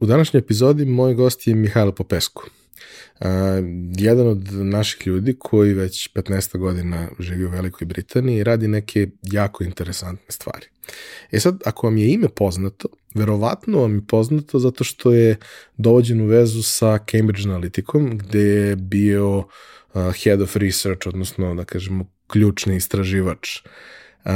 U današnjoj epizodi moj gost je Mihajlo Popesku. Uh, jedan od naših ljudi koji već 15 godina živi u Velikoj Britaniji i radi neke jako interesantne stvari. E sad, ako vam je ime poznato, verovatno vam je poznato zato što je dovođen u vezu sa Cambridge Analyticom, gde je bio uh, head of research, odnosno, da kažemo, ključni istraživač. Uh,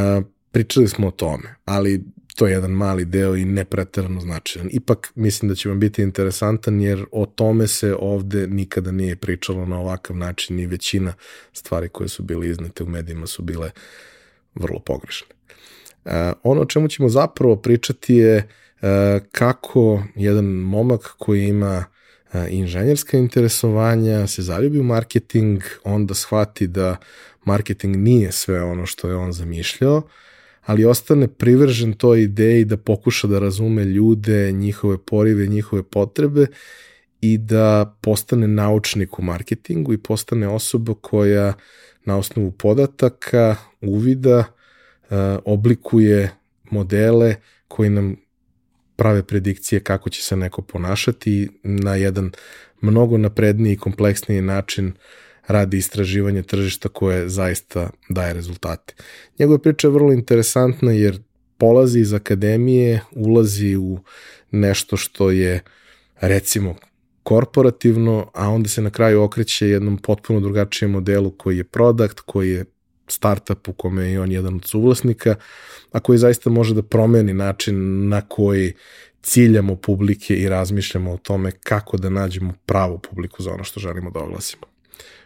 pričali smo o tome, ali to je jedan mali deo i nepreterano značajan. Ipak mislim da će vam biti interesantan jer o tome se ovde nikada nije pričalo na ovakav način i većina stvari koje su bile iznete u medijima su bile vrlo pogrešne. Uh, ono o čemu ćemo zapravo pričati je uh, kako jedan momak koji ima uh, inženjerska interesovanja se zaljubi u marketing, onda shvati da marketing nije sve ono što je on zamišljao, ali ostane privržen toj ideji da pokuša da razume ljude, njihove porive, njihove potrebe i da postane naučnik u marketingu i postane osoba koja na osnovu podataka, uvida, e, oblikuje modele koji nam prave predikcije kako će se neko ponašati na jedan mnogo napredniji i kompleksniji način uh, radi istraživanje tržišta koje zaista daje rezultate. Njegova priča je vrlo interesantna jer polazi iz akademije, ulazi u nešto što je recimo korporativno, a onda se na kraju okreće jednom potpuno drugačijem modelu koji je product, koji je startup u kome je on jedan od suvlasnika, a koji zaista može da promeni način na koji ciljamo publike i razmišljamo o tome kako da nađemo pravu publiku za ono što želimo da oglasimo.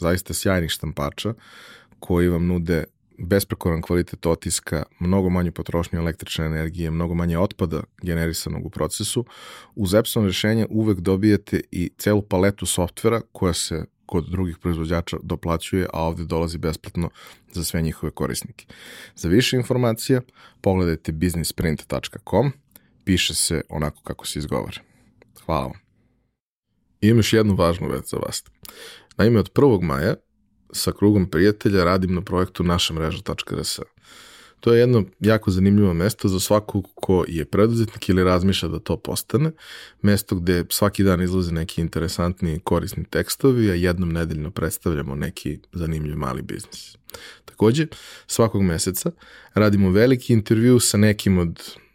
zaista sjajnih štampača koji vam nude besprekoran kvalitet otiska, mnogo manju potrošnju električne energije, mnogo manje otpada generisanog u procesu. Uz Epson rešenje uvek dobijete i celu paletu softvera koja se kod drugih proizvođača doplaćuje, a ovde dolazi besplatno za sve njihove korisnike. Za više informacija pogledajte businessprint.com, piše se onako kako se izgovara. Hvala vam. Imam još jednu važnu već za vas. Naime, od 1. maja sa krugom prijatelja radim na projektu naša mreža.rs. To je jedno jako zanimljivo mesto za svakog ko je preduzetnik ili razmišlja da to postane. Mesto gde svaki dan izlaze neki interesantni korisni tekstovi, a jednom nedeljno predstavljamo neki zanimljiv mali biznis. Takođe, svakog meseca radimo veliki intervju sa nekim od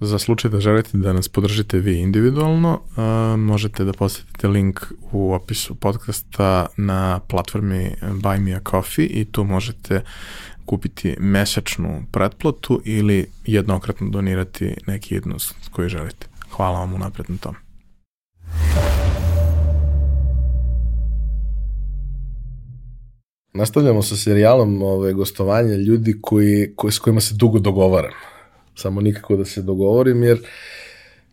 Za slučaj da želite da nas podržite vi individualno, uh, možete da posetite link u opisu podcasta na platformi Buy Me A Coffee i tu možete kupiti mesečnu pretplatu ili jednokratno donirati neki jednost koji želite. Hvala vam unapred na tom. Nastavljamo sa serijalom ove, gostovanja ljudi koji, koji, s kojima se dugo dogovaram samo nikako da se dogovorim, jer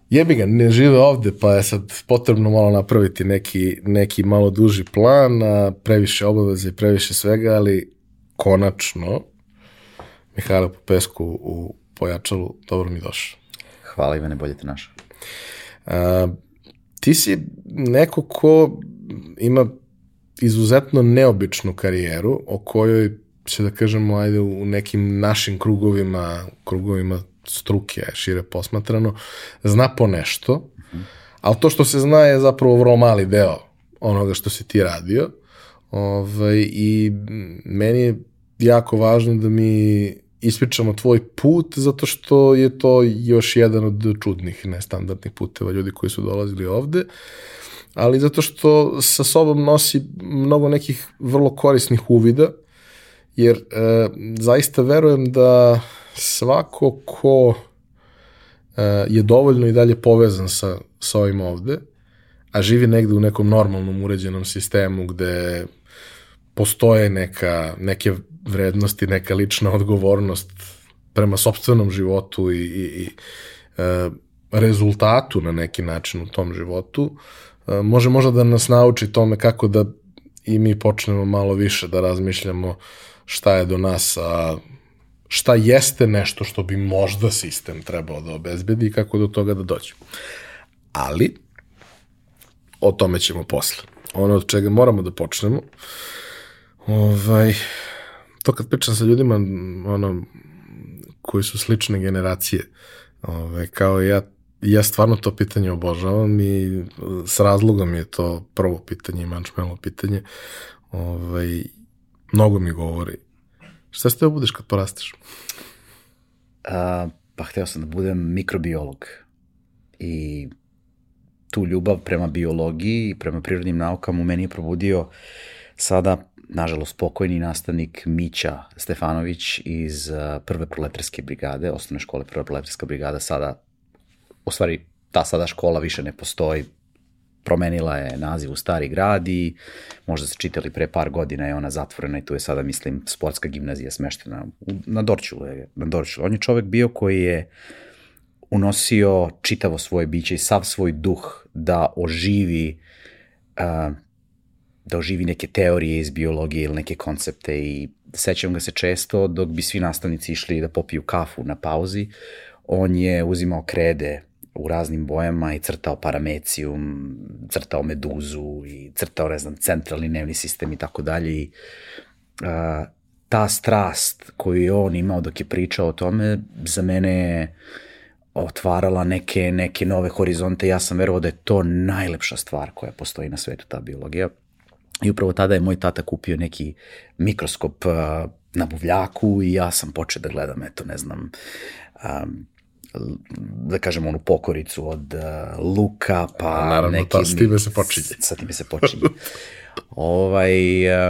jebi ga, ne žive ovde, pa je sad potrebno malo napraviti neki, neki malo duži plan, a previše obaveze i previše svega, ali konačno Mihajlo Popesku u Pojačalu, dobro mi došao. Hvala Ivane, bolje te našao. A, ti si neko ko ima izuzetno neobičnu karijeru o kojoj se da kažemo ajde u nekim našim krugovima, krugovima struke, šire posmatrano, zna po nešto, ali to što se zna je zapravo vrlo mali deo onoga što si ti radio. Ovaj, I meni je jako važno da mi ispričamo tvoj put, zato što je to još jedan od čudnih, nestandardnih puteva ljudi koji su dolazili ovde, ali zato što sa sobom nosi mnogo nekih vrlo korisnih uvida jer e, zaista verujem da svako ko e, je dovoljno i dalje povezan sa, sa ovim ovde, a živi negde u nekom normalnom uređenom sistemu gde postoje neka, neke vrednosti, neka lična odgovornost prema sobstvenom životu i, i, i e, rezultatu na neki način u tom životu, e, može možda da nas nauči tome kako da i mi počnemo malo više da razmišljamo šta je do nas, a šta jeste nešto što bi možda sistem trebao da obezbedi i kako do toga da dođemo. Ali, o tome ćemo posle. Ono od čega moramo da počnemo, ovaj, to kad pričam sa ljudima, ono, koji su slične generacije, ovaj, kao ja, ja stvarno to pitanje obožavam i s razlogom je to prvo pitanje i mančmelo pitanje. Ovaj, mnogo mi govori. Šta ste da budeš kad porasteš? A, pa hteo sam da budem mikrobiolog. I tu ljubav prema biologiji i prema prirodnim naukama u meni je probudio sada nažalost, pokojni nastavnik Mića Stefanović iz prve proletarske brigade, osnovne škole prva proletarska brigada, sada, u stvari, ta sada škola više ne postoji, promenila je naziv u Stari grad i možda se čitali pre par godina je ona zatvorena i tu je sada, mislim, sportska gimnazija smeštena na Dorčulu. Je, na Dorčulu. On je čovek bio koji je unosio čitavo svoje biće i sav svoj duh da oživi uh, da oživi neke teorije iz biologije ili neke koncepte i sećam ga se često dok bi svi nastavnici išli da popiju kafu na pauzi, on je uzimao krede u raznim bojama i crtao paramecijum, crtao meduzu i crtao, ne znam, centralni nervni sistem i tako dalje i a, ta strast koju je on imao dok je pričao o tome, za mene je otvarala neke, neke nove horizonte. Ja sam verovao da je to najlepša stvar koja postoji na svetu, ta biologija. I upravo tada je moj tata kupio neki mikroskop na buvljaku i ja sam počeo da gledam, eto, ne znam, da kažem onu pokoricu od uh, luka, pa naravno, neki... Ta, s time se počinje. Sa time se počinje. ovaj,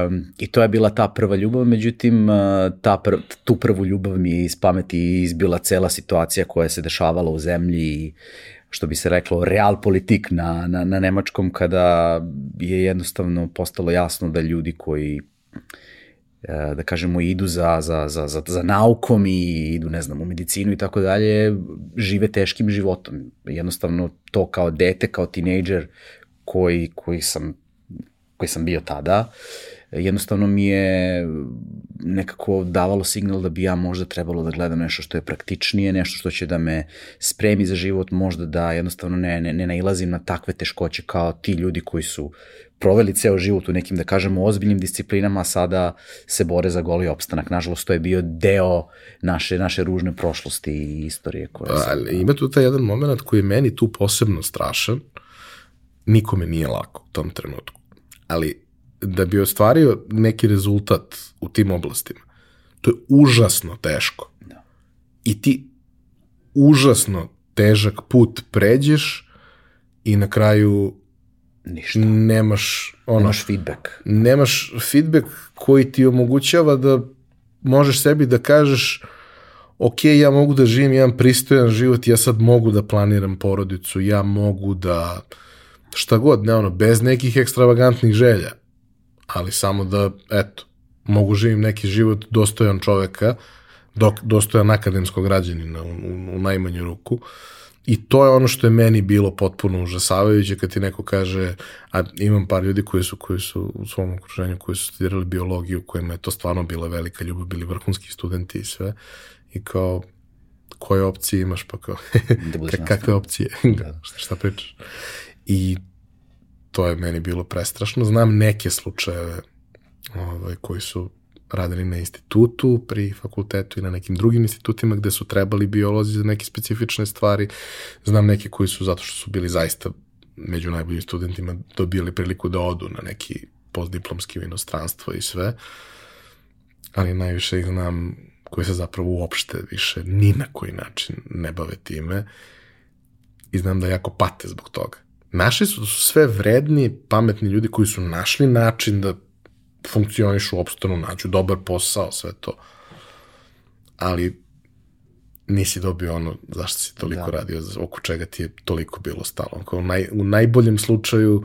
um, I to je bila ta prva ljubav, međutim, uh, ta pr tu prvu ljubav mi je iz pameti izbila cela situacija koja se dešavala u zemlji i što bi se reklo, real politik na, na, na nemačkom, kada je jednostavno postalo jasno da ljudi koji e, da kažemo idu za, za, za, za, za naukom i idu, ne znam, u medicinu i tako dalje, žive teškim životom. Jednostavno to kao dete, kao tinejdžer koji, koji, sam, koji sam bio tada, jednostavno mi je nekako davalo signal da bi ja možda trebalo da gledam nešto što je praktičnije, nešto što će da me spremi za život, možda da jednostavno ne, ne, ne nailazim na takve teškoće kao ti ljudi koji su proveli ceo život u nekim, da kažemo, ozbiljnim disciplinama, a sada se bore za goli opstanak. Nažalost, to je bio deo naše, naše ružne prošlosti i istorije. Koje se... Ali ima tu taj jedan moment koji je meni tu posebno strašan. Nikome nije lako u tom trenutku. Ali da bi ostvario neki rezultat u tim oblastima, to je užasno teško. Da. I ti užasno težak put pređeš i na kraju Ništa. nemaš ono, nemaš feedback. Nemaš feedback koji ti omogućava da možeš sebi da kažeš ok, ja mogu da živim jedan pristojan život, ja sad mogu da planiram porodicu, ja mogu da šta god, ne ono, bez nekih ekstravagantnih želja ali samo da, eto, mogu živim neki život dostojan čoveka, dok, dostojan akademskog građanina u, u, u najmanju ruku. I to je ono što je meni bilo potpuno užasavajuće kad ti neko kaže, a imam par ljudi koji su, koji su u svom okruženju, koji su studirali biologiju, kojima je to stvarno bila velika ljubav, bili vrhunski studenti i sve. I kao, koje opcije imaš, pa kao, da kakve opcije, da. šta, šta pričaš. I to je meni bilo prestrašno. Znam neke slučajeve ovaj, koji su radili na institutu, pri fakultetu i na nekim drugim institutima gde su trebali biolozi za neke specifične stvari. Znam neke koji su, zato što su bili zaista među najboljim studentima, dobili priliku da odu na neki postdiplomski u inostranstvo i sve. Ali najviše ih znam koji se zapravo uopšte više ni na koji način ne bave time i znam da jako pate zbog toga. Naši su, su sve vredni, pametni ljudi koji su našli način da funkcionišu, opstanu, nađu dobar posao, sve to. Ali nisi dobio ono zašto si toliko da. radio, oko čega ti je toliko bilo stalo. Kao u, naj, u najboljem slučaju,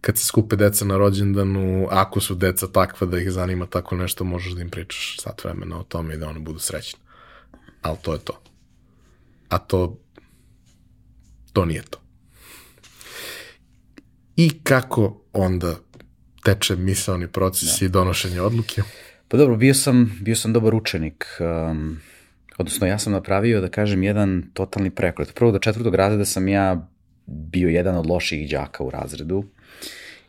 kad se skupe deca na rođendanu, ako su deca takva da ih zanima tako nešto, možeš da im pričaš sat vremena o tome i da oni budu srećni. Ali to je to. A to, to nije to. I kako onda teče misalni proces da. i donošenje odluke? Pa dobro, bio sam, bio sam dobar učenik. Um, odnosno, ja sam napravio, da kažem, jedan totalni prekret. Prvo do četvrtog razreda sam ja bio jedan od loših đaka u razredu.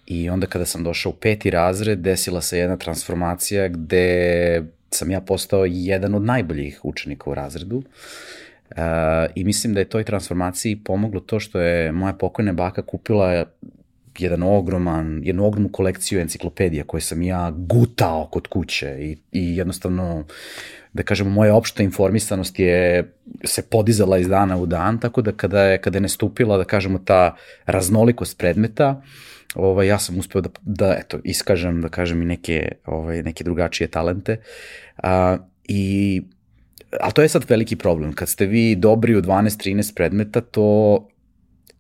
I onda kada sam došao u peti razred, desila se jedna transformacija gde sam ja postao jedan od najboljih učenika u razredu. Uh, I mislim da je toj transformaciji pomoglo to što je moja pokojna baka kupila jedan ogroman, jednu ogromnu kolekciju enciklopedija koje sam ja gutao kod kuće i, i jednostavno da kažemo, moja opšta informisanost je se podizala iz dana u dan, tako da kada je, kada je nastupila, da kažemo, ta raznolikost predmeta, ovaj, ja sam uspeo da, da eto, iskažem, da kažem, i neke, ovaj, neke drugačije talente. A, I ali to je sad veliki problem. Kad ste vi dobri u 12-13 predmeta, to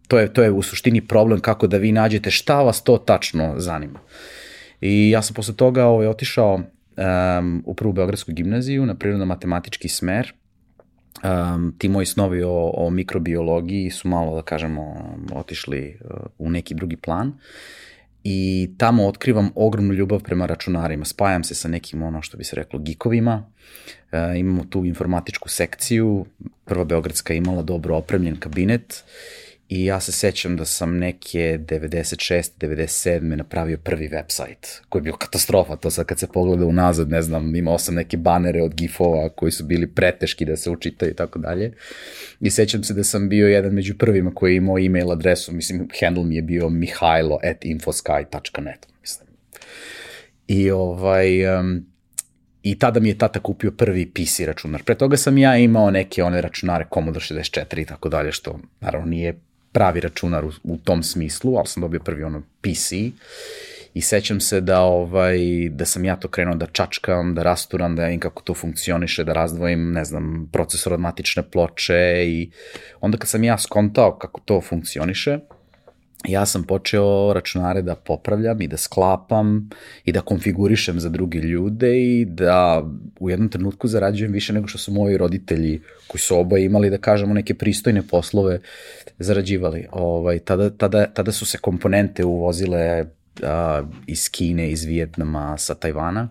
to je, to je u suštini problem kako da vi nađete šta vas to tačno zanima. I ja sam posle toga ovaj, otišao um, u prvu Beogradsku gimnaziju na prirodno-matematički smer. Um, ti moji snovi o, o mikrobiologiji su malo, da kažemo, otišli uh, u neki drugi plan i tamo otkrivam ogromnu ljubav prema računarima. Spajam se sa nekim, ono što bi se reklo, gikovima. E, imamo tu informatičku sekciju. Prva Beogradska imala dobro opremljen kabinet I ja se sećam da sam neke 96. 97. napravio prvi website, koji je bio katastrofa, to sad kad se pogleda unazad, ne znam, imao sam neke banere od gifova koji su bili preteški da se učitaju i tako dalje. I sećam se da sam bio jedan među prvima koji je imao email adresu, mislim, handle mi je bio mihajlo at infosky.net, mislim. I ovaj, um, I tada mi je tata kupio prvi PC računar. Pre toga sam ja imao neke one računare Commodore 64 i tako dalje, što naravno nije pravi računar u, u tom smislu, ali sam dobio prvi ono PC i sećam se da ovaj da sam ja to krenuo da čačkam, da rasturam, da vidim kako to funkcioniše, da razdvojim, ne znam, procesor od matične ploče i onda kad sam ja skontao kako to funkcioniše, ja sam počeo računare da popravljam i da sklapam i da konfigurišem za druge ljude i da u jednom trenutku zarađujem više nego što su moji roditelji koji su oboje imali da kažemo neke pristojne poslove zarađivali. Ovaj, tada, tada, tada su se komponente uvozile a, iz Kine, iz Vijetnama, sa Tajvana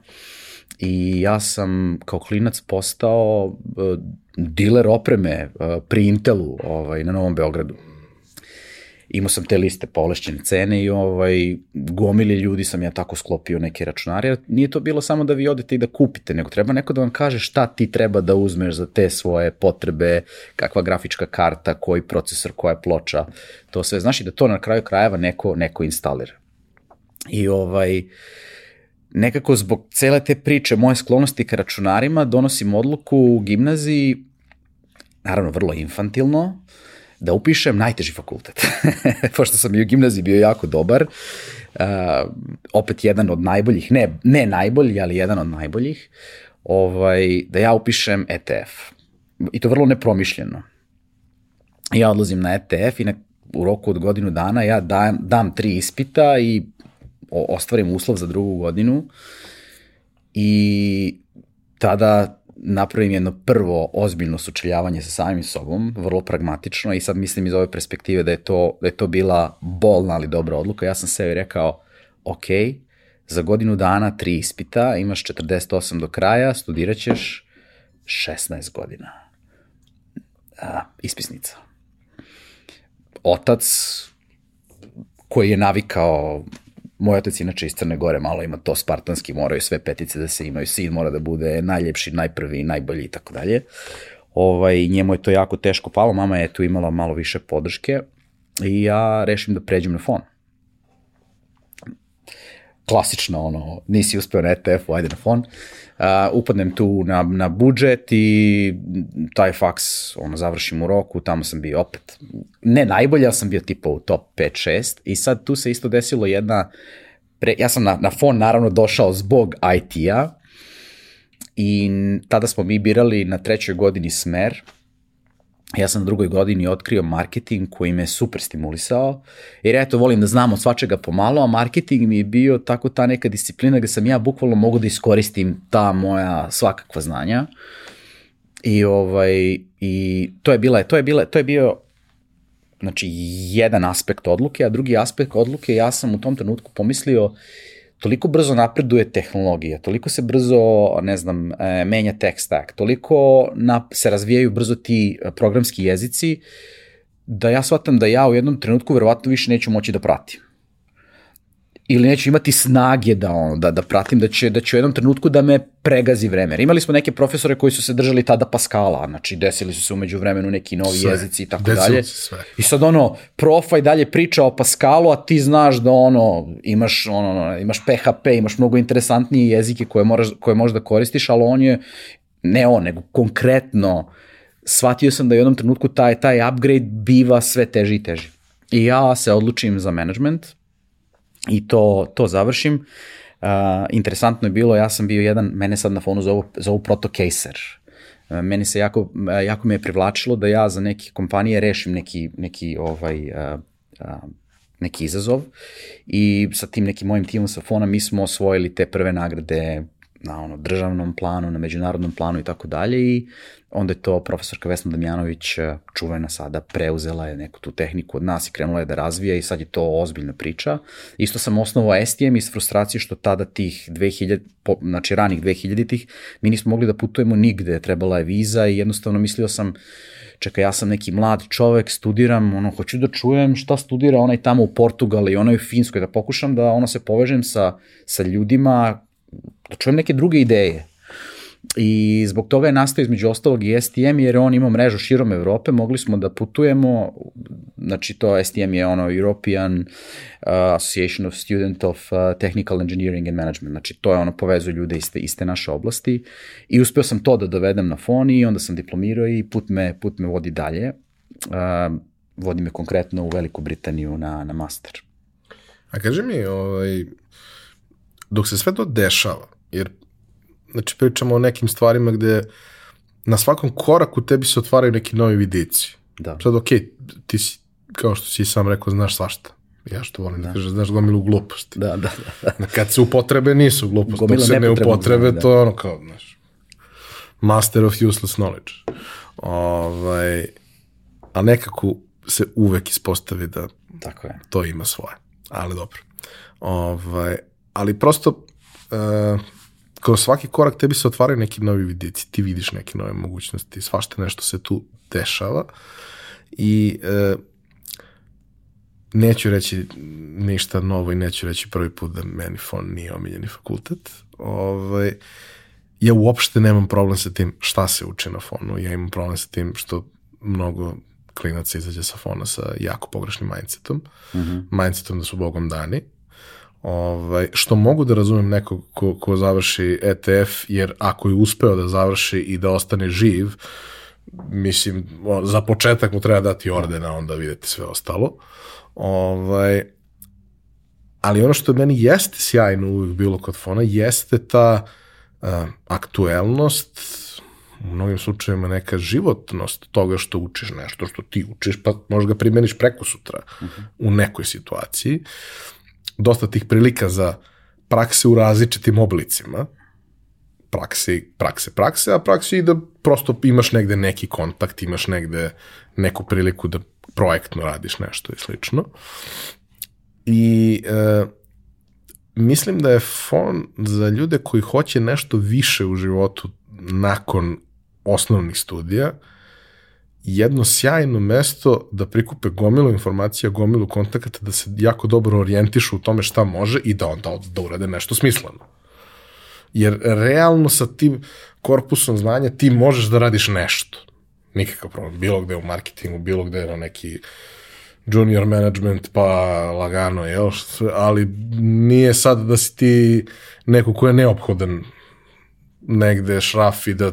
i ja sam kao klinac postao a, diler opreme a, pri Intelu ovaj, na Novom Beogradu imao sam te liste povlašćene cene i ovaj, gomili ljudi sam ja tako sklopio neke računare. Nije to bilo samo da vi odete i da kupite, nego treba neko da vam kaže šta ti treba da uzmeš za te svoje potrebe, kakva grafička karta, koji procesor, koja ploča, to sve. Znaš i da to na kraju krajeva neko, neko instalira. I ovaj, nekako zbog cele te priče, moje sklonosti ka računarima, donosim odluku u gimnaziji, naravno vrlo infantilno, uh, da upišem najteži fakultet. Pošto sam i u gimnaziji bio jako dobar, uh, opet jedan od najboljih, ne, ne najbolji, ali jedan od najboljih, ovaj, da ja upišem ETF. I to vrlo nepromišljeno. Ja odlazim na ETF i na, u roku od godinu dana ja dam, dam tri ispita i ostvarim uslov za drugu godinu i tada napravim jedno prvo ozbiljno sučeljavanje sa samim sobom, vrlo pragmatično i sad mislim iz ove perspektive da je to, da je to bila bolna ali dobra odluka. Ja sam sebi rekao, ok, za godinu dana tri ispita, imaš 48 do kraja, studirat ćeš 16 godina. A, ispisnica. Otac koji je navikao Moj otac inače iz Crne Gore malo ima to spartanski, moraju sve petice da se imaju, sin mora da bude najljepši, najprvi, najbolji i tako dalje. Ovaj, njemu je to jako teško palo, mama je tu imala malo više podrške i ja rešim da pređem na fon. Klasično, ono, nisi uspeo na ETF-u, ajde na fon. Upadnem tu na, na budžet i taj faks ono, završim u roku, tamo sam bio opet, ne najbolje, ali sam bio tipa u top 5-6 i sad tu se isto desilo jedna pre, ja sam na, na fon naravno došao zbog IT-a i tada smo mi birali na trećoj godini smer, ja sam na drugoj godini otkrio marketing koji me super stimulisao, jer eto volim da znam od svačega pomalo, a marketing mi je bio tako ta neka disciplina gde sam ja bukvalno mogu da iskoristim ta moja svakakva znanja. I ovaj i to je bila to je bila to je bio znači jedan aspekt odluke, a drugi aspekt odluke ja sam u tom trenutku pomislio toliko brzo napreduje tehnologija, toliko se brzo, ne znam, e, menja tech stack, toliko se razvijaju brzo ti e, programski jezici, da ja shvatam da ja u jednom trenutku verovatno više neću moći da pratim ili neću imati snage da ono da da pratim da će da će u jednom trenutku da me pregazi vreme. Imali smo neke profesore koji su se držali tada Paskala, znači desili su se umeđu vremenu neki novi sve. jezici i tako dalje. Sve. I sad ono profa i dalje priča o Paskalu, a ti znaš da ono imaš ono imaš PHP, imaš mnogo interesantnije jezike koje moraš koje možeš da koristiš, ali on je ne on, nego konkretno shvatio sam da u jednom trenutku taj taj upgrade biva sve teži i teži. I ja se odlučim za management, i to, to završim. Uh, interesantno je bilo, ja sam bio jedan, mene sad na fonu zovu, zovu protocaser. Uh, meni se jako, jako me je privlačilo da ja za neke kompanije rešim neki, neki ovaj, uh, uh, neki izazov i sa tim nekim mojim timom sa fona mi smo osvojili te prve nagrade na ono državnom planu, na međunarodnom planu i tako dalje i onda je to profesorka Vesna Damjanović e, čuvena sada preuzela je neku tu tehniku od nas i krenula je da razvija i sad je to ozbiljna priča. Isto sam osnovao STM iz frustracije što tada tih 2000, znači ranih 2000-ih mi nismo mogli da putujemo nigde, trebala je viza i jednostavno mislio sam čekaj, ja sam neki mlad čovek, studiram, ono, hoću da čujem šta studira onaj tamo u Portugali i onaj u Finskoj, da pokušam da ono se povežem sa, sa ljudima da čujem neke druge ideje. I zbog toga je nastao između ostalog i STM, jer on ima mrežu širom Evrope, mogli smo da putujemo, znači to STM je ono European uh, Association of Student of uh, Technical Engineering and Management, znači to je ono povezuje ljude iste, iste naše oblasti i uspeo sam to da dovedem na foni i onda sam diplomirao i put me, put me vodi dalje. Uh, vodi me konkretno u Veliku Britaniju na, na master. A kaži mi, ovaj, dok se sve to dešava, jer znači pričamo o nekim stvarima gde na svakom koraku tebi se otvaraju neki novi vidici. Da. Sad, ok, ti si, kao što si sam rekao, znaš svašta. Ja što volim da, da kažem, znaš gomilu gluposti. Da, da, da. Kad se upotrebe, nisu gluposti. Gomila Dok se ne upotrebe, da. to je ono kao, znaš, master of useless knowledge. Ovaj, a nekako se uvek ispostavi da Tako je. to ima svoje. Ali dobro. Ovaj, ali prosto uh, kroz svaki korak tebi se otvaraju neki novi vidici, ti vidiš neke nove mogućnosti, svašta nešto se tu dešava i uh, neću reći ništa novo i neću reći prvi put da meni fon nije omiljeni fakultet. Ovaj, ja uopšte nemam problem sa tim šta se uči na fonu, ja imam problem sa tim što mnogo klinaca izađe sa fona sa jako pogrešnim mindsetom, mm -hmm. mindsetom da su bogom dani, Ovaj, što mogu da razumem nekog ko, ko završi ETF, jer ako je uspeo da završi i da ostane živ, mislim, za početak mu treba dati ordena, onda videti sve ostalo. Ovaj, ali ono što meni jeste sjajno uvijek bilo kod fona, jeste ta uh, aktuelnost, u mnogim slučajevima neka životnost toga što učiš nešto što ti učiš, pa možeš ga primeniš preko sutra uh -huh. u nekoj situaciji. Uh, dosta tih prilika za prakse u različitim oblicima, prakse, prakse, prakse, a prakse i da prosto imaš negde neki kontakt, imaš negde neku priliku da projektno radiš nešto i slično. I e, mislim da je fon za ljude koji hoće nešto više u životu nakon osnovnih studija, jedno sjajno mesto da prikupe gomilu informacija, gomilu kontakata, da se jako dobro orijentišu u tome šta može i da onda da urade nešto smisleno. Jer realno sa tim korpusom znanja ti možeš da radiš nešto. Nikakav problem. Bilo gde u marketingu, bilo gde na neki junior management, pa lagano, jel? Ali nije sad da si ti neko ko je neophodan negde šraf i da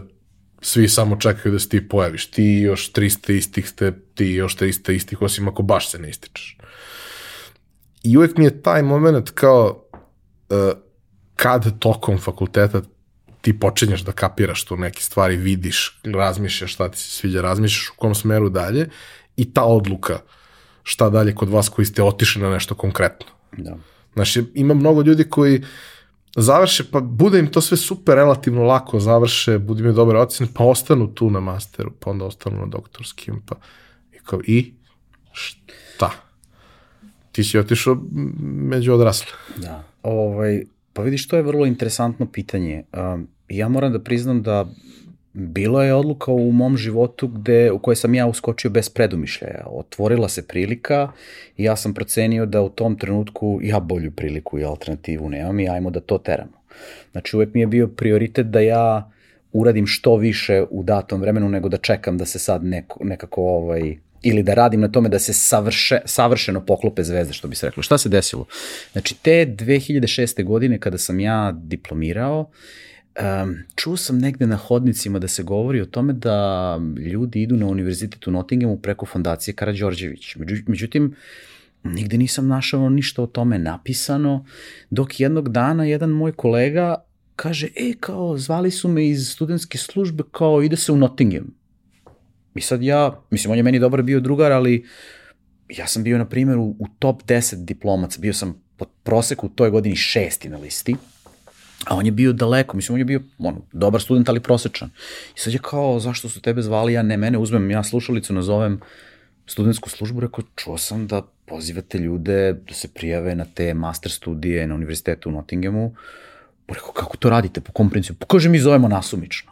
svi samo čekaju da se ti pojaviš. Ti još 300 istih ste, ti još 300 istih, osim ako baš se ne ističeš. I uvek mi je taj moment kao uh, kad tokom fakulteta ti počinješ da kapiraš tu neke stvari, vidiš, razmišljaš šta ti se sviđa, razmišljaš u kom smeru dalje i ta odluka šta dalje kod vas koji ste otišli na nešto konkretno. Da. Znači, ima mnogo ljudi koji završe, pa bude im to sve super relativno lako, završe, budu imaju dobre ocene, pa ostanu tu na masteru, pa onda ostanu na doktorskim, pa i kao, i šta? Ti si otišao među odrasle. Da. Ovaj, pa vidiš, to je vrlo interesantno pitanje. Um, ja moram da priznam da bilo je odluka u mom životu gde, u kojoj sam ja uskočio bez predumišljaja. Otvorila se prilika i ja sam procenio da u tom trenutku ja bolju priliku i alternativu nemam i ajmo da to teramo. Znači uvek mi je bio prioritet da ja uradim što više u datom vremenu nego da čekam da se sad neko, nekako ovaj, ili da radim na tome da se savrše, savršeno poklope zvezde, što bi se reklo. Šta se desilo? Znači, te 2006. godine kada sam ja diplomirao, um, čuo sam negde na hodnicima da se govori o tome da ljudi idu na univerzitet u Nottinghamu preko fondacije Karadžorđević. Međutim, nigde nisam našao ništa o tome napisano, dok jednog dana jedan moj kolega kaže, e, kao, zvali su me iz studentske službe, kao, ide se u Nottingham. I sad ja, mislim, on je meni dobar bio drugar, ali ja sam bio, na primjer, u, u top 10 diplomaca, bio sam pod proseku u toj godini šesti na listi, a on je bio daleko, mislim, on je bio ono, dobar student, ali prosečan. I sad je kao, zašto su tebe zvali, ja ne mene, uzmem ja slušalicu, nazovem studentsku službu, rekao, čuo sam da pozivate ljude da se prijave na te master studije na univerzitetu u Nottinghamu. Rekao, kako to radite, po kom principu? Pa kaže, mi zovemo nasumično.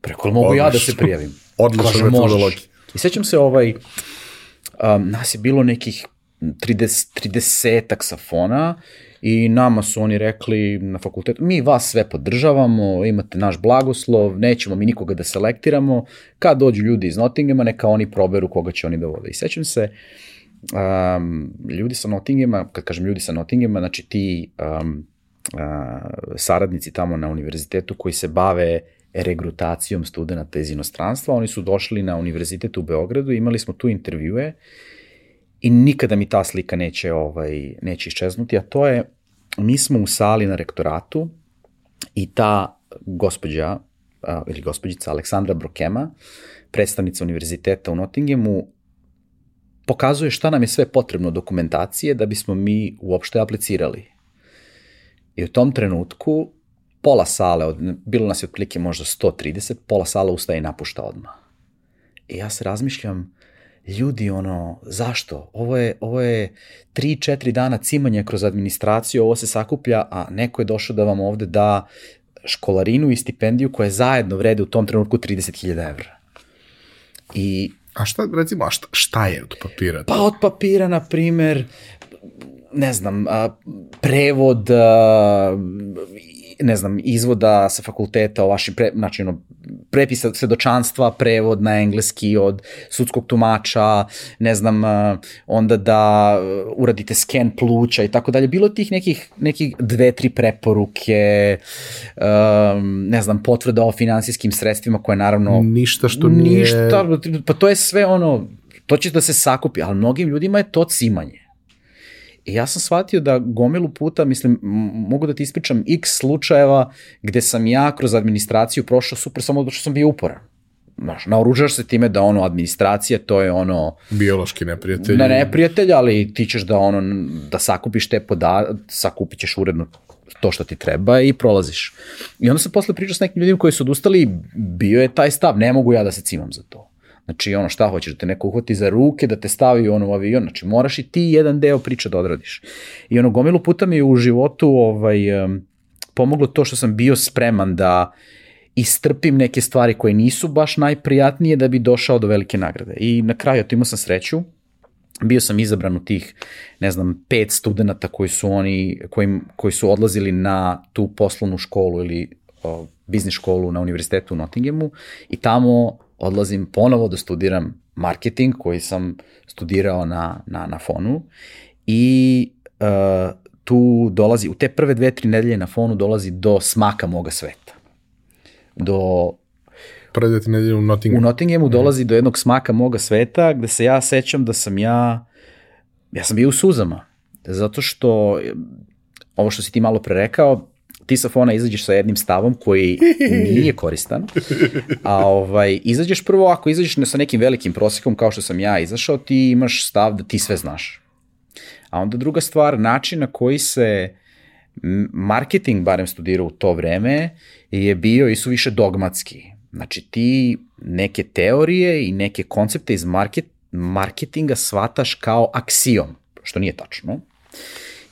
Preko, mogu ja da se prijavim? Odlična metodologija. I sećam se ovaj, um, nas je bilo nekih 30, 30 safona i nama su oni rekli na fakultetu, mi vas sve podržavamo, imate naš blagoslov, nećemo mi nikoga da selektiramo, kad dođu ljudi iz Nottinghama, neka oni proberu koga će oni da vode. I sećam se, um, ljudi sa Nottinghama, kad kažem ljudi sa Nottinghama, znači ti um, uh, saradnici tamo na univerzitetu koji se bave regrutacijom studenta iz inostranstva. Oni su došli na univerzitet u Beogradu, imali smo tu intervjue i nikada mi ta slika neće, ovaj, neće iščeznuti, a to je, mi smo u sali na rektoratu i ta gospođa, ili gospođica Aleksandra Brokema, predstavnica univerziteta u Nottinghamu, pokazuje šta nam je sve potrebno dokumentacije da bismo mi uopšte aplicirali. I u tom trenutku pola sale, od, bilo nas je otprilike možda 130, pola sale ustaje i napušta odmah. I ja se razmišljam, ljudi, ono, zašto? Ovo je, ovo je 3-4 dana cimanja kroz administraciju, ovo se sakuplja, a neko je došao da vam ovde da školarinu i stipendiju koje zajedno vrede u tom trenutku 30.000 evra. I A šta, recimo, a šta, šta je od papira? Pa od papira, na primer, ne znam, prevod ne znam, izvoda sa fakulteta o vašim, pre, znači, ono, prepisa svedočanstva, prevod na engleski od sudskog tumača, ne znam, onda da uradite sken pluća i tako dalje. Bilo tih nekih, nekih dve, tri preporuke, um, ne znam, potvrda o finansijskim sredstvima koje naravno... Ništa što nije... Ništa, pa to je sve ono, to će da se sakupi, ali mnogim ljudima je to cimanje. Ja sam shvatio da gomilu puta, mislim, mogu da ti ispričam x slučajeva gde sam ja kroz administraciju prošao super samo zato što sam bio uporan. Znaš, naoružaš se time da ono administracija, to je ono... Biološki neprijatelj. Ne neprijatelj, ali ti ćeš da ono, da sakupiš te poda, sakupit ćeš uredno to što ti treba i prolaziš. I onda sam posle pričao s nekim ljudima koji su odustali, bio je taj stav, ne mogu ja da se cimam za to. Znači, ono šta hoćeš, da te neko uhvati za ruke, da te stavi ono u avion, znači moraš i ti jedan deo priče da odradiš. I ono, gomilu puta mi je u životu ovaj, pomoglo to što sam bio spreman da istrpim neke stvari koje nisu baš najprijatnije da bi došao do velike nagrade. I na kraju, to imao sam sreću, bio sam izabran u tih, ne znam, pet studenta koji su oni, koji, koji su odlazili na tu poslovnu školu ili o, biznis školu na univerzitetu u Nottinghamu i tamo odlazim ponovo da studiram marketing koji sam studirao na, na, na fonu i uh, tu dolazi, u te prve dve, tri nedelje na fonu dolazi do smaka moga sveta. Do prve dve, tri nedelje u Nottinghamu. U Nottinghamu mm. dolazi do jednog smaka moga sveta gde se ja sećam da sam ja, ja sam bio u suzama. Zato što ovo što si ti malo pre rekao, ti sa fona izađeš sa jednim stavom koji nije koristan, a ovaj, izađeš prvo, ako izađeš sa nekim velikim prosekom kao što sam ja izašao, ti imaš stav da ti sve znaš. A onda druga stvar, način na koji se marketing, barem studirao u to vreme, je bio i su više dogmatski. Znači ti neke teorije i neke koncepte iz market, marketinga shvataš kao aksijom, što nije tačno.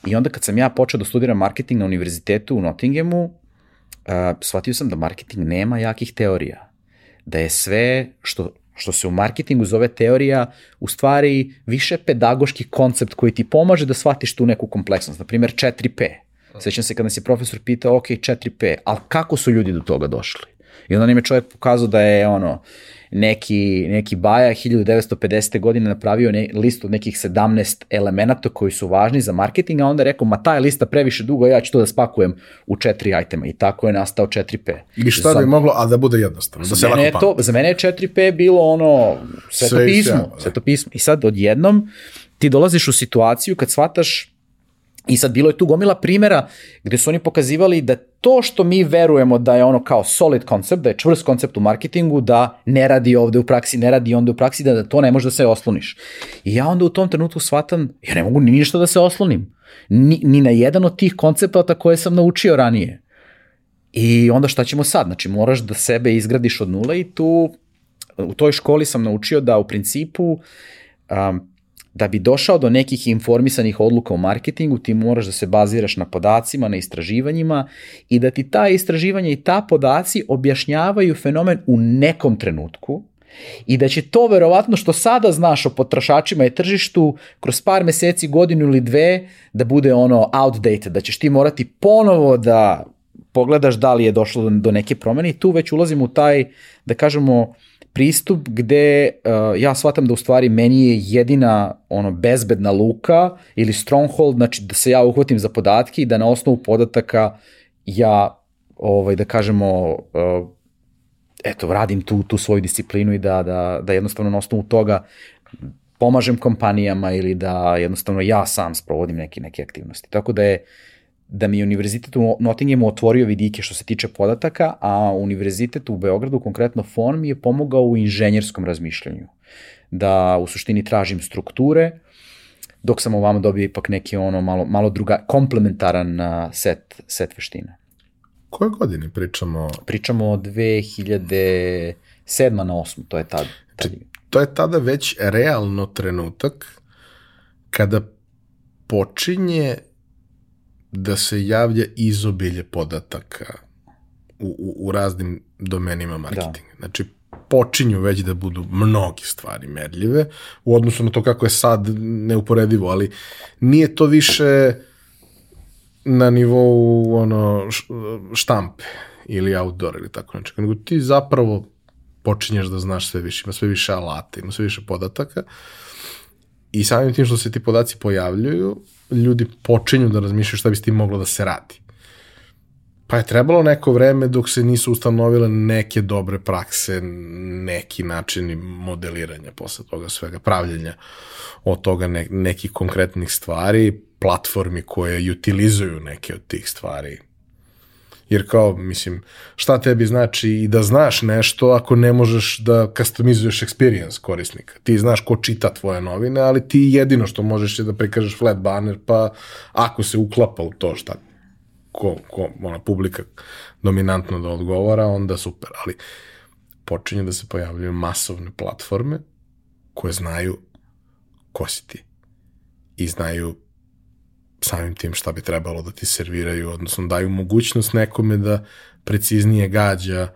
I onda kad sam ja počeo da studiram marketing na univerzitetu u Nottinghamu, uh, shvatio sam da marketing nema jakih teorija. Da je sve što, što se u marketingu zove teorija, u stvari više pedagoški koncept koji ti pomaže da shvatiš tu neku kompleksnost. Naprimjer, 4P. Sećam se kad nas je profesor pitao, ok, 4P, ali kako su ljudi do toga došli? I onda nam je čovjek pokazao da je ono, neki, neki Baja 1950. godine napravio ne, listu od nekih 17 elemenata koji su važni za marketing, a onda je rekao, ma ta je lista previše dugo, ja ću to da spakujem u četiri itema. I tako je nastao 4P. I šta za, bi moglo, a da bude jednostavno, da se lako je to, Za mene je 4P bilo ono, sveto pismo, sveto pismo. I sad odjednom ti dolaziš u situaciju kad shvataš I sad bilo je tu gomila primera gde su oni pokazivali da to što mi verujemo da je ono kao solid koncept, da je čvrst koncept u marketingu, da ne radi ovde u praksi, ne radi onda u praksi, da, da to ne može da se osloniš. I ja onda u tom trenutku shvatam, ja ne mogu ni ništa da se oslonim. Ni, ni na jedan od tih koncepata koje sam naučio ranije. I onda šta ćemo sad? Znači moraš da sebe izgradiš od nula i tu u toj školi sam naučio da u principu um, da bi došao do nekih informisanih odluka u marketingu, ti moraš da se baziraš na podacima, na istraživanjima i da ti ta istraživanja i ta podaci objašnjavaju fenomen u nekom trenutku, i da će to verovatno što sada znaš o potrošačima i tržištu kroz par meseci, godinu ili dve da bude ono outdated, da ćeš ti morati ponovo da pogledaš da li je došlo do neke promene i tu već ulazimo u taj, da kažemo, pristup gde uh, ja shvatam da u stvari meni je jedina ono bezbedna luka ili stronghold, znači da se ja uhvatim za podatke i da na osnovu podataka ja ovaj da kažemo uh, eto radim tu tu svoju disciplinu i da da da jednostavno na osnovu toga pomažem kompanijama ili da jednostavno ja sam sprovodim neke neke aktivnosti. Tako da je da mi je univerzitet u Nottinghamu otvorio vidike što se tiče podataka, a univerzitet u Beogradu, konkretno FON, mi je pomogao u inženjerskom razmišljanju. Da u suštini tražim strukture, dok sam ovamo dobio ipak neki ono malo, malo druga, komplementaran set, set veština. Koje godine pričamo? Pričamo o 2007. na 8. To je tad. tad. Či, to je tada već realno trenutak kada počinje da se javlja izobilje podataka u, u, u raznim domenima marketinga. Da. Znači, počinju već da budu mnogi stvari merljive u odnosu na to kako je sad neuporedivo, ali nije to više na nivou ono štampe ili outdoor ili tako nešto, nego ti zapravo počinješ da znaš sve više, ima sve više alata, ima sve više podataka i samim tim što se ti podaci pojavljuju, ljudi počinju da razmišljaju šta bi s tim moglo da se radi. Pa je trebalo neko vreme dok se nisu ustanovile neke dobre prakse, neki načini modeliranja posle toga svega, pravljenja od toga ne, nekih konkretnih stvari, platformi koje utilizuju neke od tih stvari Jer kao, mislim, šta tebi znači i da znaš nešto ako ne možeš da customizuješ experience korisnika. Ti znaš ko čita tvoje novine, ali ti jedino što možeš je da prikažeš flat banner, pa ako se uklapa u to šta ko, ko ona publika dominantno da odgovara, onda super. Ali počinje da se pojavljaju masovne platforme koje znaju ko si ti i znaju samim tim šta bi trebalo da ti serviraju, odnosno daju mogućnost nekome da preciznije gađa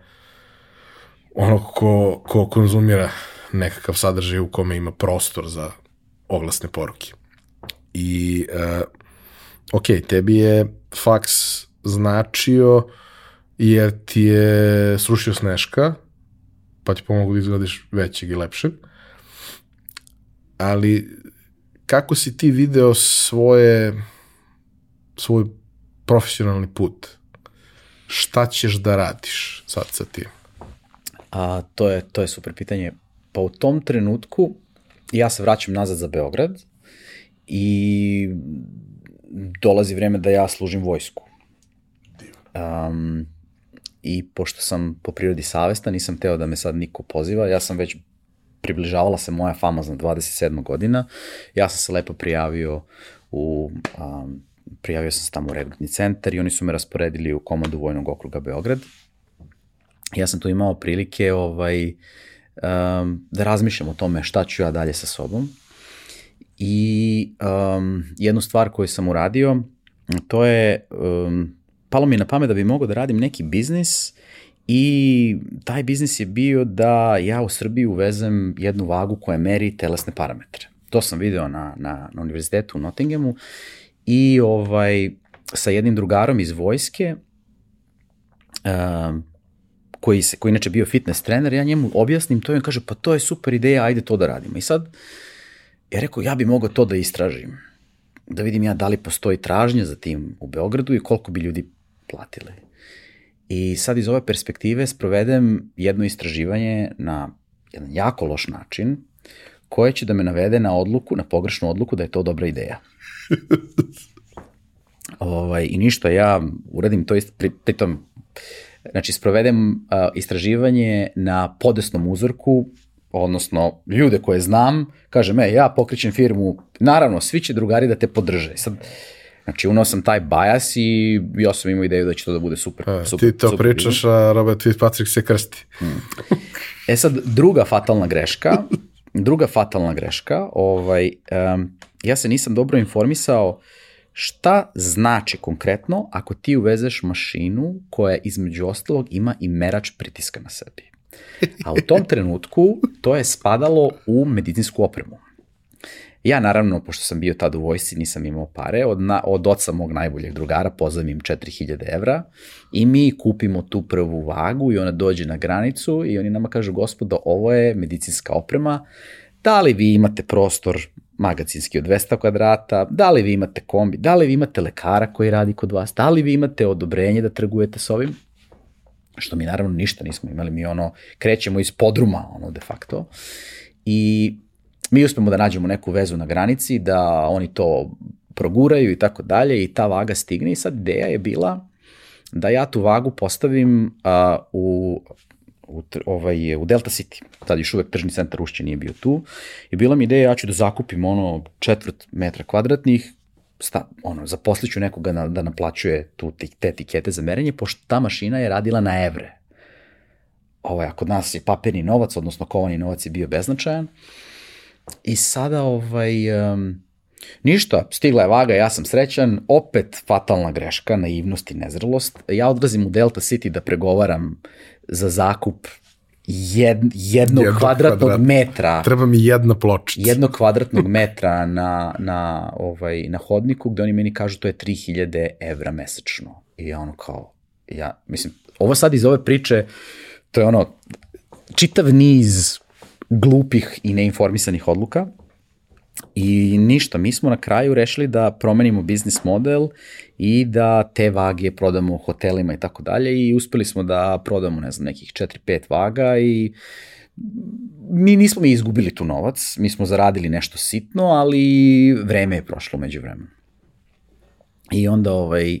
ono ko, ko konzumira nekakav sadržaj u kome ima prostor za oglasne poruke. I, uh, ok, tebi je faks značio jer ti je srušio sneška, pa ti pomogu da izglediš većeg i lepšeg, ali kako si ti video svoje svoj profesionalni put, šta ćeš da radiš sad sa tim? A, to, je, to je super pitanje. Pa u tom trenutku ja se vraćam nazad za Beograd i dolazi vreme da ja služim vojsku. Um, I pošto sam po prirodi savesta, nisam teo da me sad niko poziva, ja sam već približavala se moja famozna 27. godina, ja sam se lepo prijavio u um, prijavio sam se tamo u regrutni centar i oni su me rasporedili u komandu Vojnog okruga Beograd. Ja sam tu imao prilike ovaj, um, da razmišljam o tome šta ću ja dalje sa sobom. I um, jednu stvar koju sam uradio, to je, um, palo mi na pamet da bi mogao da radim neki biznis i taj biznis je bio da ja u Srbiji uvezem jednu vagu koja meri telesne parametre. To sam video na, na, na univerzitetu u Nottinghamu i ovaj, sa jednim drugarom iz vojske, um, koji, se, koji inače bio fitness trener, ja njemu objasnim to i on kaže, pa to je super ideja, ajde to da radimo. I sad, ja rekao, ja bi mogao to da istražim, da vidim ja da li postoji tražnja za tim u Beogradu i koliko bi ljudi platili. I sad iz ove perspektive sprovedem jedno istraživanje na jedan jako loš način, koje će da me navede na odluku, na pogrešnu odluku da je to dobra ideja. Ovaj, I ništa, ja uradim to ist, pri, pritom, znači sprovedem uh, istraživanje na podesnom uzorku, odnosno ljude koje znam, kažem, e, ja pokrećem firmu, naravno, svi će drugari da te podrže. Sad, Znači, unao sam taj bajas i ja sam imao ideju da će to da bude super. A, super ti to super pričaš, a Robert Fitzpatrick se krsti. E sad, druga fatalna greška, druga fatalna greška, ovaj, um, ja se nisam dobro informisao šta znači konkretno ako ti uvezeš mašinu koja između ostalog ima i merač pritiska na sebi. A u tom trenutku to je spadalo u medicinsku opremu. Ja naravno, pošto sam bio tad u vojsci, nisam imao pare, od, na, od oca mog najboljeg drugara pozavim 4000 evra i mi kupimo tu prvu vagu i ona dođe na granicu i oni nama kažu, gospodo, ovo je medicinska oprema, da li vi imate prostor magacinski od 200 kvadrata, da li vi imate kombi, da li vi imate lekara koji radi kod vas, da li vi imate odobrenje da trgujete s ovim, što mi naravno ništa nismo imali, mi ono krećemo iz podruma, ono de facto, i mi uspemo da nađemo neku vezu na granici, da oni to proguraju i tako dalje i ta vaga stigne. I sad ideja je bila da ja tu vagu postavim uh, u u, ovaj, u Delta City, tad još uvek tržni centar Ušće nije bio tu, i bila mi ideja ja ću da zakupim ono četvrt metra kvadratnih, sta, ono, zaposliću nekoga na, da naplaćuje tu, te etikete za merenje, pošto ta mašina je radila na evre. Ovaj, a kod nas je papirni novac, odnosno kovani novac je bio beznačajan. I sada, ovaj, um, ništa, stigla je vaga, ja sam srećan, opet fatalna greška, naivnost i nezrelost. Ja odlazim u Delta City da pregovaram za zakup jed, jednog, jednog kvadratnog kvadrat. metra. Treba mi jedna pločica. Jednog kvadratnog metra na, na, ovaj, na hodniku gde oni meni kažu to je 3000 evra mesečno. I ja ono kao, ja, mislim, ovo sad iz ove priče, to je ono, čitav niz glupih i neinformisanih odluka, I ništa, mi smo na kraju rešili da promenimo biznis model i da te vage prodamo hotelima i tako dalje i uspeli smo da prodamo, ne znam, nekih 4-5 vaga i mi nismo mi izgubili tu novac, mi smo zaradili nešto sitno, ali vreme je prošlo među vremenu. I onda, ovaj,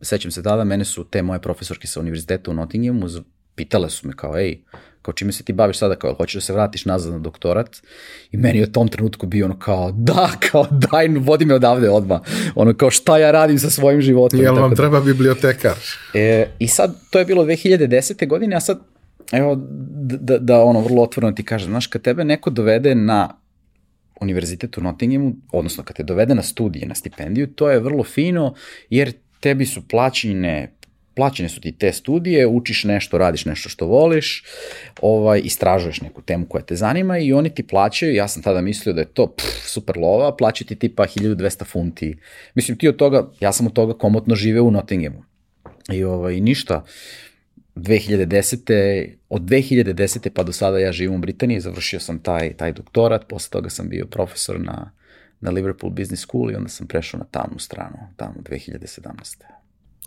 sećam se tada, mene su te moje profesorke sa univerziteta u Nottinghamu pitale su me kao, ej, kao čime se ti baviš sada, kao hoćeš da se vratiš nazad na doktorat i meni je u tom trenutku bio ono kao da, kao daj, vodi me odavde odmah, ono kao šta ja radim sa svojim životom. Jel vam da. treba bibliotekar? E, I sad, to je bilo 2010. godine, a sad, evo, da, da ono, vrlo otvoreno ti kažem, znaš, kad tebe neko dovede na univerzitet u Nottinghamu, odnosno kad te dovede na studije, na stipendiju, to je vrlo fino, jer tebi su plaćene plaćene su ti te studije, učiš nešto, radiš nešto što voliš, ovaj, istražuješ neku temu koja te zanima i oni ti plaćaju, ja sam tada mislio da je to pff, super lova, plaćaju ti tipa 1200 funti. Mislim, ti od toga, ja sam od toga komotno živeo u Nottinghamu. I ovaj, ništa, 2010. od 2010. pa do sada ja živim u Britaniji, završio sam taj, taj doktorat, posle toga sam bio profesor na, na Liverpool Business School i onda sam prešao na tamnu stranu, tamo 2017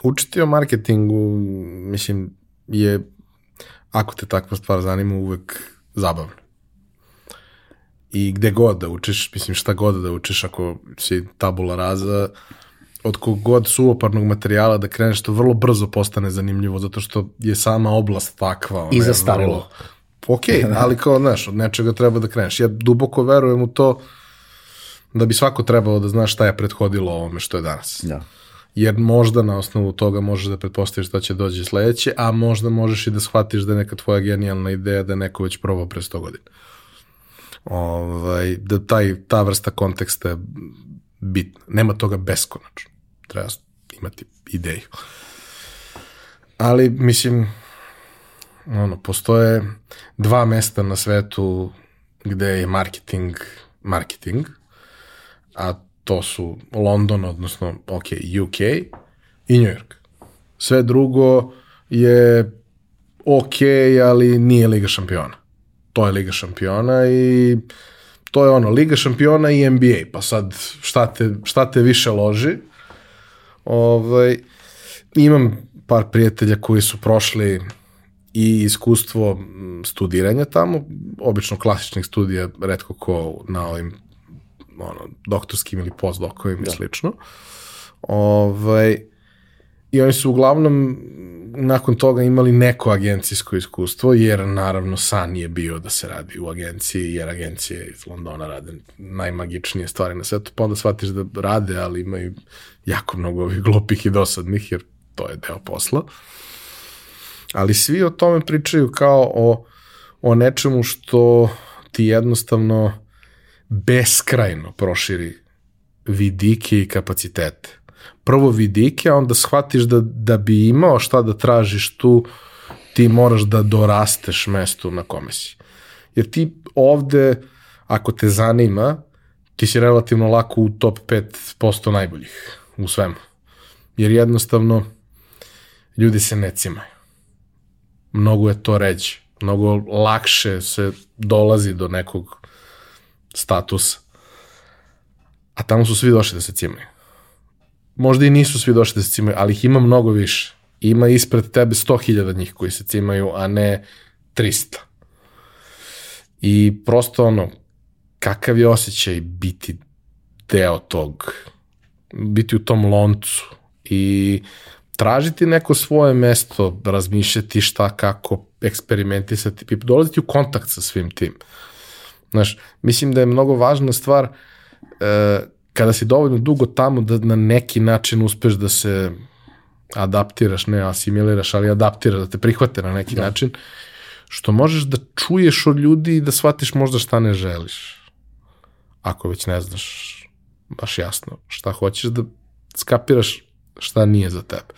učiti o marketingu, mislim, je, ako te takva stvar zanima, uvek zabavno. I gde god da učiš, mislim šta god da učiš, ako si tabula raza, od kog god suvoparnog materijala da kreneš, to vrlo brzo postane zanimljivo, zato što je sama oblast takva. Ona I je zastarelo. vrlo- Ok, ali kao, znaš, od nečega treba da kreneš. Ja duboko verujem u to da bi svako trebalo da zna šta je prethodilo ovome što je danas. Da. Jer možda na osnovu toga možeš da pretpostaviš šta će dođe sledeće, a možda možeš i da shvatiš da je neka tvoja genijalna ideja da je neko već probao pre 100 godina. Ovaj, da taj, ta vrsta konteksta je bitna. Nema toga beskonačno. Treba imati ideju. Ali, mislim, ono, postoje dva mesta na svetu gde je marketing marketing, a to su London, odnosno, ok, UK i New York. Sve drugo je ok, ali nije Liga šampiona. To je Liga šampiona i to je ono, Liga šampiona i NBA, pa sad šta te, šta te više loži. Ovaj, imam par prijatelja koji su prošli i iskustvo studiranja tamo, obično klasičnih studija, redko ko na ovim ono, doktorskim ili postdokovim da. i slično. Ovaj, I oni su uglavnom nakon toga imali neko agencijsko iskustvo, jer naravno san je bio da se radi u agenciji, jer agencije iz Londona rade najmagičnije stvari na svetu, pa onda shvatiš da rade, ali imaju jako mnogo ovih glupih i dosadnih, jer to je deo posla. Ali svi o tome pričaju kao o, o nečemu što ti jednostavno beskrajno proširi vidike i kapacitete. Prvo vidike, a onda shvatiš da, da bi imao šta da tražiš tu, ti moraš da dorasteš mestu na kome si. Jer ti ovde, ako te zanima, ti si relativno lako u top 5% najboljih u svemu. Jer jednostavno ljudi se ne cimaju. Mnogo je to ređe. Mnogo lakše se dolazi do nekog statusa. A tamo su svi došli da se cimaju. Možda i nisu svi došli da se cimaju, ali ih ima mnogo više. Ima ispred tebe 100.000 njih koji se cimaju, a ne 300. I prosto ono, kakav je osjećaj biti deo tog, biti u tom loncu i tražiti neko svoje mesto, razmišljati šta, kako, eksperimentisati, dolaziti u kontakt sa svim tim. Znaš, mislim da je mnogo važna stvar e, kada si dovoljno dugo tamo da na neki način uspeš da se adaptiraš, ne asimiliraš, ali adaptiraš, da te prihvate na neki da. način, što možeš da čuješ od ljudi i da shvatiš možda šta ne želiš. Ako već ne znaš baš jasno šta hoćeš da skapiraš šta nije za tebe.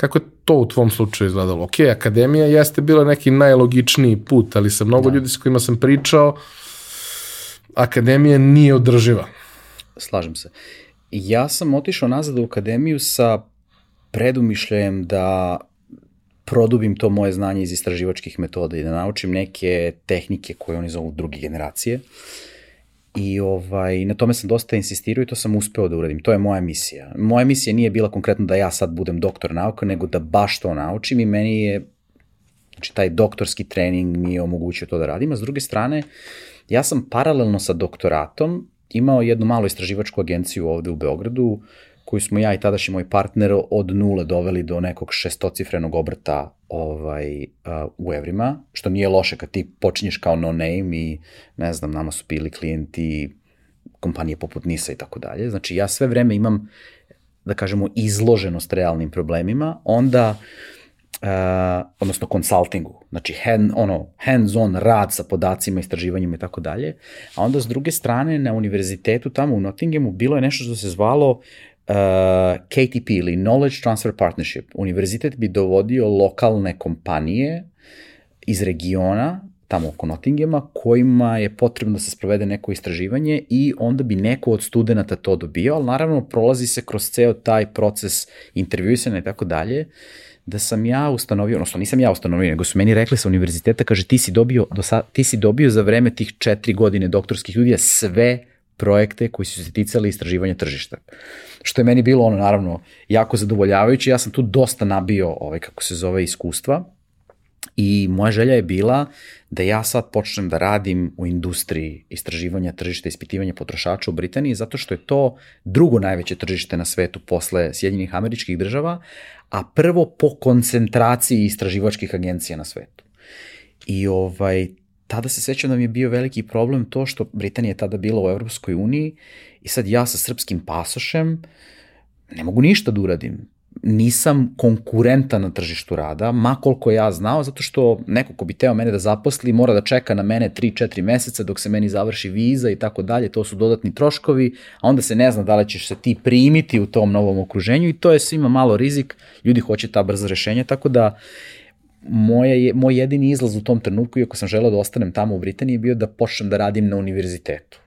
Kako je to u tvom slučaju izgledalo? Ok, akademija jeste bila neki najlogičniji put, ali sa mnogo da. ljudi s kojima sam pričao, akademija nije održiva. Slažem se. Ja sam otišao nazad u akademiju sa predumišljajem da produbim to moje znanje iz istraživačkih metoda i da naučim neke tehnike koje oni zovu druge generacije. I ovaj, na tome sam dosta insistirao i to sam uspeo da uradim. To je moja misija. Moja misija nije bila konkretno da ja sad budem doktor nauka, nego da baš to naučim i meni je, znači taj doktorski trening mi je omogućio to da radim. A s druge strane, ja sam paralelno sa doktoratom imao jednu malu istraživačku agenciju ovde u Beogradu, koju smo ja i tadašnji moj partner od nule doveli do nekog šestocifrenog obrta ovaj, uh, u evrima, što nije loše kad ti počinješ kao no name i ne znam, nama su bili klijenti kompanije poput Nisa i tako dalje. Znači ja sve vreme imam, da kažemo, izloženost realnim problemima, onda uh, odnosno konsultingu, znači hand, ono, hands-on rad sa podacima, istraživanjima i tako dalje, a onda s druge strane na univerzitetu tamo u Nottinghamu bilo je nešto što se zvalo uh, KTP ili Knowledge Transfer Partnership. Univerzitet bi dovodio lokalne kompanije iz regiona tamo oko Nottinghama, kojima je potrebno da se sprovede neko istraživanje i onda bi neko od studenta to dobio, ali naravno prolazi se kroz ceo taj proces intervjuisanja i tako dalje, da sam ja ustanovio, odnosno nisam ja ustanovio, nego su meni rekli sa univerziteta, kaže ti si dobio, do sad, ti si dobio za vreme tih četiri godine doktorskih studija sve projekte koji su se ticali istraživanja tržišta. Što je meni bilo ono naravno jako zadovoljavajuće, ja sam tu dosta nabio ovaj kako se zove iskustva I moja želja je bila da ja sad počnem da radim u industriji istraživanja tržišta, ispitivanja potrošača u Britaniji, zato što je to drugo najveće tržište na svetu posle Sjedinjenih američkih država, a prvo po koncentraciji istraživačkih agencija na svetu. I ovaj, tada se sećam da mi je bio veliki problem to što Britanija je tada bila u Evropskoj uniji i sad ja sa srpskim pasošem ne mogu ništa da uradim. Nisam konkurentan na tržištu rada, makoliko ja znao, zato što neko ko bi teo mene da zaposli mora da čeka na mene 3-4 meseca dok se meni završi viza i tako dalje, to su dodatni troškovi, a onda se ne zna da li ćeš se ti primiti u tom novom okruženju i to je svima malo rizik, ljudi hoće ta brza rešenja, tako da moja je, moj jedini izlaz u tom trenutku, iako sam želeo da ostanem tamo u Britaniji, bio da počnem da radim na univerzitetu.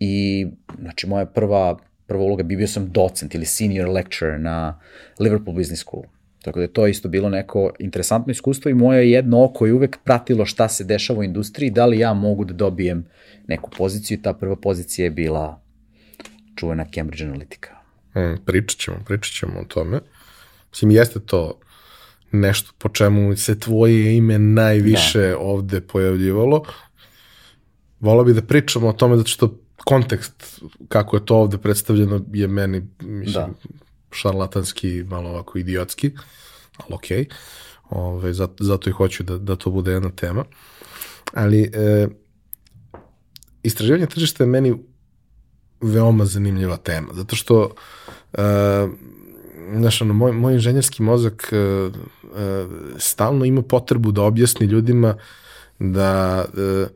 I, znači, moja prva prva uloga, bio sam docent ili senior lecturer na Liverpool Business School. Tako da je to isto bilo neko interesantno iskustvo i moje jedno oko je uvek pratilo šta se dešava u industriji, da li ja mogu da dobijem neku poziciju i ta prva pozicija je bila čuvena Cambridge Analytica. Mm, pričat ćemo, pričat ćemo o tome. Mislim, jeste to nešto po čemu se tvoje ime najviše da. ovde pojavljivalo. Volao bih da pričamo o tome zato što kontekst kako je to ovde predstavljeno je meni mislim, da. šarlatanski, malo ovako idiotski, ali okej. Okay. Ove, zato, zato i hoću da, da to bude jedna tema. Ali e, istraživanje tržišta je meni veoma zanimljiva tema, zato što e, znaš, ono, moj, moj inženjerski mozak e, e, stalno ima potrebu da objasni ljudima da e,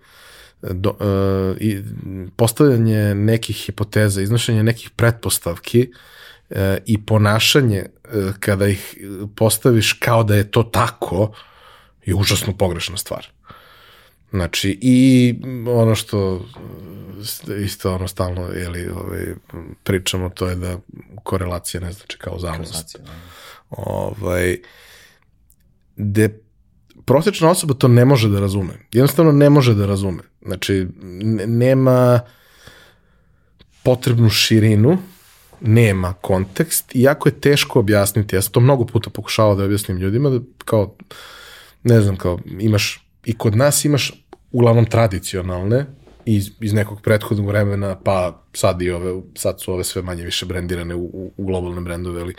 do, uh, i postavljanje nekih hipoteza, iznošenje nekih pretpostavki uh, i ponašanje uh, kada ih postaviš kao da je to tako je užasno pogrešna stvar. Znači, i ono što isto ono stalno jeli, ovaj, pričamo, to je da korelacija ne znači kao zalost. Da. Ovaj, de prosječna osoba to ne može da razume. Jednostavno ne može da razume. Znači, nema potrebnu širinu, nema kontekst i jako je teško objasniti. Ja sam to mnogo puta pokušavao da objasnim ljudima, da kao, ne znam, kao imaš, i kod nas imaš uglavnom tradicionalne iz, iz nekog prethodnog vremena, pa sad i ove, sad su ove sve manje više brendirane u, u, u globalne brendove, ali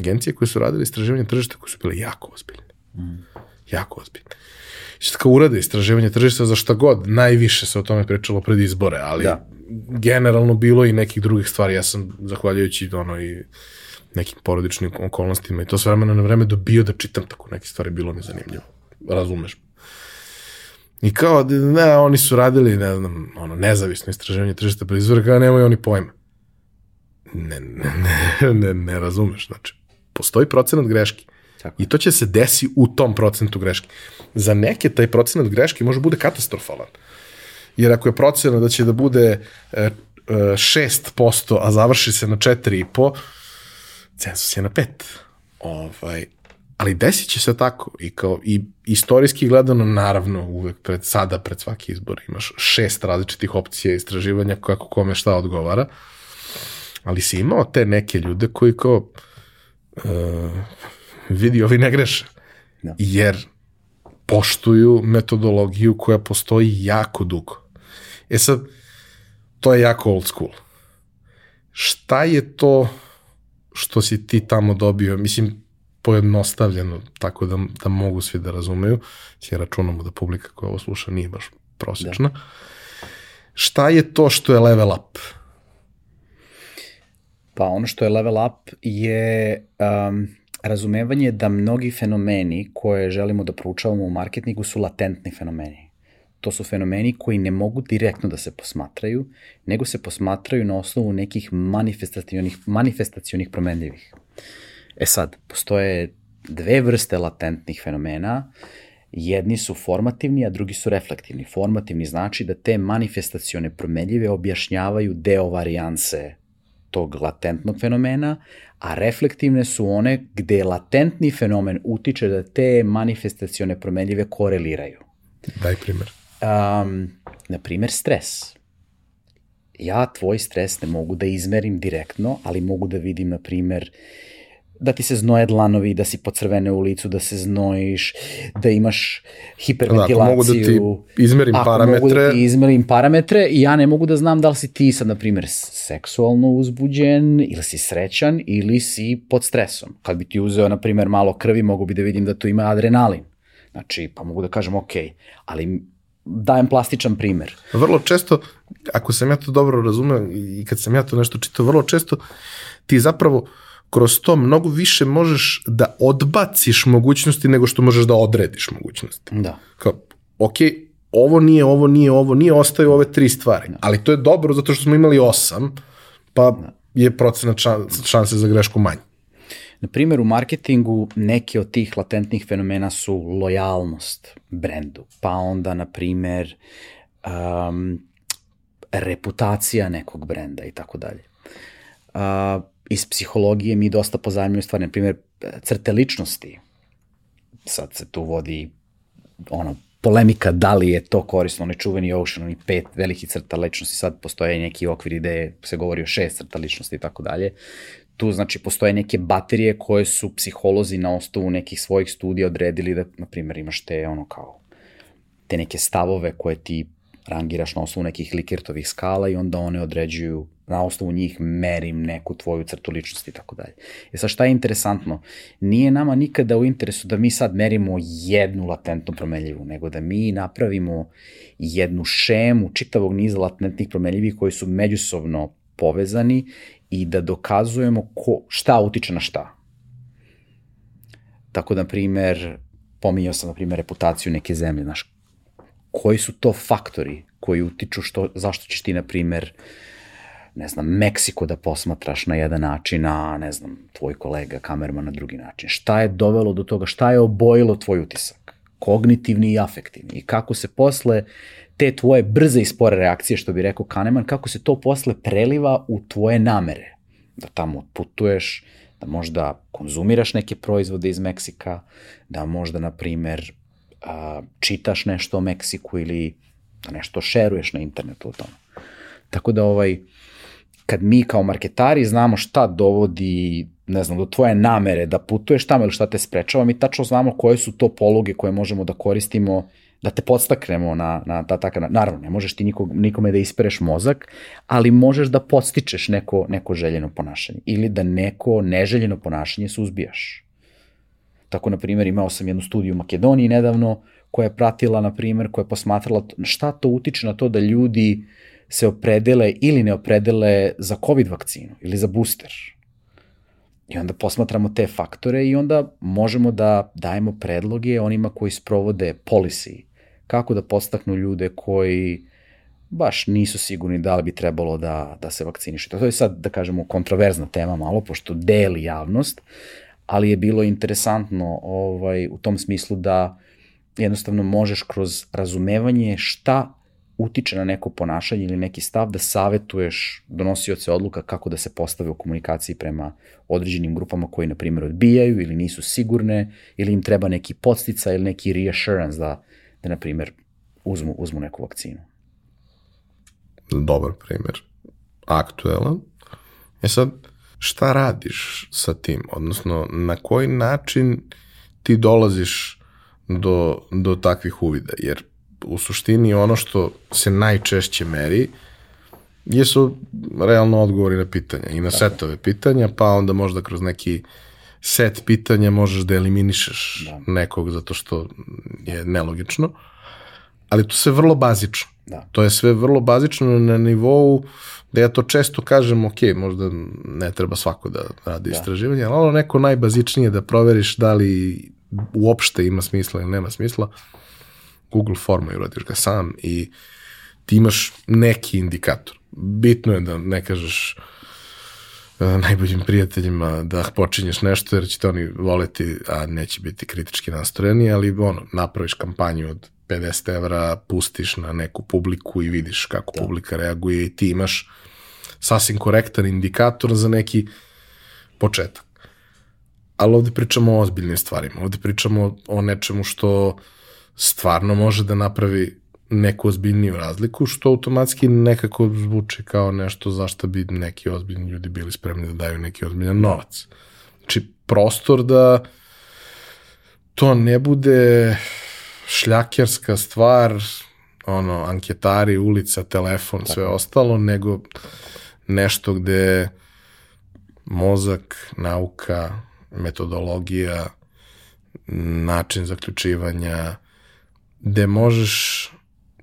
agencije koje su radile istraživanje tržišta koje su bile jako ozbiljne. Mm. Jako ozbiljne. I sad kao urade istraživanje tržišta za šta god, najviše se o tome pričalo pred izbore, ali da. generalno bilo i nekih drugih stvari. Ja sam, zahvaljujući ono i nekim porodičnim okolnostima i to s vremena na vreme dobio da čitam tako neke stvari, bilo mi zanimljivo. Razumeš? I kao, ne, oni su radili, ne znam, ono, nezavisno istraživanje tržišta pred izbore, kao nemaju oni pojma. Ne, ne, ne, ne, ne razumeš, znači, postoji procenat greški. Tako. I to će se desi u tom procentu greške. Za neke taj procenat greške može bude katastrofalan. Jer ako je procena da će da bude e, 6%, e, a završi se na 4,5%, census je na 5%. Ovaj, ali desit će se tako i kao i istorijski gledano naravno uvek pred sada pred svaki izbor imaš šest različitih opcija istraživanja kako kome šta odgovara ali si imao te neke ljude koji kao uh, vidi, ovi ne greše. Da. Jer poštuju metodologiju koja postoji jako dugo. E sad, to je jako old school. Šta je to što si ti tamo dobio? Mislim, pojednostavljeno, tako da, da mogu svi da razumeju, će računamo da publika koja ovo sluša nije baš prosječna. Da. Šta je to što je level up? Pa ono što je level up je um, razumevanje da mnogi fenomeni koje želimo da proučavamo u marketingu su latentni fenomeni. To su fenomeni koji ne mogu direktno da se posmatraju, nego se posmatraju na osnovu nekih manifestacionih, manifestacionih promenljivih. E sad, postoje dve vrste latentnih fenomena, jedni su formativni, a drugi su reflektivni. Formativni znači da te manifestacione promenljive objašnjavaju deo varijanse tog latentnog fenomena, a reflektivne su one gde latentni fenomen utiče da te manifestacione promenljive koreliraju. Daj primer. Um, na primer, stres. Ja tvoj stres ne mogu da izmerim direktno, ali mogu da vidim, na primer, da ti se znoje dlanovi, da si pocrvene u licu, da se znojiš, da imaš hiperventilaciju. Da, ako mogu da ti izmerim ako parametre. Ako mogu da ti izmerim parametre i ja ne mogu da znam da li si ti sad, na primjer, seksualno uzbuđen ili si srećan ili si pod stresom. Kad bi ti uzeo, na primjer, malo krvi, mogu bi da vidim da tu ima adrenalin. Znači, pa mogu da kažem, ok, ali dajem plastičan primer. Vrlo često, ako sam ja to dobro razumeo i kad sam ja to nešto čitao, vrlo često ti zapravo kroz to mnogo više možeš da odbaciš mogućnosti nego što možeš da odrediš mogućnosti. Da. Kao, ok, ovo nije, ovo nije, ovo nije, ostaju ove tri stvari. Da. Ali to je dobro zato što smo imali osam, pa da. je procenat šanse za grešku manji. Na primjer, u marketingu neki od tih latentnih fenomena su lojalnost brendu, pa onda, na primjer, um, reputacija nekog brenda i tako dalje. Uh, iz psihologije mi dosta pozajemljaju stvari, na primjer, crte ličnosti. Sad se tu vodi ono, polemika da li je to korisno, onaj čuveni Ocean, oni pet velikih crta ličnosti, sad postoje neki okvir gde se govori o šest crta ličnosti i tako dalje. Tu znači postoje neke baterije koje su psiholozi na osnovu nekih svojih studija odredili da, na primjer, imaš te ono kao te neke stavove koje ti rangiraš na osnovu nekih Likirtovih skala i onda one određuju, na osnovu njih merim neku tvoju crtu ličnosti i tako dalje. E sad šta je interesantno? Nije nama nikada u interesu da mi sad merimo jednu latentnu promenljivu, nego da mi napravimo jednu šemu čitavog niza latentnih promenljivih koji su međusobno povezani i da dokazujemo ko, šta utiče na šta. Tako da, na primer, pominjao sam, na primer, reputaciju neke zemlje, znaš, koji su to faktori koji utiču što, zašto ćeš ti, na primer, ne znam, Meksiko da posmatraš na jedan način, a ne znam, tvoj kolega, kamerman na drugi način. Šta je dovelo do toga, šta je obojilo tvoj utisak? Kognitivni i afektivni. I kako se posle te tvoje brze i spore reakcije, što bi rekao Kahneman, kako se to posle preliva u tvoje namere. Da tamo putuješ, da možda konzumiraš neke proizvode iz Meksika, da možda, na primer, čitaš nešto o Meksiku ili da nešto šeruješ na internetu o tome. Tako da, ovaj, kad mi kao marketari znamo šta dovodi ne znam, do tvoje namere da putuješ tamo ili šta te sprečava, mi tačno znamo koje su to poluge koje možemo da koristimo da te podstaknemo na, na ta takav, naravno, ne možeš ti nikog, nikome da ispereš mozak, ali možeš da podstičeš neko, neko željeno ponašanje ili da neko neželjeno ponašanje suzbijaš. Tako, na primjer, imao sam jednu studiju u Makedoniji nedavno koja je pratila, na primjer, koja je posmatrala šta to utiče na to da ljudi se opredele ili ne opredele za COVID vakcinu ili za booster. I onda posmatramo te faktore i onda možemo da dajemo predloge onima koji sprovode policy kako da postaknu ljude koji baš nisu sigurni da li bi trebalo da, da se vakcinišu. To je sad, da kažemo, kontroverzna tema malo, pošto deli javnost, ali je bilo interesantno ovaj, u tom smislu da jednostavno možeš kroz razumevanje šta utiče na neko ponašanje ili neki stav da savetuješ donosioce odluka kako da se postave u komunikaciji prema određenim grupama koji, na primjer, odbijaju ili nisu sigurne ili im treba neki podstica ili neki reassurance da da, na primjer, uzmu, uzmu neku vakcinu. Dobar primjer. Aktuelan. E sad, šta radiš sa tim? Odnosno, na koji način ti dolaziš do, do takvih uvida? Jer u suštini ono što se najčešće meri jesu realno odgovori na pitanja i na setove pitanja, pa onda možda kroz neki set pitanja možeš da eliminišeš da. nekog zato što je nelogično, ali to sve vrlo bazično. Da. To je sve vrlo bazično na nivou da ja to često kažem, ok, možda ne treba svako da radi da. istraživanje, ali ono neko najbazičnije da proveriš da li uopšte ima smisla ili nema smisla, Google forma i uradiš ga sam i ti imaš neki indikator. Bitno je da ne kažeš najboljim prijateljima da počinješ nešto jer će te oni voleti, a neće biti kritički nastrojeni, ali ono, napraviš kampanju od 50 evra, pustiš na neku publiku i vidiš kako da. publika reaguje i ti imaš sasvim korektan indikator za neki početak. Ali ovde pričamo o ozbiljnim stvarima, ovde pričamo o nečemu što stvarno može da napravi neku ozbiljniju razliku, što automatski nekako zvuči kao nešto zašto bi neki ozbiljni ljudi bili spremni da daju neki ozbiljan novac. Znači, prostor da to ne bude šljakerska stvar, ono, anketari, ulica, telefon, sve ostalo, nego nešto gde mozak, nauka, metodologija, način zaključivanja, gde možeš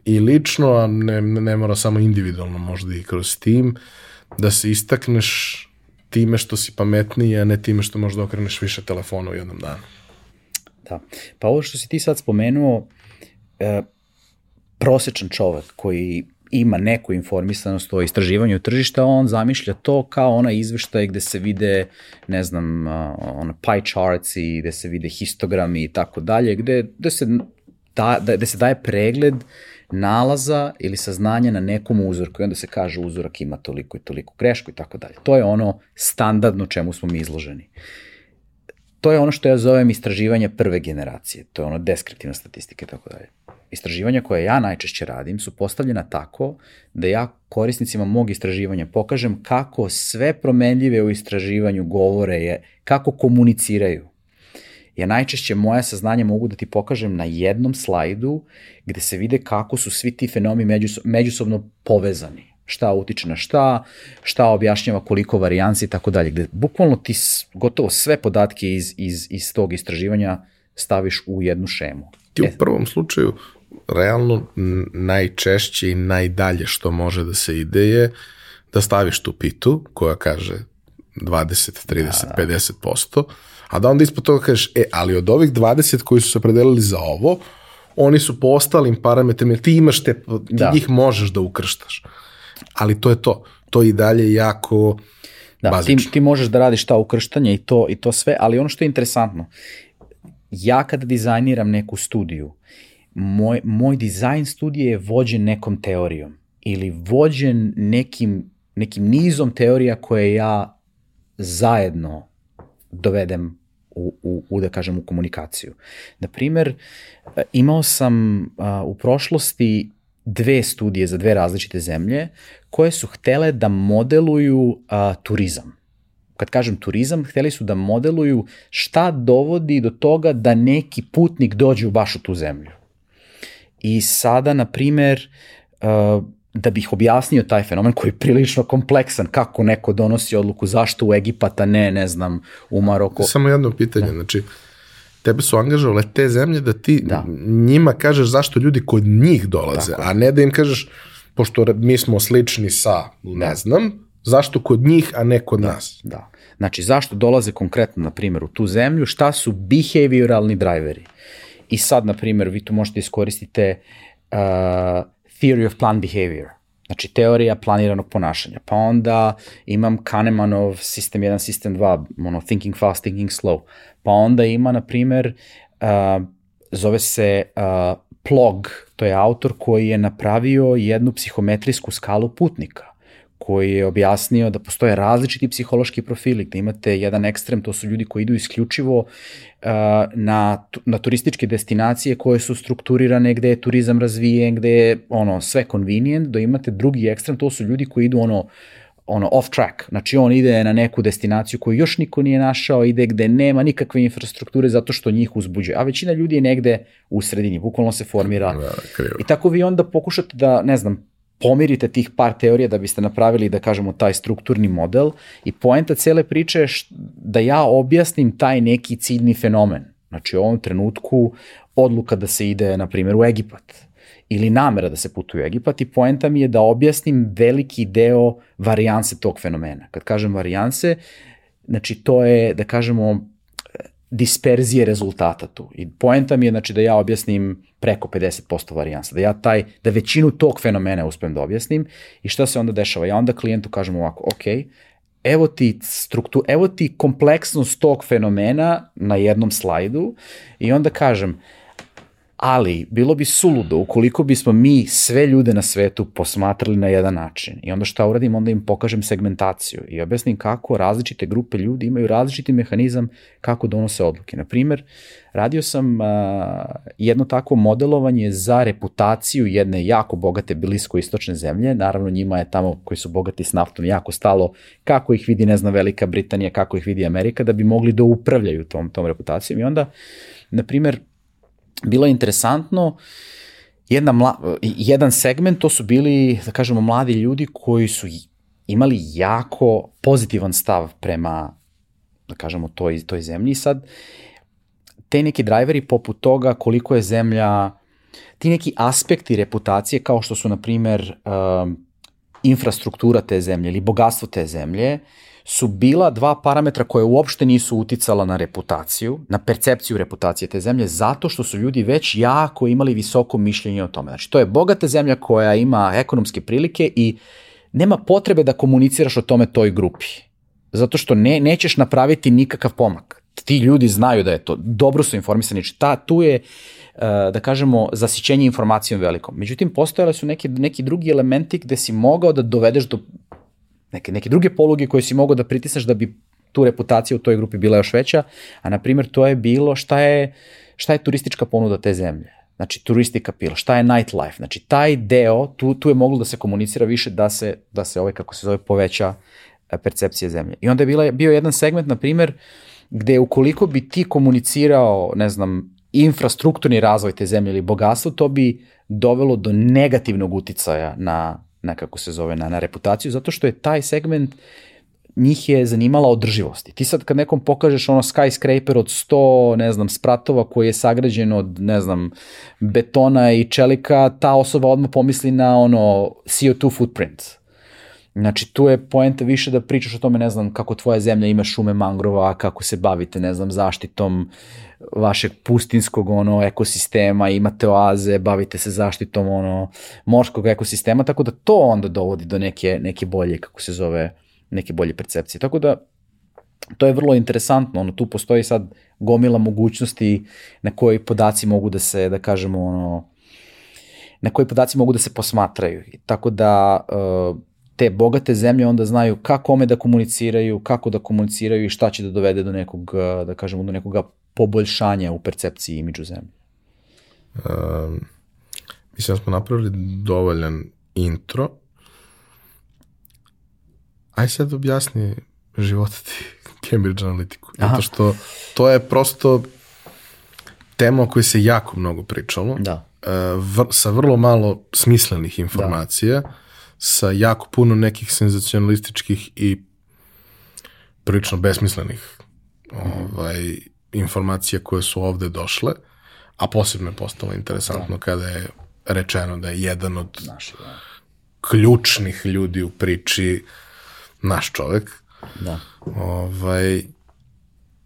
i lično, a ne, ne mora samo individualno, možda i kroz tim, da se istakneš time što si pametniji, a ne time što možda okreneš više telefona u jednom danu. Da. Pa ovo što si ti sad spomenuo, e, prosečan čovek koji ima neku informisanost o istraživanju tržišta, on zamišlja to kao ona izveštaj gde se vide, ne znam, ona pie charts i gde se vide histogrami i tako dalje, gde, gde, se, da, gde se daje pregled nalaza ili saznanja na nekom uzorku i onda se kaže uzorak ima toliko i toliko grešku i tako dalje. To je ono standardno čemu smo mi izloženi. To je ono što ja zovem istraživanje prve generacije, to je ono deskriptivna statistika i tako dalje. Istraživanja koje ja najčešće radim su postavljena tako da ja korisnicima mog istraživanja pokažem kako sve promenljive u istraživanju govore je, kako komuniciraju ja najčešće moja saznanja mogu da ti pokažem na jednom slajdu gde se vide kako su svi ti fenomi međusobno povezani. Šta utiče na šta, šta objašnjava koliko varijanci i tako dalje. Gde bukvalno ti gotovo sve podatke iz, iz, iz tog istraživanja staviš u jednu šemu. Ti u e. prvom slučaju realno najčešće i najdalje što može da se ide je da staviš tu pitu koja kaže 20, 30, da, da. 50%, a da onda ispod toga kažeš, e, ali od ovih 20 koji su se predelili za ovo, oni su po ostalim parametrima, ti imaš te, ti da. njih možeš da ukrštaš. Ali to je to. To i dalje jako da, bazično. Ti, ti možeš da radiš ta ukrštanja i to, i to sve, ali ono što je interesantno, ja kada dizajniram neku studiju, moj, moj dizajn studije je vođen nekom teorijom ili vođen nekim, nekim nizom teorija koje ja zajedno dovedem u, u, u da kažem, u komunikaciju. Na primer, imao sam a, u prošlosti dve studije za dve različite zemlje koje su htele da modeluju a, turizam. Kad kažem turizam, hteli su da modeluju šta dovodi do toga da neki putnik dođe u baš u tu zemlju. I sada, na primer, uh, da bih objasnio taj fenomen koji je prilično kompleksan, kako neko donosi odluku zašto u Egipata, ne, ne znam, u Maroko. Samo jedno pitanje, da. znači, tebe su angažovale te zemlje da ti da. njima kažeš zašto ljudi kod njih dolaze, Tako. a ne da im kažeš, pošto mi smo slični sa, ne da. znam, zašto kod njih, a ne kod da, nas. Da. Znači, zašto dolaze konkretno, na primjer, u tu zemlju, šta su behavioralni driveri. I sad, na primjer, vi tu možete iskoristite uh, Theory of Planned Behavior. Znači, teorija planiranog ponašanja. Pa onda imam Kahnemanov System 1, System 2, ono, Thinking Fast, Thinking Slow. Pa onda ima, na primer, uh, zove se uh, Plog, to je autor koji je napravio jednu psihometrijsku skalu putnika koji je objasnio da postoje različiti psihološki profili, gde imate jedan ekstrem, to su ljudi koji idu isključivo uh, na, na turističke destinacije koje su strukturirane, gde je turizam razvijen, gde je ono, sve convenient, da imate drugi ekstrem, to su ljudi koji idu ono, ono off track, znači on ide na neku destinaciju koju još niko nije našao, ide gde nema nikakve infrastrukture zato što njih uzbuđuje, a većina ljudi je negde u sredini, bukvalno se formira da, i tako vi onda pokušate da, ne znam, pomirite tih par teorija da biste napravili, da kažemo, taj strukturni model i poenta cele priče je da ja objasnim taj neki ciljni fenomen. Znači u ovom trenutku odluka da se ide, na primjer, u Egipat ili namera da se putuje u Egipat i poenta mi je da objasnim veliki deo varijanse tog fenomena. Kad kažem varijanse, znači to je, da kažemo, disperzije rezultata tu. I poenta mi je znači da ja objasnim preko 50% varijansa, da ja taj, da većinu tog fenomena uspem da objasnim i šta se onda dešava? Ja onda klijentu kažem ovako, ok, evo ti struktu, evo ti kompleksnost tog fenomena na jednom slajdu i onda kažem, Ali, bilo bi suludo ukoliko bismo mi sve ljude na svetu posmatrali na jedan način. I onda šta uradim? Onda im pokažem segmentaciju i objasnim kako različite grupe ljudi imaju različiti mehanizam kako donose odluke. Na primer, radio sam uh, jedno takvo modelovanje za reputaciju jedne jako bogate blisko-istočne zemlje. Naravno, njima je tamo koji su bogati s naftom jako stalo kako ih vidi, ne znam, Velika Britanija, kako ih vidi Amerika, da bi mogli da upravljaju tom, tom reputacijom. I onda, na primer, bilo je interesantno, jedna mla, jedan segment, to su bili, da kažemo, mladi ljudi koji su imali jako pozitivan stav prema, da kažemo, toj, toj zemlji. I sad, te neki drajveri poput toga koliko je zemlja, ti neki aspekti reputacije kao što su, na primer, um, infrastruktura te zemlje ili bogatstvo te zemlje, su bila dva parametra koje uopšte nisu uticala na reputaciju, na percepciju reputacije te zemlje, zato što su ljudi već jako imali visoko mišljenje o tome. Znači, to je bogata zemlja koja ima ekonomske prilike i nema potrebe da komuniciraš o tome toj grupi. Zato što ne, nećeš napraviti nikakav pomak. Ti ljudi znaju da je to, dobro su informisani, znači ta, tu je, eh, da kažemo, zasićenje informacijom velikom. Međutim, postojale su neki, neki drugi elementi gde si mogao da dovedeš do neke, neke druge poluge koje si mogao da pritisneš da bi tu reputacija u toj grupi bila još veća, a na primjer to je bilo šta je, šta je turistička ponuda te zemlje. Znači, turistika pila, šta je nightlife. Znači, taj deo, tu, tu je moglo da se komunicira više da se, da se ovaj, kako se zove, poveća e, percepcija zemlje. I onda je bila, bio jedan segment, na primjer, gde ukoliko bi ti komunicirao, ne znam, infrastrukturni razvoj te zemlje ili bogatstvo, to bi dovelo do negativnog uticaja na, na kako se zove, na, na reputaciju, zato što je taj segment njih je zanimala održivost. I ti sad kad nekom pokažeš ono skyscraper od 100, ne znam, spratova koji je sagrađen od, ne znam, betona i čelika, ta osoba odmah pomisli na ono CO2 footprint. Znači, tu je poenta više da pričaš o tome, ne znam, kako tvoja zemlja ima šume mangrova, kako se bavite, ne znam, zaštitom vašeg pustinskog ono ekosistema, imate oaze, bavite se zaštitom ono morskog ekosistema, tako da to onda dovodi do neke, neke bolje, kako se zove, neke bolje percepcije. Tako da to je vrlo interesantno, ono, tu postoji sad gomila mogućnosti na koji podaci mogu da se, da kažemo, ono, na koji podaci mogu da se posmatraju. Tako da uh, te bogate zemlje onda znaju kako kome da komuniciraju, kako da komuniciraju i šta će da dovede do nekog, da kažemo, do nekog poboljšanja u percepciji imidžu zemlje. Um, mislim da smo napravili dovoljan intro. Aj sad objasni života ti Cambridge Analytiku. Zato što to je prosto tema o kojoj se jako mnogo pričalo. Da. Uh, vr, sa vrlo malo smislenih informacija. Da sa jako puno nekih senzacionalističkih i prilično besmislenih ovaj, informacija koje su ovde došle, a posebno je postalo interesantno da. kada je rečeno da je jedan od Naši, da. ključnih ljudi u priči naš čovek. Da. Ovaj,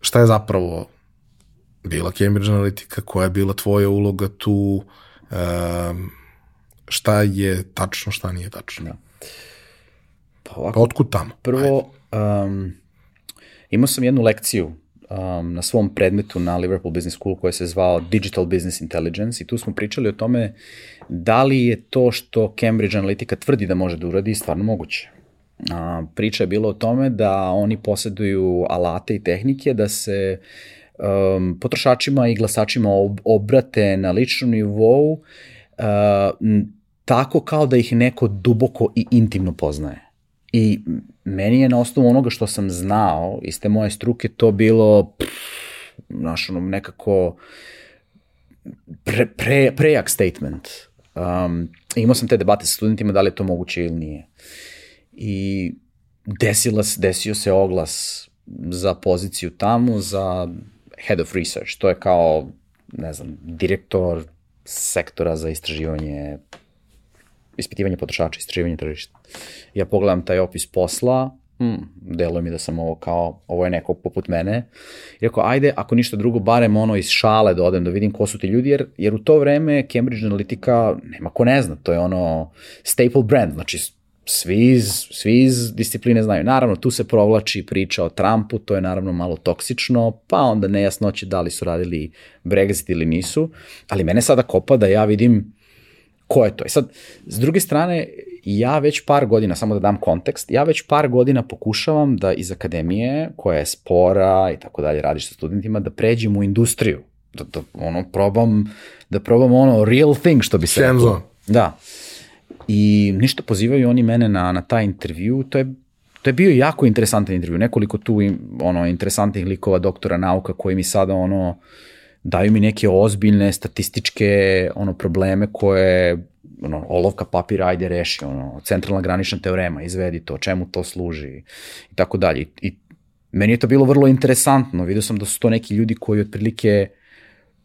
šta je zapravo bila Cambridge Analytica, koja je bila tvoja uloga tu, um, šta je tačno, šta nije tačno. Da. Pa ovako, pa otkud tamo? Prvo, um, imao sam jednu lekciju um, na svom predmetu na Liverpool Business School koja se zvao Digital Business Intelligence i tu smo pričali o tome da li je to što Cambridge Analytica tvrdi da može da uradi stvarno moguće. A, priča je bilo o tome da oni posjeduju alate i tehnike da se um, potrošačima i glasačima ob, obrate na ličnom nivou uh, tako kao da ih neko duboko i intimno poznaje. I meni je na osnovu onoga što sam znao iz te moje struke to bilo pff, znaš, ono, nekako pre, pre, prejak statement. Um, imao sam te debate sa studentima da li je to moguće ili nije. I desila, desio se oglas za poziciju tamo, za head of research. To je kao, ne znam, direktor sektora za istraživanje ispitivanje potrošača, istraživanje tržišta. Ja pogledam taj opis posla, hmm, deluje mi da sam ovo kao, ovo je neko poput mene. I rekao, ajde, ako ništa drugo, barem ono iz šale da odem da vidim ko su ti ljudi, jer, jer u to vreme Cambridge Analytica, nema ko ne zna, to je ono staple brand, znači svi iz, svi iz discipline znaju. Naravno, tu se provlači priča o Trumpu, to je naravno malo toksično, pa onda nejasnoće da li su radili Brexit ili nisu, ali mene sada kopa da ja vidim ko je to. I sad, s druge strane, ja već par godina, samo da dam kontekst, ja već par godina pokušavam da iz akademije, koja je spora i tako dalje, radiš sa studentima, da pređem u industriju. Da, da ono, probam, da probam ono real thing, što bi se rekao. Da. I ništa pozivaju oni mene na, na taj intervju, to je To je bio jako interesantan intervju, nekoliko tu ono interesantnih likova doktora nauka koji mi sada ono daju mi neke ozbiljne statističke ono probleme koje ono, olovka papira, ajde reši, ono, centralna granična teorema, izvedi to, čemu to služi i tako dalje. I meni je to bilo vrlo interesantno, vidio sam da su to neki ljudi koji otprilike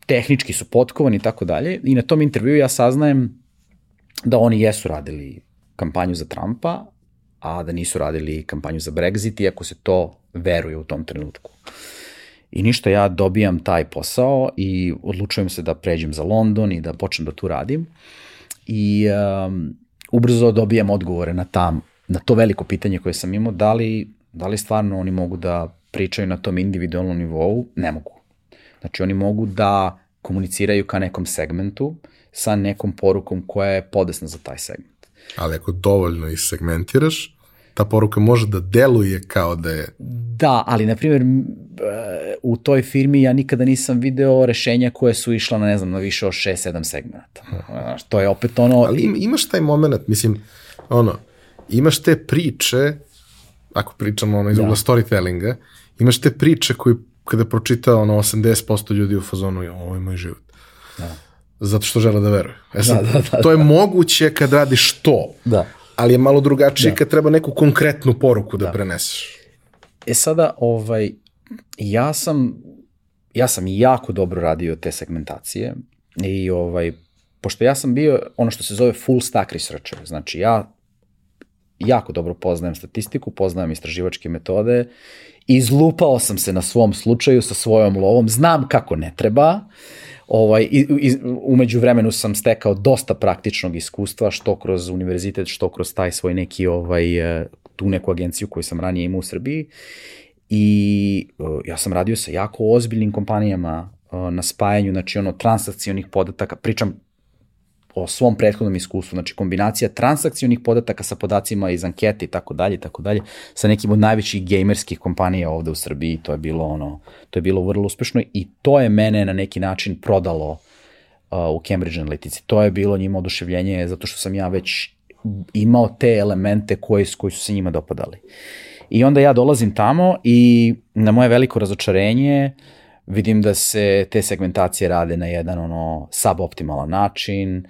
tehnički su potkovani i tako dalje i na tom intervju ja saznajem da oni jesu radili kampanju za Trumpa, a da nisu radili kampanju za Brexit, iako se to veruje u tom trenutku. I ništa, ja dobijam taj posao i odlučujem se da pređem za London i da počnem da tu radim. I um, ubrzo dobijam odgovore na, tam, na to veliko pitanje koje sam imao, da li, da li stvarno oni mogu da pričaju na tom individualnom nivou? Ne mogu. Znači oni mogu da komuniciraju ka nekom segmentu sa nekom porukom koja je podesna za taj segment. Ali ako dovoljno ih segmentiraš, ta poruka može da deluje kao da je... Da, ali na primjer u toj firmi ja nikada nisam video rešenja koje su išla na ne znam na više od 6-7 segmenta. Znaš, to je opet ono... Ali imaš taj moment, mislim, ono, imaš te priče, ako pričamo ono iz da. storytellinga, imaš te priče koje kada pročita ono 80% ljudi u fazonu, ovo je moj život. Da. Zato što žele da veruju. E sad, da, da, da, to je moguće kad radiš to. Da ali je malo drugačije da. kad treba neku konkretnu poruku da, da preneseš. E sada, ovaj, ja sam, ja sam jako dobro radio te segmentacije i ovaj, pošto ja sam bio ono što se zove full stack researcher, znači ja jako dobro poznajem statistiku, poznajem istraživačke metode, izlupao sam se na svom slučaju sa svojom lovom, znam kako ne treba, Ovaj, i, umeđu vremenu sam stekao dosta praktičnog iskustva, što kroz univerzitet, što kroz taj svoj neki, ovaj, e, tu neku agenciju koju sam ranije imao u Srbiji. I uh, ja sam radio sa jako ozbiljnim kompanijama uh, na spajanju, znači ono, transakcionih podataka, pričam o svom prethodnom iskustvu, znači kombinacija transakcionih podataka sa podacima iz ankete i tako dalje tako dalje, sa nekim od najvećih gamerskih kompanija ovde u Srbiji, to je bilo ono, to je bilo vrlo uspešno i to je mene na neki način prodalo uh, u Cambridge Analytici. To je bilo njima oduševljenje zato što sam ja već imao te elemente koji, koji su se njima dopadali. I onda ja dolazim tamo i na moje veliko razočarenje uh, vidim da se te segmentacije rade na jedan ono suboptimalan način,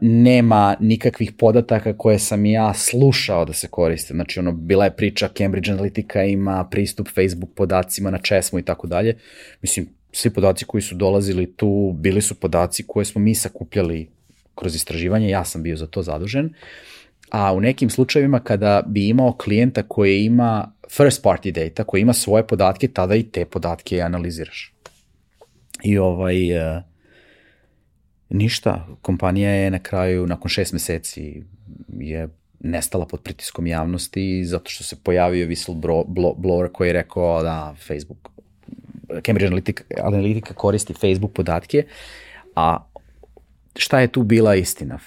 nema nikakvih podataka koje sam ja slušao da se koriste. Znači, ono, bila je priča Cambridge Analytica ima pristup Facebook podacima na česmu i tako dalje. Mislim, svi podaci koji su dolazili tu bili su podaci koje smo mi sakupljali kroz istraživanje, ja sam bio za to zadužen. A u nekim slučajevima kada bi imao klijenta koji ima first party data koji ima svoje podatke, tada i te podatke analiziraš. I ovaj, uh, ništa, kompanija je na kraju, nakon šest meseci, je nestala pod pritiskom javnosti zato što se pojavio whistleblower koji je rekao da Facebook, Cambridge Analytica, Analytica koristi Facebook podatke, a šta je tu bila istina?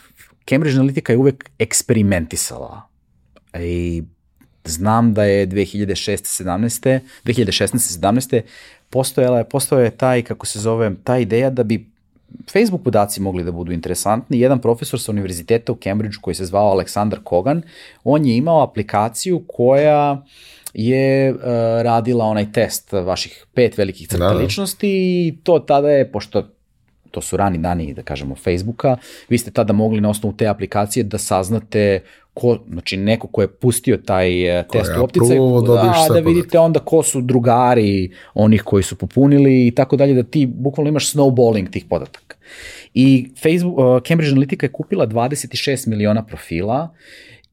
Cambridge Analytica je uvek eksperimentisala i znam da je 2006. 17. 2016. 17. postojala je, postojala je taj, kako se zove, ta ideja da bi Facebook podaci mogli da budu interesantni. Jedan profesor sa univerziteta u Cambridge koji se zvao Aleksandar Kogan, on je imao aplikaciju koja je uh, radila onaj test vaših pet velikih crta da, da. ličnosti i to tada je, pošto to su rani dani, da kažemo, Facebooka, vi ste tada mogli na osnovu te aplikacije da saznate ko, znači neko ko je pustio taj uh, test u opticaj, da, da vidite onda ko su drugari onih koji su popunili i tako dalje, da ti bukvalno imaš snowballing tih podataka. I Facebook, uh, Cambridge Analytica je kupila 26 miliona profila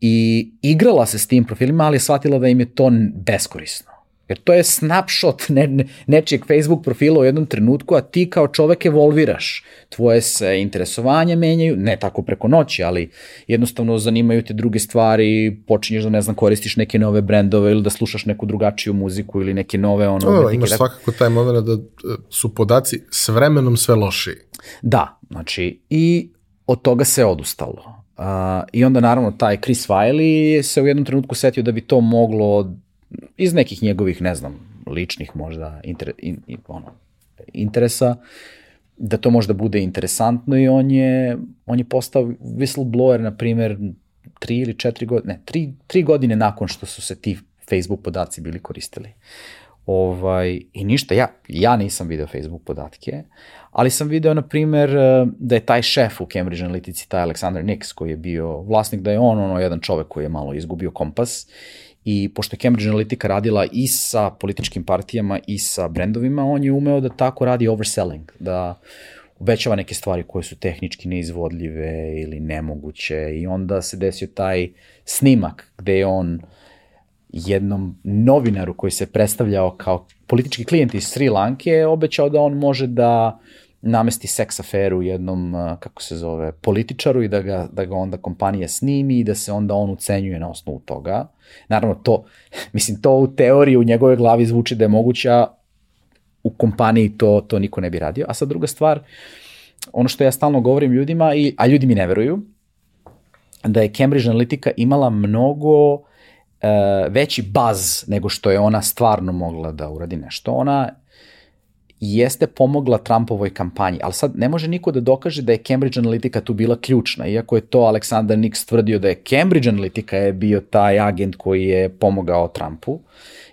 i igrala se s tim profilima, ali je shvatila da im je to beskorisno. Jer to je snapshot ne, ne, nečijeg Facebook profila u jednom trenutku, a ti kao čovek evolviraš. Tvoje se interesovanja menjaju, ne tako preko noći, ali jednostavno zanimaju te druge stvari, počinješ da, ne znam, koristiš neke nove brendove ili da slušaš neku drugačiju muziku ili neke nove ono... No, imaš svakako taj moment da su podaci s vremenom sve lošiji. Da, znači, i od toga se odustalo. Uh, I onda naravno taj Chris Wiley se u jednom trenutku setio da bi to moglo iz nekih njegovih, ne znam, ličnih možda inter, in, in, ono, interesa, da to možda bude interesantno i on je, on je postao whistleblower, na primer, tri ili četiri godine, ne, tri, tri godine nakon što su se ti Facebook podaci bili koristili. Ovaj, I ništa, ja, ja nisam video Facebook podatke, ali sam video, na primer, da je taj šef u Cambridge Analytici, taj Alexander Nix, koji je bio vlasnik, da je on ono jedan čovek koji je malo izgubio kompas i pošto je Cambridge Analytica radila i sa političkim partijama i sa brendovima, on je umeo da tako radi overselling, da obećava neke stvari koje su tehnički neizvodljive ili nemoguće. I onda se desio taj snimak gde je on jednom novinaru koji se predstavljao kao politički klijent iz Sri Lanke obećao da on može da namesti seks aferu jednom, kako se zove, političaru i da ga, da ga onda kompanija snimi i da se onda on ucenjuje na osnovu toga. Naravno, to, mislim, to u teoriji u njegove glavi zvuči da je moguće, a u kompaniji to, to niko ne bi radio. A sad druga stvar, ono što ja stalno govorim ljudima, i, a ljudi mi ne veruju, da je Cambridge Analytica imala mnogo uh, veći baz nego što je ona stvarno mogla da uradi nešto. Ona jeste pomogla Trumpovoj kampanji, ali sad ne može niko da dokaže da je Cambridge Analytica tu bila ključna, iako je to Aleksandar Nix tvrdio da je Cambridge Analytica je bio taj agent koji je pomogao Trumpu.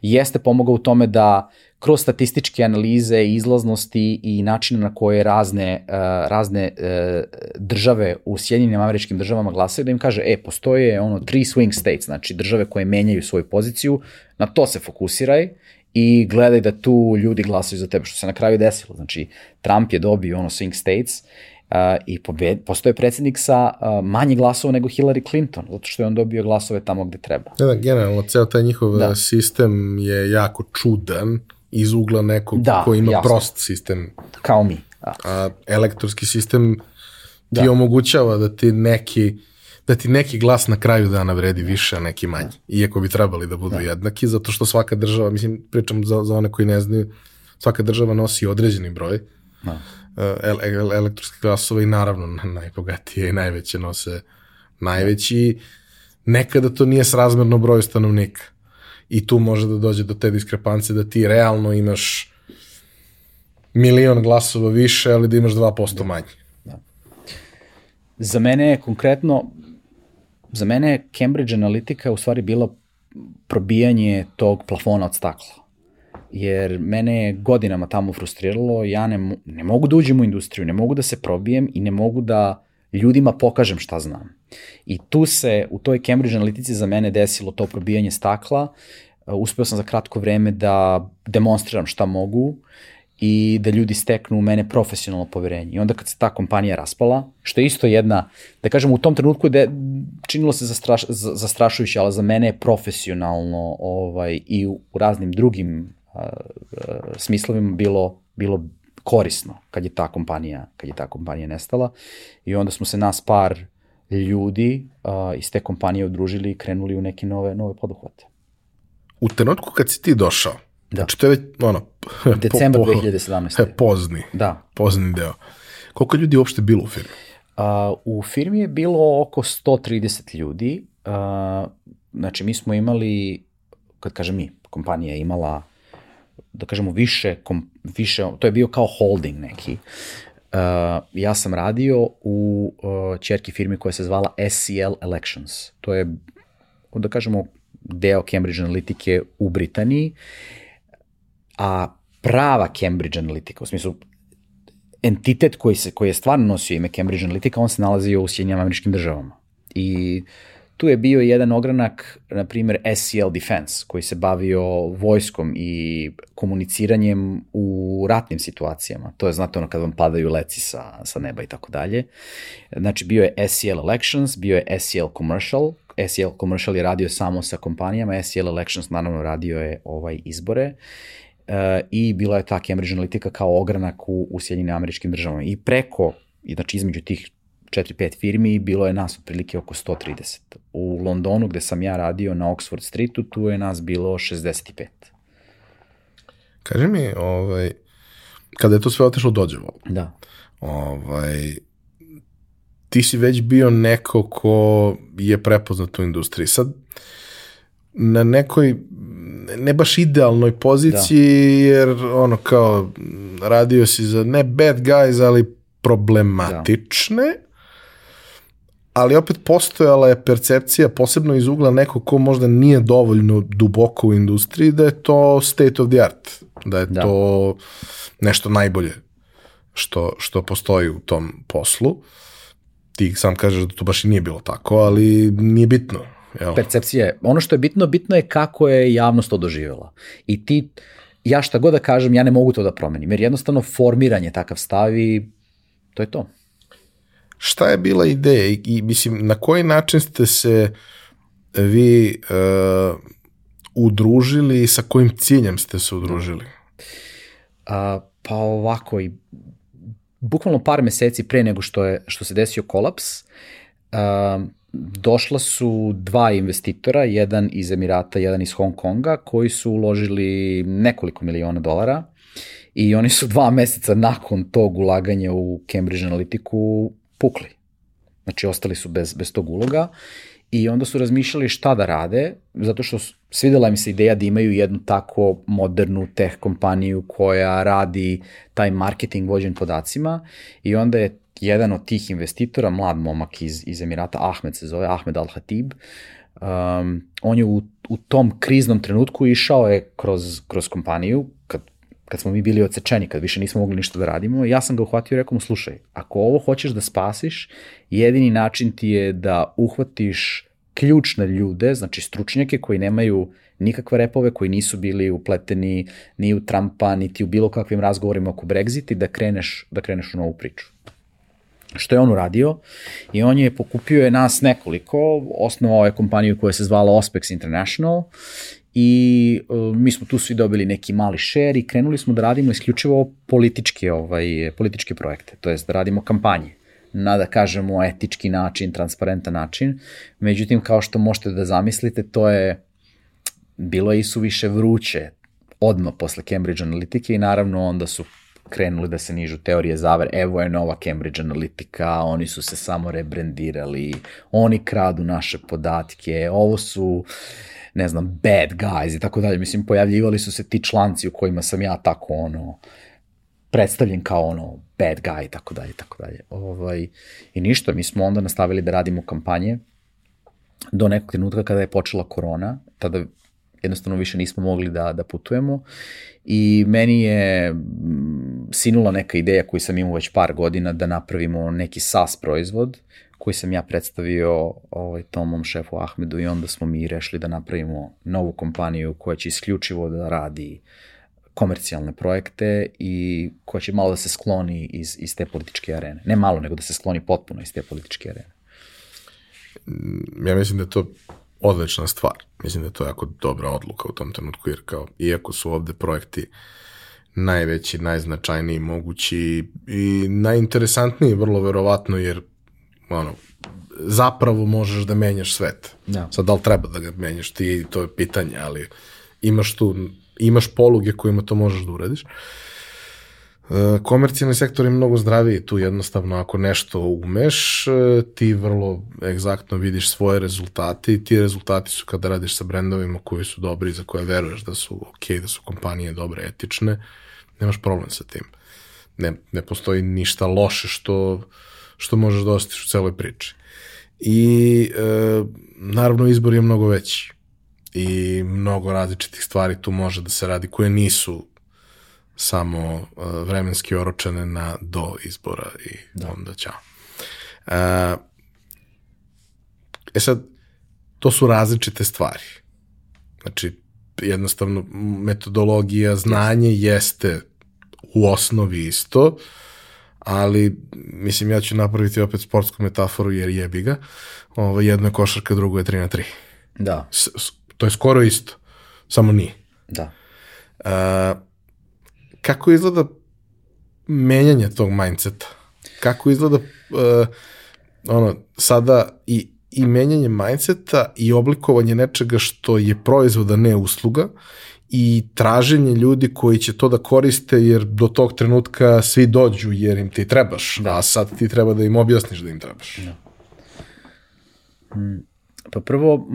Jeste pomogao u tome da kroz statističke analize, izlaznosti i načine na koje razne, uh, razne uh, države u Sjedinjenim američkim državama glasaju, da im kaže, e, postoje ono tri swing states, znači države koje menjaju svoju poziciju, na to se fokusiraj i gledaj da tu ljudi glasaju za tebe, što se na kraju desilo. Znači, Trump je dobio ono swing states uh, i pobed, postoje predsednik sa uh, manje glasova nego Hillary Clinton, zato što je on dobio glasove tamo gde treba. Da, da, generalno, ceo taj njihov da. sistem je jako čudan iz ugla nekog da, ko ima jasno. prost sistem. Kao mi. Da. A elektorski sistem ti da. omogućava da ti neki da ti neki glas na kraju dana vredi više, a neki manje. Iako bi trebali da budu da. jednaki, zato što svaka država, mislim, pričam za, za one koji ne znaju, svaka država nosi određeni broj da. el, el, elektronskih glasova i naravno najbogatije i najveće nose najveći. Nekada to nije srazmerno broju stanovnika. I tu može da dođe do te diskrepance da ti realno imaš milion glasova više, ali da imaš 2% manje. Da. Za mene je konkretno za mene je Cambridge Analytica u stvari bila probijanje tog plafona od stakla. Jer mene je godinama tamo frustriralo, ja ne, ne mogu da uđem u industriju, ne mogu da se probijem i ne mogu da ljudima pokažem šta znam. I tu se, u toj Cambridge Analytici za mene desilo to probijanje stakla, uspeo sam za kratko vreme da demonstriram šta mogu i da ljudi steknu u mene profesionalno poverenje. I onda kad se ta kompanija raspala, što je isto jedna, da kažem u tom trenutku da činilo se zastraš, zastrašujuće, ali za mene je profesionalno ovaj, i u, u raznim drugim a, smislovima bilo, bilo korisno kad je ta kompanija, kad je ta kompanija nestala. I onda smo se nas par ljudi a, iz te kompanije udružili i krenuli u neke nove, nove poduhvate. U trenutku kad si ti došao, Da. Znači to je već, ono... Decembar po, 2017. Pozni. Da. Pozni deo. Koliko ljudi uopšte bilo u firmi? Uh, u firmi je bilo oko 130 ljudi. Uh, znači, mi smo imali, kad kažem mi, kompanija je imala, da kažemo, više, kom, više to je bio kao holding neki. Uh, ja sam radio u uh, čerki firmi koja se zvala SCL Elections. To je, da kažemo, deo Cambridge Analytike u Britaniji a prava Cambridge Analytica, u smislu entitet koji, se, koji je stvarno nosio ime Cambridge Analytica, on se nalazio u Sjedinjama američkim državama. I tu je bio jedan ogranak, na primjer SCL Defense, koji se bavio vojskom i komuniciranjem u ratnim situacijama. To je, znate, ono kad vam padaju leci sa, sa neba i tako dalje. Znači, bio je SCL Elections, bio je SCL Commercial, SEL Commercial je radio samo sa kompanijama, SEL Elections naravno radio je ovaj izbore i bila je ta Cambridge Analytica kao ogranak u, u Sjedinjenim američkim državama. I preko, znači između tih 4-5 firmi bilo je nas otprilike oko 130. U Londonu gde sam ja radio na Oxford Streetu, tu je nas bilo 65. Kaži mi, ovaj, kada je to sve otešlo dođevo, Da. ovaj, ti si već bio neko ko je prepoznat u industriji. Sad, na nekoj ne baš idealnoj poziciji, da. jer ono kao radio si za ne bad guys, ali problematične, da. ali opet postojala je percepcija, posebno iz ugla nekog ko možda nije dovoljno duboko u industriji, da je to state of the art, da je da. to nešto najbolje što, što postoji u tom poslu. Ti sam kažeš da to baš i nije bilo tako, ali nije bitno. Jel? Percepcija je. Ono što je bitno, bitno je kako je javnost to doživjela. I ti, ja šta god da kažem, ja ne mogu to da promenim, jer jednostavno formiranje takav stav i to je to. Šta je bila ideja i, i mislim, na koji način ste se vi uh, udružili i sa kojim ciljem ste se udružili? A, pa ovako, i bukvalno par meseci pre nego što, je, što se desio kolaps, a, došla su dva investitora, jedan iz Emirata, jedan iz Hong Konga, koji su uložili nekoliko miliona dolara i oni su dva meseca nakon tog ulaganja u Cambridge Analytiku pukli. Znači, ostali su bez, bez tog uloga i onda su razmišljali šta da rade, zato što svidela mi se ideja da imaju jednu tako modernu teh kompaniju koja radi taj marketing vođen podacima. I onda je jedan od tih investitora, mlad momak iz, iz Emirata, Ahmed se zove, Ahmed Al-Hatib, um, on je u, u tom kriznom trenutku išao je kroz, kroz kompaniju, kad kad smo mi bili odsečeni, kad više nismo mogli ništa da radimo, ja sam ga uhvatio i rekao mu, slušaj, ako ovo hoćeš da spasiš, jedini način ti je da uhvatiš ključne ljude, znači stručnjake koji nemaju nikakve repove, koji nisu bili upleteni ni u Trumpa, niti u bilo kakvim razgovorima oko Brexit i da kreneš, da kreneš u novu priču. Što je on uradio i on je pokupio je nas nekoliko, osnovao je kompaniju koja se zvala Ospex International i uh, mi smo tu svi dobili neki mali share i krenuli smo da radimo isključivo političke, ovaj, političke projekte, to jest da radimo kampanje na da kažemo etički način, transparentan način. Međutim, kao što možete da zamislite, to je bilo i su više vruće odmah posle Cambridge Analytike i naravno onda su krenuli da se nižu teorije zavere, evo je nova Cambridge Analytica, oni su se samo rebrandirali, oni kradu naše podatke, ovo su ne znam, bad guys i tako dalje. Mislim, pojavljivali su se ti članci u kojima sam ja tako ono, predstavljen kao ono bad guy i tako dalje, tako dalje. Ovaj, I ništa, mi smo onda nastavili da radimo kampanje do nekog trenutka kada je počela korona, tada jednostavno više nismo mogli da, da putujemo i meni je sinula neka ideja koju sam imao već par godina da napravimo neki SaaS proizvod koji sam ja predstavio ovaj, tom mom šefu Ahmedu i onda smo mi rešili da napravimo novu kompaniju koja će isključivo da radi komercijalne projekte i koja će malo da se skloni iz, iz te političke arene. Ne malo, nego da se skloni potpuno iz te političke arene. Ja mislim da je to odlična stvar. Mislim da je to jako dobra odluka u tom trenutku, jer kao, iako su ovde projekti najveći, najznačajniji mogući i najinteresantniji vrlo verovatno, jer ono, zapravo možeš da menjaš svet. Da. Sad, da li treba da ga menjaš ti, to je pitanje, ali imaš tu, imaš poluge kojima to možeš da uradiš. E, komercijalni sektor je mnogo zdraviji, tu jednostavno ako nešto umeš, e, ti vrlo egzaktno vidiš svoje rezultate i ti rezultati su kada radiš sa brendovima koji su dobri, za koje veruješ da su ok, da su kompanije dobre, etične, nemaš problem sa tim. Ne, ne postoji ništa loše što što možeš da ostiš u celoj priči. I e, naravno izbor je mnogo veći i mnogo različitih stvari tu može da se radi koje nisu samo uh, vremenski oročene na do izbora i da. onda ćao. Uh, e sad, to su različite stvari. Znači, jednostavno, metodologija, znanje jeste u osnovi isto, ali mislim ja ću napraviti opet sportsku metaforu jer jebi ga. Ovo, jedno je košarka, drugo je 3 na 3. Da. S, s, to je skoro isto, samo nije. Da. Uh, kako izgleda menjanje tog mindseta? Kako izgleda uh, ono, sada i, i menjanje mindseta i oblikovanje nečega što je proizvod, a ne usluga i traženje ljudi koji će to da koriste jer do tog trenutka svi dođu jer im ti trebaš, da. a sad ti treba da im objasniš da im trebaš. Da. Pa prvo,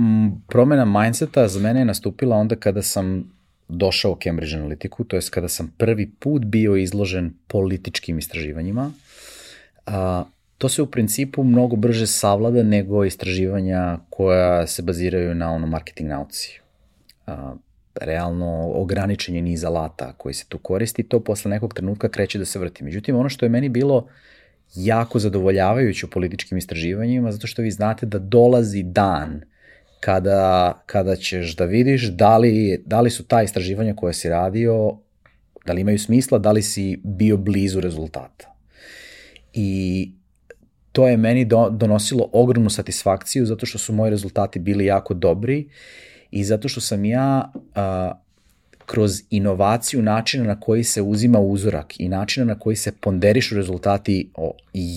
promena mindseta za mene je nastupila onda kada sam došao u Cambridge Analytiku, to je kada sam prvi put bio izložen političkim istraživanjima. A, to se u principu mnogo brže savlada nego istraživanja koja se baziraju na ono marketing nauci. A, realno ograničen je niz alata koji se tu koristi, to posle nekog trenutka kreće da se vrti. Međutim, ono što je meni bilo jako zadovoljavajuće u političkim istraživanjima, zato što vi znate da dolazi dan kada, kada ćeš da vidiš da li, da li su ta istraživanja koje si radio, da li imaju smisla, da li si bio blizu rezultata. I to je meni do, donosilo ogromnu satisfakciju zato što su moji rezultati bili jako dobri i zato što sam ja a, kroz inovaciju načina na koji se uzima uzorak i načina na koji se ponderišu rezultati o,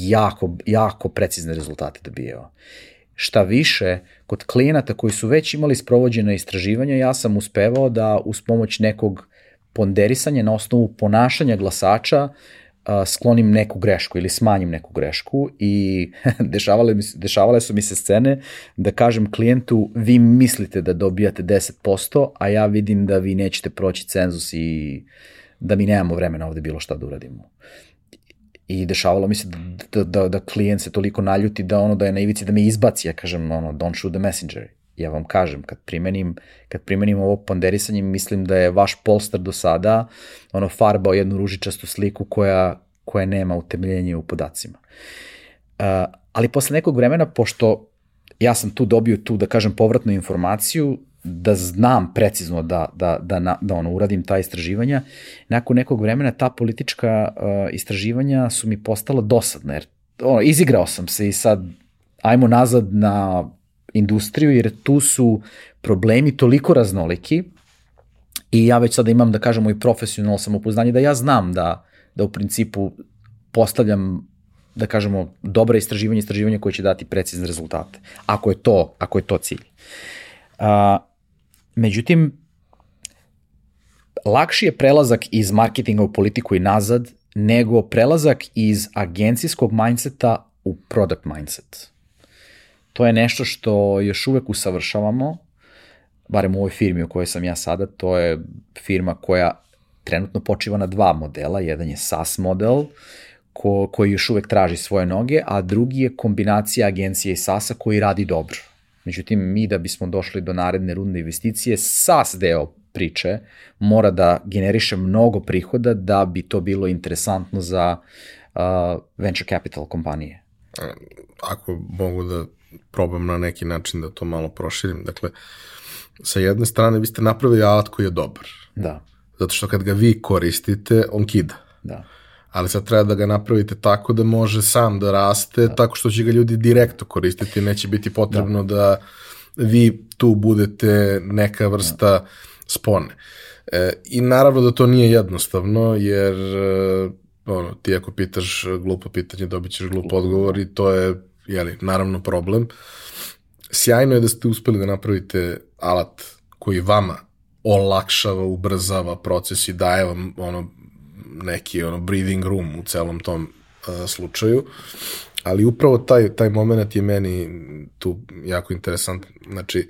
jako, jako precizne rezultate dobijao. Šta više, kod klijenata koji su već imali sprovođene istraživanja, ja sam uspevao da uz pomoć nekog ponderisanja na osnovu ponašanja glasača sklonim neku grešku ili smanjim neku grešku i dešavale, mi, dešavale su mi se scene da kažem klijentu vi mislite da dobijate 10%, a ja vidim da vi nećete proći cenzus i da mi nemamo vremena ovde bilo šta da uradimo. I dešavalo mi se da, da, da, da klijent se toliko naljuti da ono da je na ivici da me izbaci, ja kažem ono don't shoot the messenger. Ja vam kažem, kad primenim, kad primenim ovo ponderisanje, mislim da je vaš polster do sada ono farbao jednu ružičastu sliku koja, koja nema utemeljenje u podacima. Uh, ali posle nekog vremena, pošto ja sam tu dobio tu, da kažem, povratnu informaciju, da znam precizno da, da, da, da, da ono, uradim ta istraživanja, nakon nekog vremena ta politička uh, istraživanja su mi postala dosadna, jer ono, izigrao sam se i sad ajmo nazad na industriju, jer tu su problemi toliko raznoliki i ja već sada imam, da kažemo, i profesionalno samopouzdanje, da ja znam da, da u principu postavljam da kažemo, dobra istraživanja, istraživanja koje će dati precizne rezultate. Ako je to, ako je to cilj. A, međutim, lakši je prelazak iz marketinga u politiku i nazad nego prelazak iz agencijskog mindseta u product mindset. To je nešto što još uvek usavršavamo, barem u ovoj firmi u kojoj sam ja sada, to je firma koja trenutno počiva na dva modela. Jedan je SaaS model, ko, koji još uvek traži svoje noge, a drugi je kombinacija agencije i SaaS-a koji radi dobro. Međutim, mi da bismo došli do naredne runde investicije, SaaS deo priče mora da generiše mnogo prihoda da bi to bilo interesantno za uh, venture capital kompanije. Ako mogu da probam na neki način da to malo proširim. Dakle, sa jedne strane vi ste napravili alat koji je dobar. Da. Zato što kad ga vi koristite, on kida. Da. Ali sad treba da ga napravite tako da može sam da raste, da. tako što će ga ljudi direktno koristiti, neće biti potrebno da, da vi tu budete neka vrsta da. spone. E, I naravno da to nije jednostavno, jer e, ono, ti ako pitaš glupo pitanje, dobit ćeš glup odgovor i to je jeli, naravno problem. Sjajno je da ste uspeli da napravite alat koji vama olakšava, ubrzava proces i daje vam ono neki ono breathing room u celom tom uh, slučaju. Ali upravo taj, taj moment je meni tu jako interesant. Znači,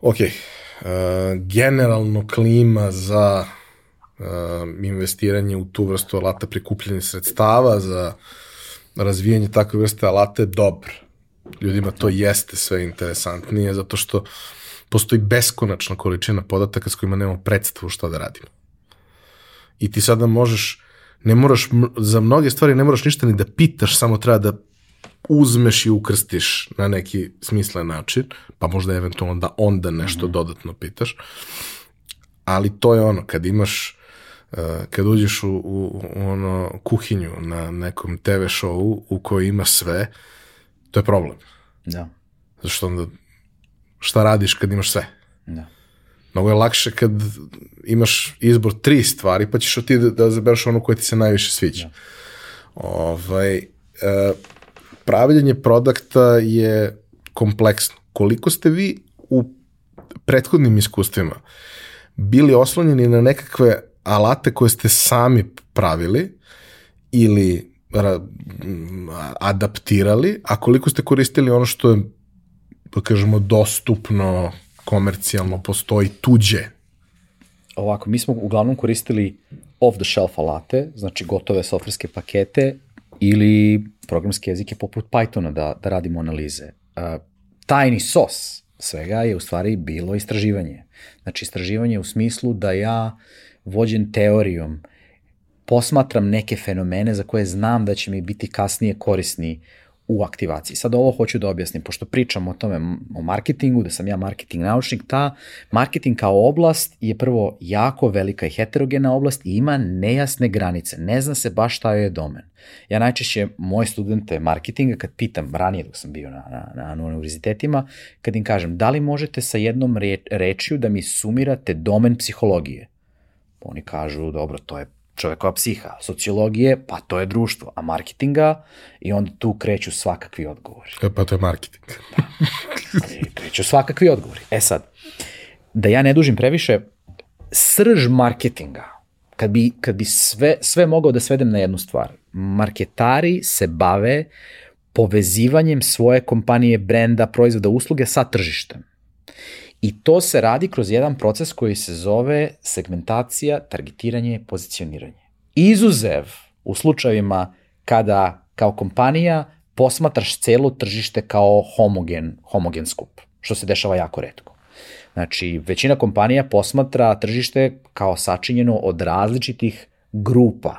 ok, uh, generalno klima za uh, investiranje u tu vrstu alata prikupljanja sredstava, za razvijanje takve vrste alata je dobro. Ljudima to jeste sve interesantnije, zato što postoji beskonačna količina podataka s kojima nemamo predstavu šta da radimo. I ti sada možeš, ne moraš, za mnoge stvari ne moraš ništa ni da pitaš, samo treba da uzmeš i ukrstiš na neki smislen način, pa možda eventualno da onda nešto -hmm. dodatno pitaš. Ali to je ono, kad imaš kad uđeš u, u, u ono kuhinju na nekom TV showu u kojoj ima sve, to je problem. Da. Zato što onda šta radiš kad imaš sve? Da. Mnogo je lakše kad imaš izbor tri stvari, pa ćeš ti da, da zabereš onu koja ti se najviše sviđa. Da. Ovaj, e, pravljanje produkta je kompleksno. Koliko ste vi u prethodnim iskustvima bili oslonjeni na nekakve alate koje ste sami pravili ili adaptirali, a koliko ste koristili ono što je, da kažemo, dostupno, komercijalno, postoji tuđe? Ovako, mi smo uglavnom koristili off-the-shelf alate, znači gotove softverske pakete ili programske jezike poput Pythona da, da radimo analize. Uh, tajni sos svega je u stvari bilo istraživanje. Znači istraživanje u smislu da ja vođen teorijom posmatram neke fenomene za koje znam da će mi biti kasnije korisni u aktivaciji. Sad ovo hoću da objasnim, pošto pričam o tome, o marketingu, da sam ja marketing naučnik, ta marketing kao oblast je prvo jako velika i heterogena oblast i ima nejasne granice. Ne zna se baš šta je domen. Ja najčešće moje studente marketinga, kad pitam, ranije dok sam bio na, na, na univerzitetima, kad im kažem, da li možete sa jednom rečju da mi sumirate domen psihologije? Oni kažu, dobro, to je čovekova psiha, sociologije, pa to je društvo, a marketinga i onda tu kreću svakakvi odgovori. E, pa to je marketing. da. kreću svakakvi odgovori. E sad, da ja ne dužim previše, srž marketinga, kad bi, kad bi sve, sve mogao da svedem na jednu stvar, marketari se bave povezivanjem svoje kompanije, brenda, proizvoda, usluge sa tržištem. I to se radi kroz jedan proces koji se zove segmentacija, targetiranje, pozicioniranje. Izuzev u slučajevima kada kao kompanija posmatraš celo tržište kao homogen, homogen skup, što se dešava jako redko. Znači, većina kompanija posmatra tržište kao sačinjeno od različitih grupa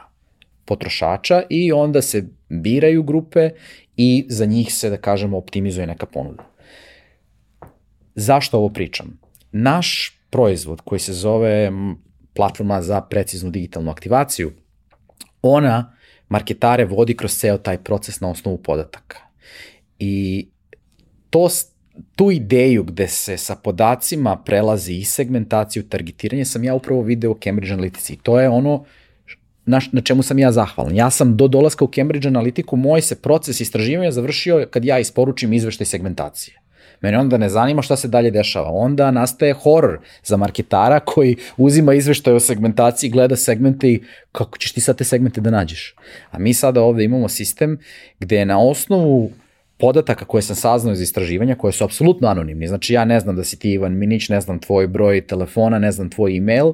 potrošača i onda se biraju grupe i za njih se, da kažemo, optimizuje neka ponuda. Zašto ovo pričam? Naš proizvod koji se zove platforma za preciznu digitalnu aktivaciju, ona marketare vodi kroz ceo taj proces na osnovu podataka. I to, tu ideju gde se sa podacima prelazi i segmentaciju, targetiranje, sam ja upravo video u Cambridge i to je ono na, na čemu sam ja zahvalan. Ja sam do dolaska u Cambridge Analytiku, moj se proces istraživanja završio kad ja isporučim izveštaj segmentacije. Mene onda ne zanima šta se dalje dešava. Onda nastaje horor za marketara koji uzima izveštaje o segmentaciji, gleda segmente i kako ćeš ti sad te segmente da nađeš. A mi sada ovde imamo sistem gde na osnovu podataka koje sam saznao iz istraživanja, koje su apsolutno anonimni, znači ja ne znam da si ti Ivan Minić, ne znam tvoj broj telefona, ne znam tvoj email,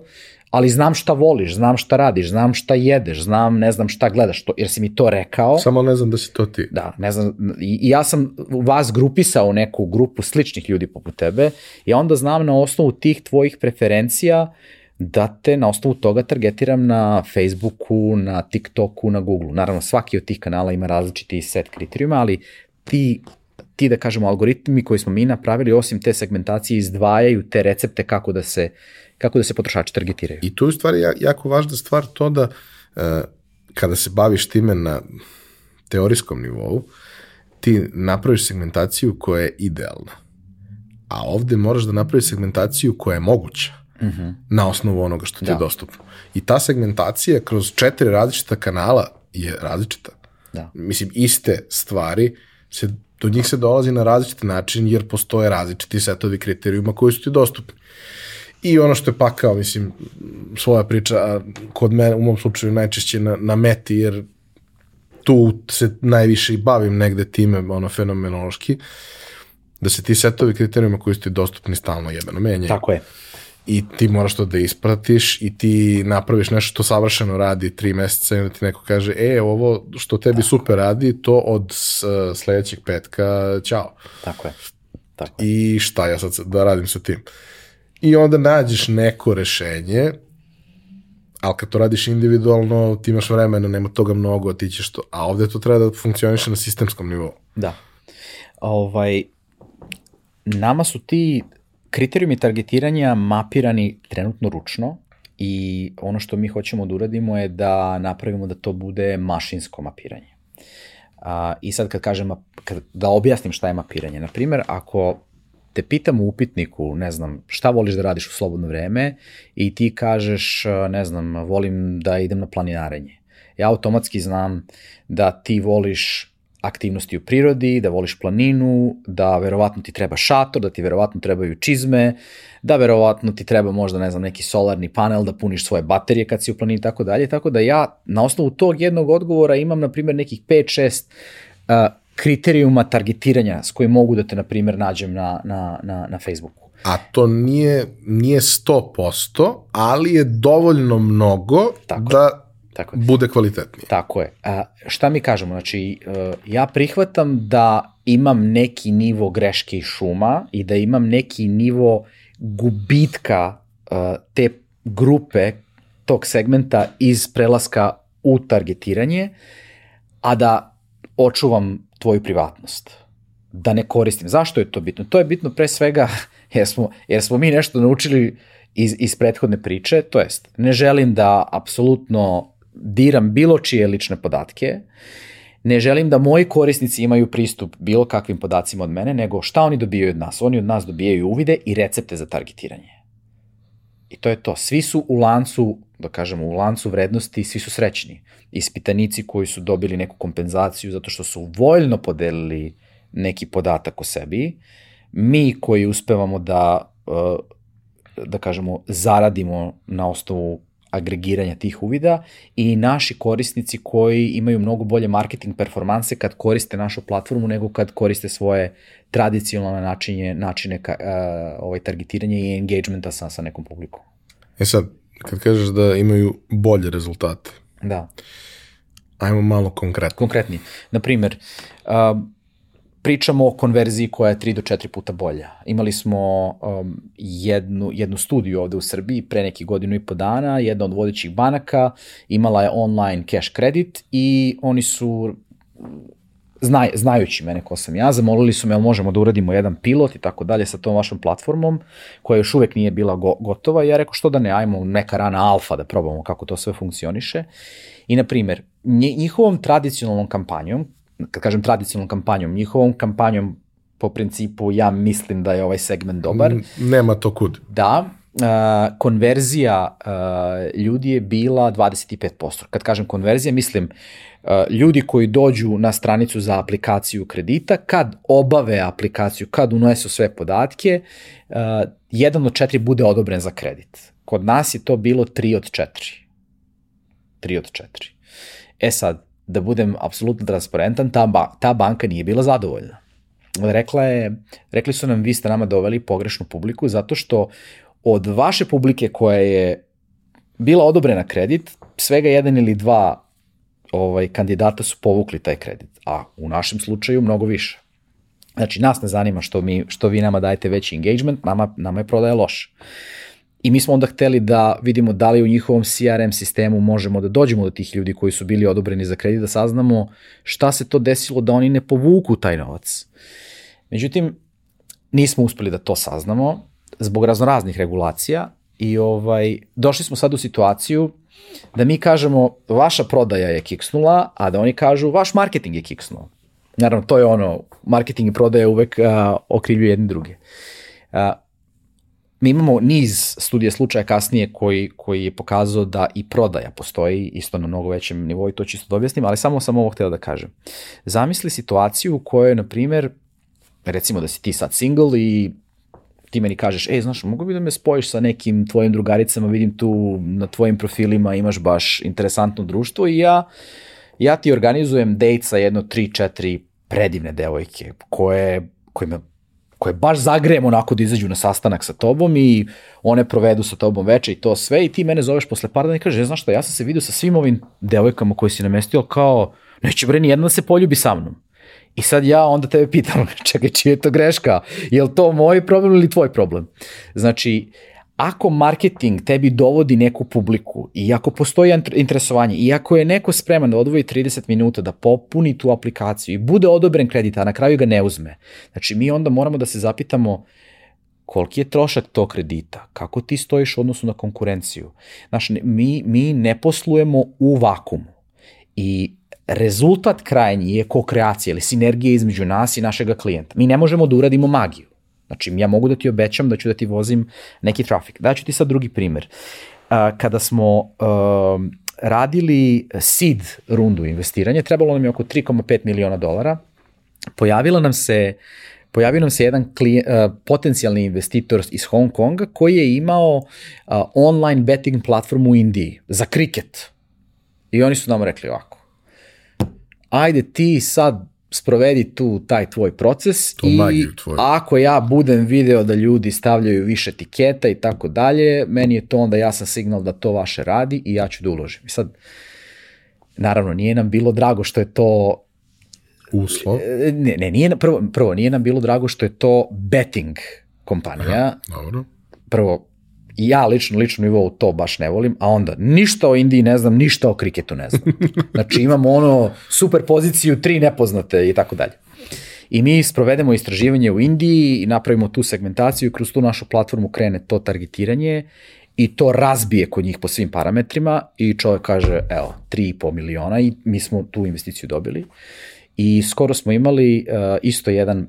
ali znam šta voliš, znam šta radiš, znam šta jedeš, znam, ne znam šta gledaš, to, jer si mi to rekao. Samo ne znam da si to ti. Da, ne znam, i, i ja sam vas grupisao u neku grupu sličnih ljudi poput tebe i onda znam na osnovu tih tvojih preferencija da te na osnovu toga targetiram na Facebooku, na TikToku, na Googleu. Naravno, svaki od tih kanala ima različiti set kriterijuma, ali ti ti da kažemo algoritmi koji smo mi napravili osim te segmentacije izdvajaju te recepte kako da se kako da se potrošači targetiraju. I tu je u stvari jako važna stvar to da uh, kada se baviš time na teorijskom nivou, ti napraviš segmentaciju koja je idealna. A ovde moraš da napraviš segmentaciju koja je moguća uh mhm. -huh. na osnovu onoga što ti da. je dostupno. I ta segmentacija kroz četiri različita kanala je različita. Da. Mislim, iste stvari, se, do njih se dolazi na različiti način jer postoje različiti setovi kriterijuma koji su ti dostupni. I ono što je pakao, mislim, svoja priča, kod mene, u mom slučaju najčešće na, na meti, jer tu se najviše i bavim negde time, ono, fenomenološki, da se ti setovi kriterijuma koji su ti dostupni stalno jebeno menjaju. Tako je. I ti moraš to da ispratiš i ti napraviš nešto što savršeno radi tri meseca i onda ti neko kaže, e, ovo što tebi Tako. super radi, to od sledećeg petka, ćao. Tako je. Tako je. I šta ja sad da radim sa tim? I onda nađeš neko rešenje, ali kad to radiš individualno, ti imaš vremena, nema toga mnogo, ti ćeš to, a ovde to treba da funkcioniše na sistemskom nivou. Da. Ovaj, nama su ti kriterijumi targetiranja mapirani trenutno ručno i ono što mi hoćemo da uradimo je da napravimo da to bude mašinsko mapiranje. A, I sad kad kažem, kad, da objasnim šta je mapiranje. Naprimer, ako te pitam u upitniku, ne znam, šta voliš da radiš u slobodno vreme i ti kažeš, ne znam, volim da idem na planinarenje. Ja automatski znam da ti voliš aktivnosti u prirodi, da voliš planinu, da verovatno ti treba šator, da ti verovatno trebaju čizme, da verovatno ti treba možda, ne znam, neki solarni panel da puniš svoje baterije kad si u planini i tako dalje, tako da ja na osnovu tog jednog odgovora imam, na primjer, nekih 5-6 uh, kriterijuma targetiranja s kojim mogu da te, na primjer, nađem na, na, na, na Facebooku. A to nije, nije 100%, ali je dovoljno mnogo Tako da Tako je. bude kvalitetniji. Tako je. A, šta mi kažemo? Znači, uh, ja prihvatam da imam neki nivo greške i šuma i da imam neki nivo gubitka uh, te grupe, tog segmenta iz prelaska u targetiranje, a da očuvam tvoju privatnost. Da ne koristim. Zašto je to bitno? To je bitno pre svega jer smo, jer smo mi nešto naučili iz, iz prethodne priče, to jest, ne želim da apsolutno diram bilo čije lične podatke, ne želim da moji korisnici imaju pristup bilo kakvim podacima od mene, nego šta oni dobijaju od nas? Oni od nas dobijaju uvide i recepte za targetiranje. I to je to. Svi su u lancu, da kažemo, u lancu vrednosti, svi su srećni. Ispitanici koji su dobili neku kompenzaciju zato što su voljno podelili neki podatak o sebi, mi koji uspevamo da, eh, da kažemo, zaradimo na osnovu agregiranja tih uvida i naši korisnici koji imaju mnogo bolje marketing performanse kad koriste našu platformu nego kad koriste svoje tradicionalne načine, načine ka, uh, ovaj, targetiranja i engagementa sa, sa nekom publikom. E sad, kad kažeš da imaju bolje rezultate. Da. Ajmo malo konkretno. Konkretni. Naprimer, uh, pričamo o konverziji koja je 3 do 4 puta bolja. Imali smo um, jednu, jednu studiju ovde u Srbiji pre neki godinu i po dana, jedna od vodećih banaka imala je online cash kredit i oni su znaj, znajući mene ko sam ja, zamolili su me jel možemo da uradimo jedan pilot i tako dalje sa tom vašom platformom, koja još uvek nije bila go, gotova i ja rekao što da ne, ajmo neka rana alfa da probamo kako to sve funkcioniše. I na primer, njihovom tradicionalnom kampanjom, kad kažem tradicionalnom kampanjom, njihovom kampanjom po principu ja mislim da je ovaj segment dobar. Nema to kud. Da, uh, konverzija uh, ljudi je bila 25%. Kad kažem konverzija, mislim uh, ljudi koji dođu na stranicu za aplikaciju kredita, kad obave aplikaciju, kad unesu sve podatke, uh, jedan od četiri bude odobren za kredit. Kod nas je to bilo 3 od 4. 3 od 4. E sad, da budem apsolutno transparentan, ta, ba, ta banka nije bila zadovoljna. Rekla je, rekli su nam, vi ste nama doveli pogrešnu publiku, zato što od vaše publike koja je bila odobrena kredit, svega jedan ili dva ovaj, kandidata su povukli taj kredit, a u našem slučaju mnogo više. Znači, nas ne zanima što, mi, što vi nama dajete veći engagement, nama, nama je prodaja loša. I mi smo onda hteli da vidimo da li u njihovom CRM sistemu možemo da dođemo do tih ljudi koji su bili odobreni za kredit, da saznamo šta se to desilo da oni ne povuku taj novac. Međutim, nismo uspeli da to saznamo zbog raznoraznih regulacija i ovaj, došli smo sad u situaciju da mi kažemo vaša prodaja je kiksnula, a da oni kažu vaš marketing je kiksnuo. Naravno, to je ono, marketing i prodaja uvek uh, okrivljuju jedni druge. Uh, mi imamo niz studija slučaja kasnije koji, koji je pokazao da i prodaja postoji isto na mnogo većem nivou i to čisto da objasnim, ali samo sam ovo htio da kažem. Zamisli situaciju u kojoj, na primer, recimo da si ti sad single i ti meni kažeš, ej, znaš, mogu bi da me spojiš sa nekim tvojim drugaricama, vidim tu na tvojim profilima imaš baš interesantno društvo i ja, ja ti organizujem date sa jedno, tri, četiri predivne devojke koje, kojima koje baš zagrejem onako da izađu na sastanak sa tobom i one provedu sa tobom veče i to sve i ti mene zoveš posle par dana i kažeš, znaš šta, ja sam se vidio sa svim ovim devojkama koje si namestio kao, neće bre ni jedna da se poljubi sa mnom. I sad ja onda tebe pitam, čekaj, čija je to greška? Je li to moj problem ili tvoj problem? Znači, ako marketing tebi dovodi neku publiku i ako postoji interesovanje i ako je neko spreman da odvoji 30 minuta da popuni tu aplikaciju i bude odobren kredit, a na kraju ga ne uzme, znači mi onda moramo da se zapitamo koliki je trošak tog kredita, kako ti stojiš u odnosu na konkurenciju. Znaš, mi, mi ne poslujemo u vakumu i rezultat krajnji je ko-kreacija ili sinergija između nas i našega klijenta. Mi ne možemo da uradimo magiju. Znači, ja mogu da ti obećam da ću da ti vozim neki trafik. Daću ti sad drugi primer. Kada smo radili seed rundu investiranja, trebalo nam je oko 3,5 miliona dolara, pojavila nam se pojavio nam se jedan klije, uh, potencijalni investitor iz Hong Konga koji je imao uh, online betting platformu u Indiji za kriket. I oni su nam rekli ovako, ajde ti sad sprovedi tu taj tvoj proces to i ako ja budem video da ljudi stavljaju više etiketa i tako dalje, meni je to onda jasan signal da to vaše radi i ja ću da uložim. I sad, naravno, nije nam bilo drago što je to uslov. Ne, ne, nije, prvo, prvo, nije nam bilo drago što je to betting kompanija. Aha, dobro. Prvo, ja lično, lično nivou to baš ne volim, a onda ništa o Indiji ne znam, ništa o kriketu ne znam. Znači imamo ono super poziciju, tri nepoznate i tako dalje. I mi sprovedemo istraživanje u Indiji i napravimo tu segmentaciju i kroz tu našu platformu krene to targetiranje i to razbije kod njih po svim parametrima i čovjek kaže, evo, 3,5 miliona i mi smo tu investiciju dobili. I skoro smo imali uh, isto jedan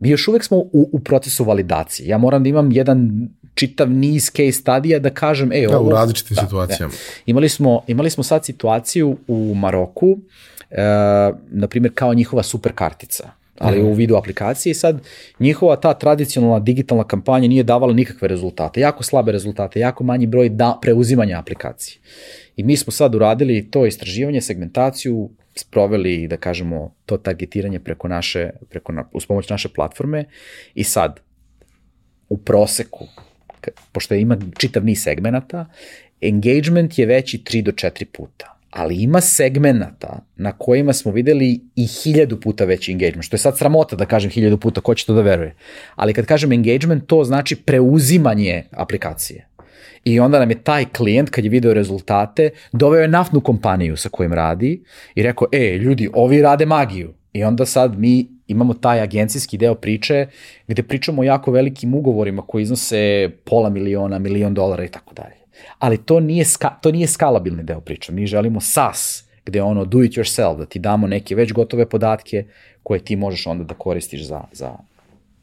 mi još uvek smo u, u procesu validacije. Ja moram da imam jedan čitav niz case stadija da kažem, ej, ovo... Da, u različitim da, situacijama. Da. Imali, smo, imali smo sad situaciju u Maroku, e, na primjer kao njihova super kartica ali mm. u vidu aplikacije i sad njihova ta tradicionalna digitalna kampanja nije davala nikakve rezultate, jako slabe rezultate, jako manji broj da, preuzimanja aplikacije. I mi smo sad uradili to istraživanje, segmentaciju, sproveli, da kažemo, to targetiranje preko naše, preko na, uz pomoć naše platforme i sad, u proseku, pošto ima čitav niz segmenata, engagement je veći 3 do 4 puta ali ima segmenata na kojima smo videli i hiljadu puta veći engagement, što je sad sramota da kažem hiljadu puta, ko će to da veruje. Ali kad kažem engagement, to znači preuzimanje aplikacije. I onda nam je taj klijent, kad je video rezultate, doveo je naftnu kompaniju sa kojim radi i rekao, e, ljudi, ovi rade magiju. I onda sad mi imamo taj agencijski deo priče gde pričamo o jako velikim ugovorima koji iznose pola miliona, milion dolara i tako dalje. Ali to nije, ska, to nije skalabilni deo priče. Mi želimo SaaS, gde ono do it yourself, da ti damo neke već gotove podatke koje ti možeš onda da koristiš za, za,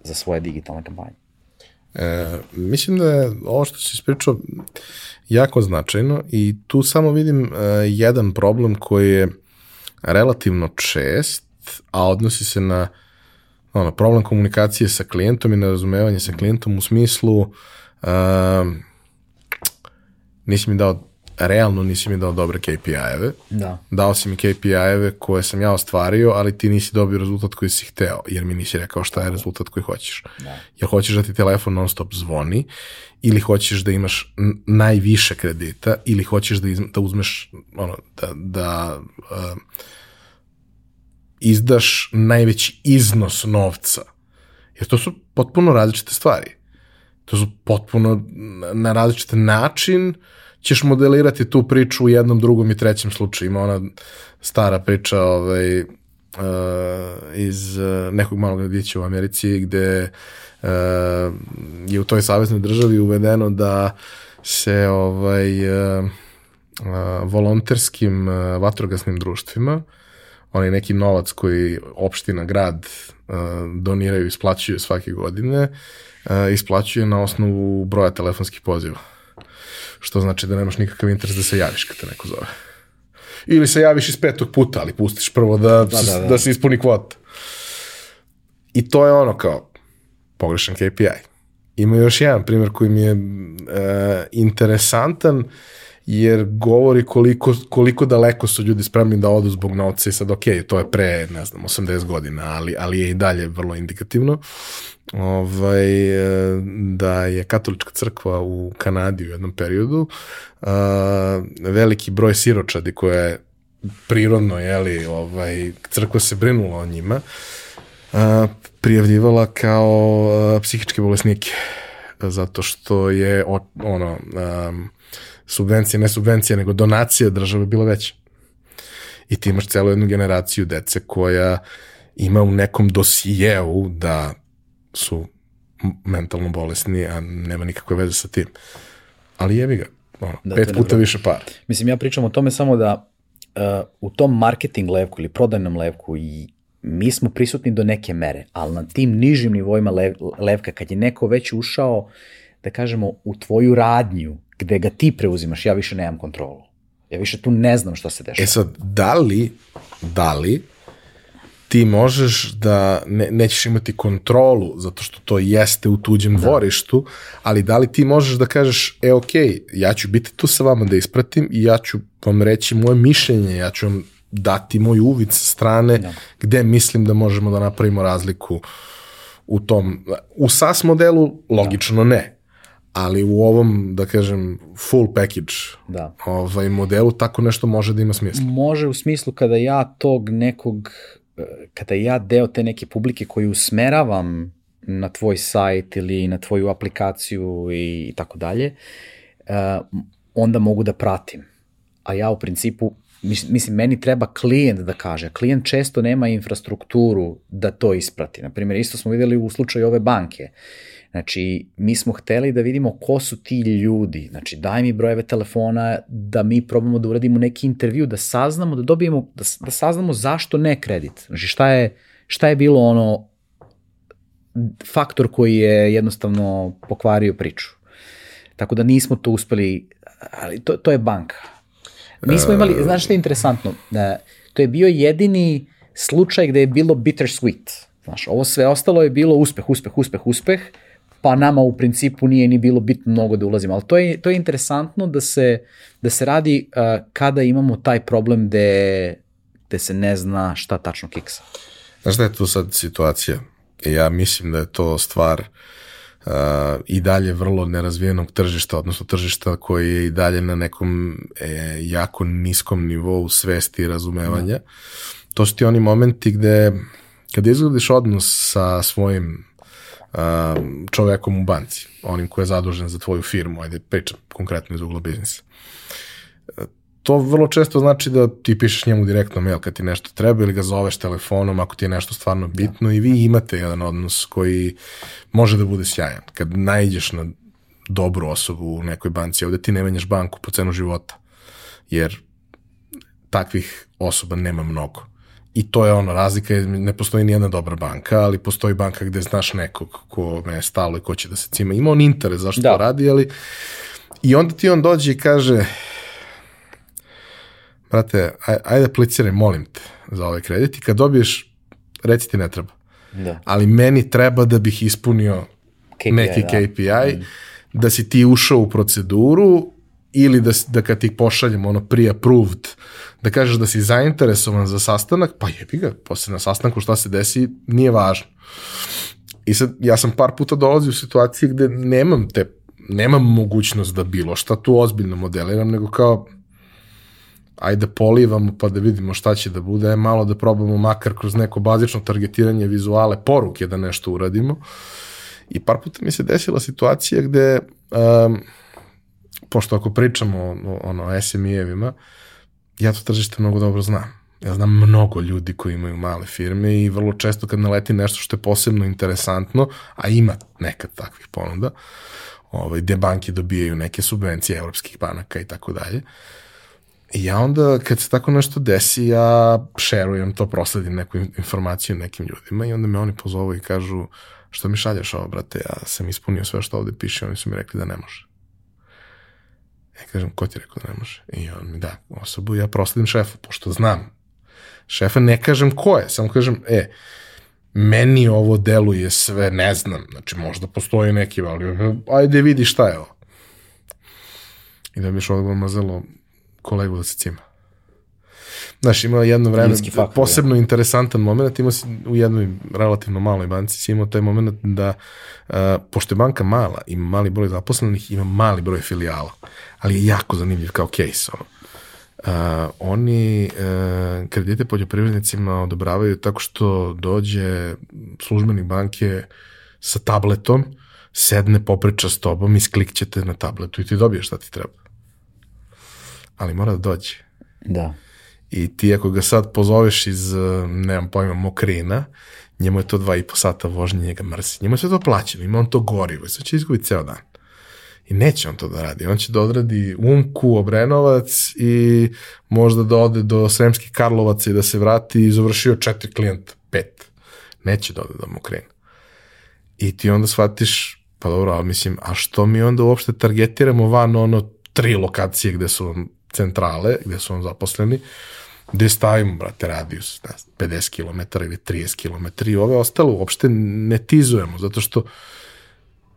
za svoje digitalne kampanje. E, mislim da je ovo što si ispričao jako značajno i tu samo vidim e, jedan problem koji je relativno čest, a odnosi se na ono, problem komunikacije sa klijentom i na razumevanje sa klijentom u smislu uh, nisi mi dao realno nisi mi dao dobre KPI-eve. Da. Dao si mi KPI-eve koje sam ja ostvario, ali ti nisi dobio rezultat koji si hteo, jer mi nisi rekao šta je rezultat koji hoćeš. Da. Jer hoćeš da ti telefon non stop zvoni, ili hoćeš da imaš najviše kredita, ili hoćeš da, iz, da uzmeš, ono, da, da uh, izdaš najveći iznos novca. Jer to su potpuno različite stvari. To su potpuno na različit način ćeš modelirati tu priču u jednom, drugom i trećem slučaju. Ima ona stara priča ovaj, uh, iz uh, nekog malog gradića u Americi gde uh, je u toj saveznoj državi uvedeno da se ovaj uh, uh, volonterskim uh, vatrogasnim društvima onaj neki novac koji opština, grad uh, doniraju, isplaćuju svake godine, uh, isplaćuje na osnovu broja telefonskih poziva. Što znači da nemaš nikakav interes da se javiš kad te neko zove. Ili se javiš iz petog puta, ali pustiš prvo da, da, da, da. da se ispuni kvota. I to je ono kao pogrešan KPI. Ima još jedan primjer koji mi je uh, interesantan, jer govori koliko, koliko daleko su ljudi spremni da odu zbog novca i sad ok, to je pre, ne znam, 80 godina, ali, ali je i dalje vrlo indikativno. Ovaj, da je katolička crkva u Kanadi u jednom periodu uh, veliki broj siročadi koje je prirodno, jeli, ovaj, crkva se brinula o njima, uh, prijavljivala kao uh, psihičke bolesnike zato što je ono um, subvencija, ne subvencija, nego donacija države bila veća. I ti imaš celu jednu generaciju dece koja ima u nekom dosijeu da su mentalno bolesni, a nema nikakve veze sa tim. Ali jebi ga, ono, Da, pet puta dobro. više para. Mislim, ja pričam o tome samo da uh, u tom marketing levku ili prodajnom levku i mi smo prisutni do neke mere, ali na tim nižim nivoima lev, levka, kad je neko već ušao, da kažemo, u tvoju radnju, gde ga ti preuzimaš, ja više nemam kontrolu. Ja više tu ne znam šta se dešava. E sad, da li, da li ti možeš da ne, nećeš imati kontrolu zato što to jeste u tuđem da. dvorištu, ali da li ti možeš da kažeš, e ok, ja ću biti tu sa vama da ispratim i ja ću vam reći moje mišljenje, ja ću vam dati moj uvid sa strane da. gde mislim da možemo da napravimo razliku u tom, u SAS modelu logično da. ne, ali u ovom, da kažem, full package Da. ovaj, modelu tako nešto može da ima smisla. Može u smislu kada ja tog nekog, eh, kada ja deo te neke publike koju usmeravam na tvoj sajt ili na tvoju aplikaciju i tako dalje, eh, onda mogu da pratim. A ja u principu, mis- mislim, meni treba klijent da kaže. Klijent često nema infrastrukturu da to isprati. Naprimjer, isto smo videli u slučaju ove banke. Znači, mi smo hteli da vidimo ko su ti ljudi. Znači, daj mi brojeve telefona da mi probamo da uradimo neki intervju, da saznamo, da dobijemo, da, da saznamo zašto ne kredit. Znači, šta je, šta je bilo ono faktor koji je jednostavno pokvario priču. Tako da nismo to uspeli, ali to, to je banka. Mi smo imali, znaš što je interesantno? E, To je bio jedini slučaj gde je bilo bittersweet. Znaš, ovo sve ostalo je bilo uspeh, uspeh, uspeh, uspeh, pa nama u principu nije ni bilo bitno mnogo da ulazimo. Ali to je, to je interesantno da se, da se radi uh, kada imamo taj problem gde, gde se ne zna šta tačno kiksa. Znaš da je tu sad situacija? Ja mislim da je to stvar uh, i dalje vrlo nerazvijenog tržišta, odnosno tržišta koji je i dalje na nekom e, jako niskom nivou svesti i razumevanja. Da. To su ti oni momenti gde kada izglediš odnos sa svojim uh, čovekom u banci, onim ko je zadužen za tvoju firmu, ajde pričam konkretno iz ugla biznisa. To vrlo često znači da ti pišeš njemu direktno mail kad ti nešto treba ili ga zoveš telefonom ako ti je nešto stvarno bitno i vi imate jedan odnos koji može da bude sjajan. Kad najđeš na dobru osobu u nekoj banci, ovde ti ne menjaš banku po cenu života, jer takvih osoba nema mnogo. I to je ono, razlika je, ne postoji nijedna dobra banka, ali postoji banka gde znaš nekog ko me je stalo i ko će da se cima. Ima on interes zašto da. to radi, ali i onda ti on dođe i kaže brate, aj, ajde apliciraj, molim te, za ovaj kredit i kad dobiješ, reci ti ne treba. Da. Ali meni treba da bih ispunio KPI, neki da. KPI, mm. da si ti ušao u proceduru ili da, da kad ti pošaljem ono pre-approved, da kažeš da si zainteresovan za sastanak, pa jebi ga, posle na sastanku šta se desi, nije važno. I sad, ja sam par puta dolazio u situacije gde nemam te, nemam mogućnost da bilo šta tu ozbiljno modeliram, nego kao, ajde polivamo pa da vidimo šta će da bude, malo da probamo makar kroz neko bazično targetiranje vizuale, poruke da nešto uradimo. I par puta mi se desila situacija gde, um, pošto ako pričamo o, ono, SME-evima, ja to tržište mnogo dobro znam. Ja znam mnogo ljudi koji imaju male firme i vrlo često kad naleti nešto što je posebno interesantno, a ima nekad takvih ponuda, ovaj, gde banke dobijaju neke subvencije evropskih banaka i tako dalje, I ja onda, kad se tako nešto desi, ja šerujem to, prosledim neku informaciju nekim ljudima i onda me oni pozovu i kažu, što mi šalješ ovo, brate, ja sam ispunio sve što ovde piše, oni su mi rekli da ne može. Ja kažem, ko ti rekao da ne može? I on mi da osobu, ja prosledim šefu, pošto znam. Šefa ne kažem ko je, samo kažem, e, meni ovo deluje sve, ne znam, znači možda postoji neki, ali ajde vidi šta je ovo. I da biš odgovor mazelo, kolegu da se cima. Znaš, ima jedno vreme, faktor, posebno ja. interesantan moment, ima si u jednoj relativno maloj banci, si imao taj moment da, uh, pošto je banka mala, ima mali broj zaposlenih, ima mali broj filijala, ali je jako zanimljiv kao case. Ono. Uh, oni uh, kredite poljoprivrednicima odobravaju tako što dođe službenik banke sa tabletom, sedne, popriča s tobom i sklikćete na tabletu i ti dobiješ šta ti treba ali mora da dođe. Da. I ti ako ga sad pozoveš iz, nemam pojma, Mokrina, njemu je to dva i po sata vožnje, njega mrsi. Njemu je sve to plaćeno, ima on to gorivo i sad će izgubiti ceo dan. I neće on to da radi. On će da odradi Umku, Obrenovac i možda da ode do Sremskih Karlovaca i da se vrati i završio četiri klijenta, pet. Neće da ode mu krene. I ti onda shvatiš, pa dobro, ali mislim, a što mi onda uopšte targetiramo van ono tri lokacije gde su centrale, gde su vam zaposleni, gde stavimo, brate, radius, ne, 50 km ili 30 km i ove ostalo uopšte ne tizujemo, zato što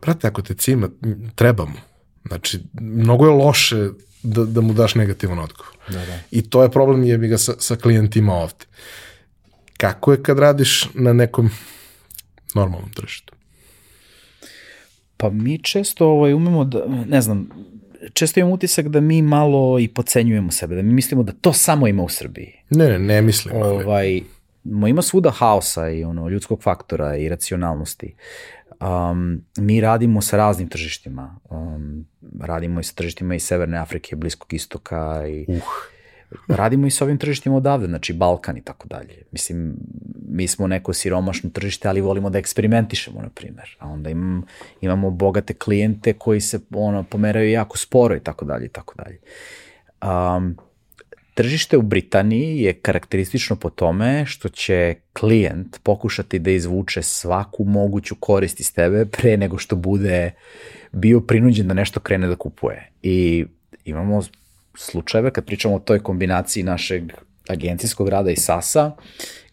brate, ako te cima, trebamo. Znači, mnogo je loše da, da mu daš negativan odgovor. Da, da. I to je problem je bi ga sa, sa klijentima ovde. Kako je kad radiš na nekom normalnom tržištu? Pa mi često ovaj, umemo da, ne znam, često imam utisak da mi malo i pocenjujemo sebe, da mi mislimo da to samo ima u Srbiji. Ne, ne, ne mislim. Ovaj, ima svuda haosa i ono, ljudskog faktora i racionalnosti. Um, mi radimo sa raznim tržištima. Um, radimo i sa tržištima iz Severne Afrike, Bliskog istoka i uh. Radimo i sa ovim tržištima odavde, znači Balkan i tako dalje. Mislim, mi smo neko siromašno tržište, ali volimo da eksperimentišemo, na primer. A onda imam, imamo bogate klijente koji se ono, pomeraju jako sporo i tako dalje i tako dalje. Um, Tržište u Britaniji je karakteristično po tome što će klijent pokušati da izvuče svaku moguću korist iz tebe pre nego što bude bio prinuđen da nešto krene da kupuje. I imamo slučajeve kad pričamo o toj kombinaciji našeg agencijskog rada i SAS-a,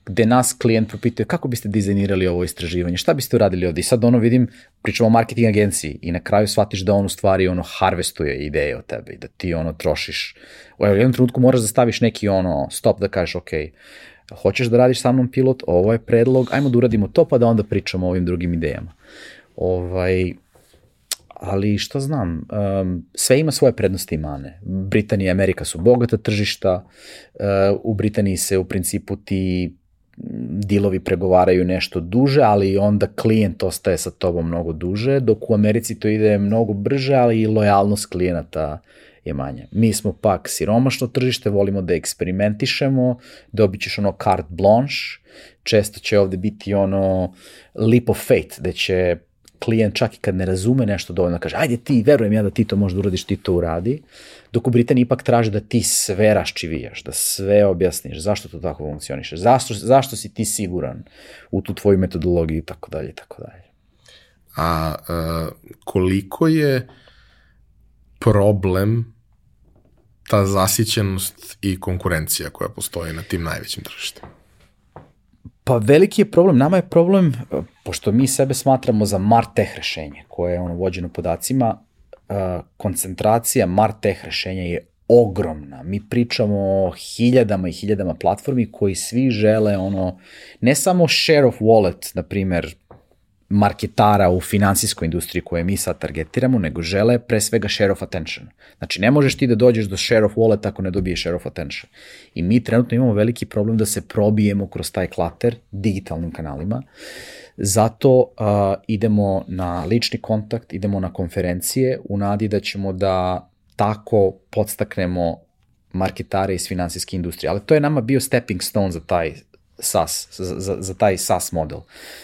gde nas klijent propituje kako biste dizajnirali ovo istraživanje, šta biste uradili ovde i sad ono vidim, pričamo o marketing agenciji i na kraju shvatiš da on u stvari ono harvestuje ideje od tebe i da ti ono trošiš, u jednom trenutku moraš da staviš neki ono stop da kažeš ok, hoćeš da radiš sa mnom pilot, ovo je predlog, ajmo da uradimo to pa da onda pričamo o ovim drugim idejama. Ovaj, ali što znam, um, sve ima svoje prednosti i mane. Britanija i Amerika su bogata tržišta, uh, u Britaniji se u principu ti dilovi pregovaraju nešto duže, ali onda klijent ostaje sa tobom mnogo duže, dok u Americi to ide mnogo brže, ali i lojalnost klijenata je manja. Mi smo pak siromašno tržište, volimo da eksperimentišemo, dobit ćeš ono carte blanche, često će ovde biti ono leap of fate, gde će klijent čak i kad ne razume nešto dovoljno kaže ajde ti, verujem ja da ti to možda uradiš, ti to uradi, dok u Britaniji ipak traže da ti sve raščivijaš, da sve objasniš, zašto to tako funkcioniše, zašto, zašto si ti siguran u tu tvoju metodologiju i tako dalje i tako dalje. A uh, koliko je problem ta zasićenost i konkurencija koja postoji na tim najvećim tržištima? Pa veliki je problem, nama je problem, pošto mi sebe smatramo za Martech rešenje, koje je ono vođeno podacima, koncentracija Martech rešenja je ogromna. Mi pričamo o hiljadama i hiljadama platformi koji svi žele ono, ne samo share of wallet, na primer, marketara u finansijskoj industriji koje mi sad targetiramo, nego žele pre svega share of attention. Znači, ne možeš ti da dođeš do share of wallet ako ne dobiješ share of attention. I mi trenutno imamo veliki problem da se probijemo kroz taj klater digitalnim kanalima. Zato uh, idemo na lični kontakt, idemo na konferencije u nadi da ćemo da tako podstaknemo marketare iz finansijske industrije. Ali to je nama bio stepping stone za taj SaaS, za, za, taj SaaS model.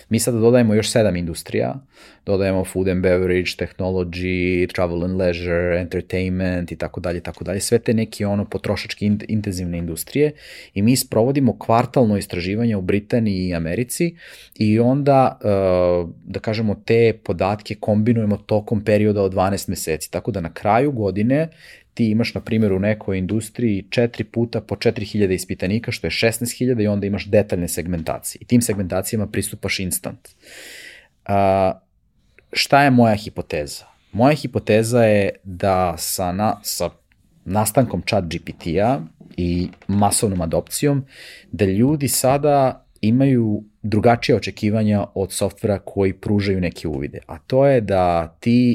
Mi sada dodajemo još sedam industrija, dodajemo food and beverage, technology, travel and leisure, entertainment i tako dalje, tako dalje, sve te neke ono potrošački in, intenzivne industrije. I mi sprovodimo kvartalno istraživanje u Britaniji i Americi. I onda, uh, da kažemo, te podatke kombinujemo tokom perioda od 12 meseci, tako da na kraju godine ti imaš, na primjer, u nekoj industriji četiri puta po 4000 ispitanika, što je 16.000 i onda imaš detaljne segmentacije. I tim segmentacijama pristupaš instant. A, šta je moja hipoteza? Moja hipoteza je da sa, na, sa nastankom chat GPT-a i masovnom adopcijom, da ljudi sada imaju drugačije očekivanja od softvera koji pružaju neke uvide. A to je da ti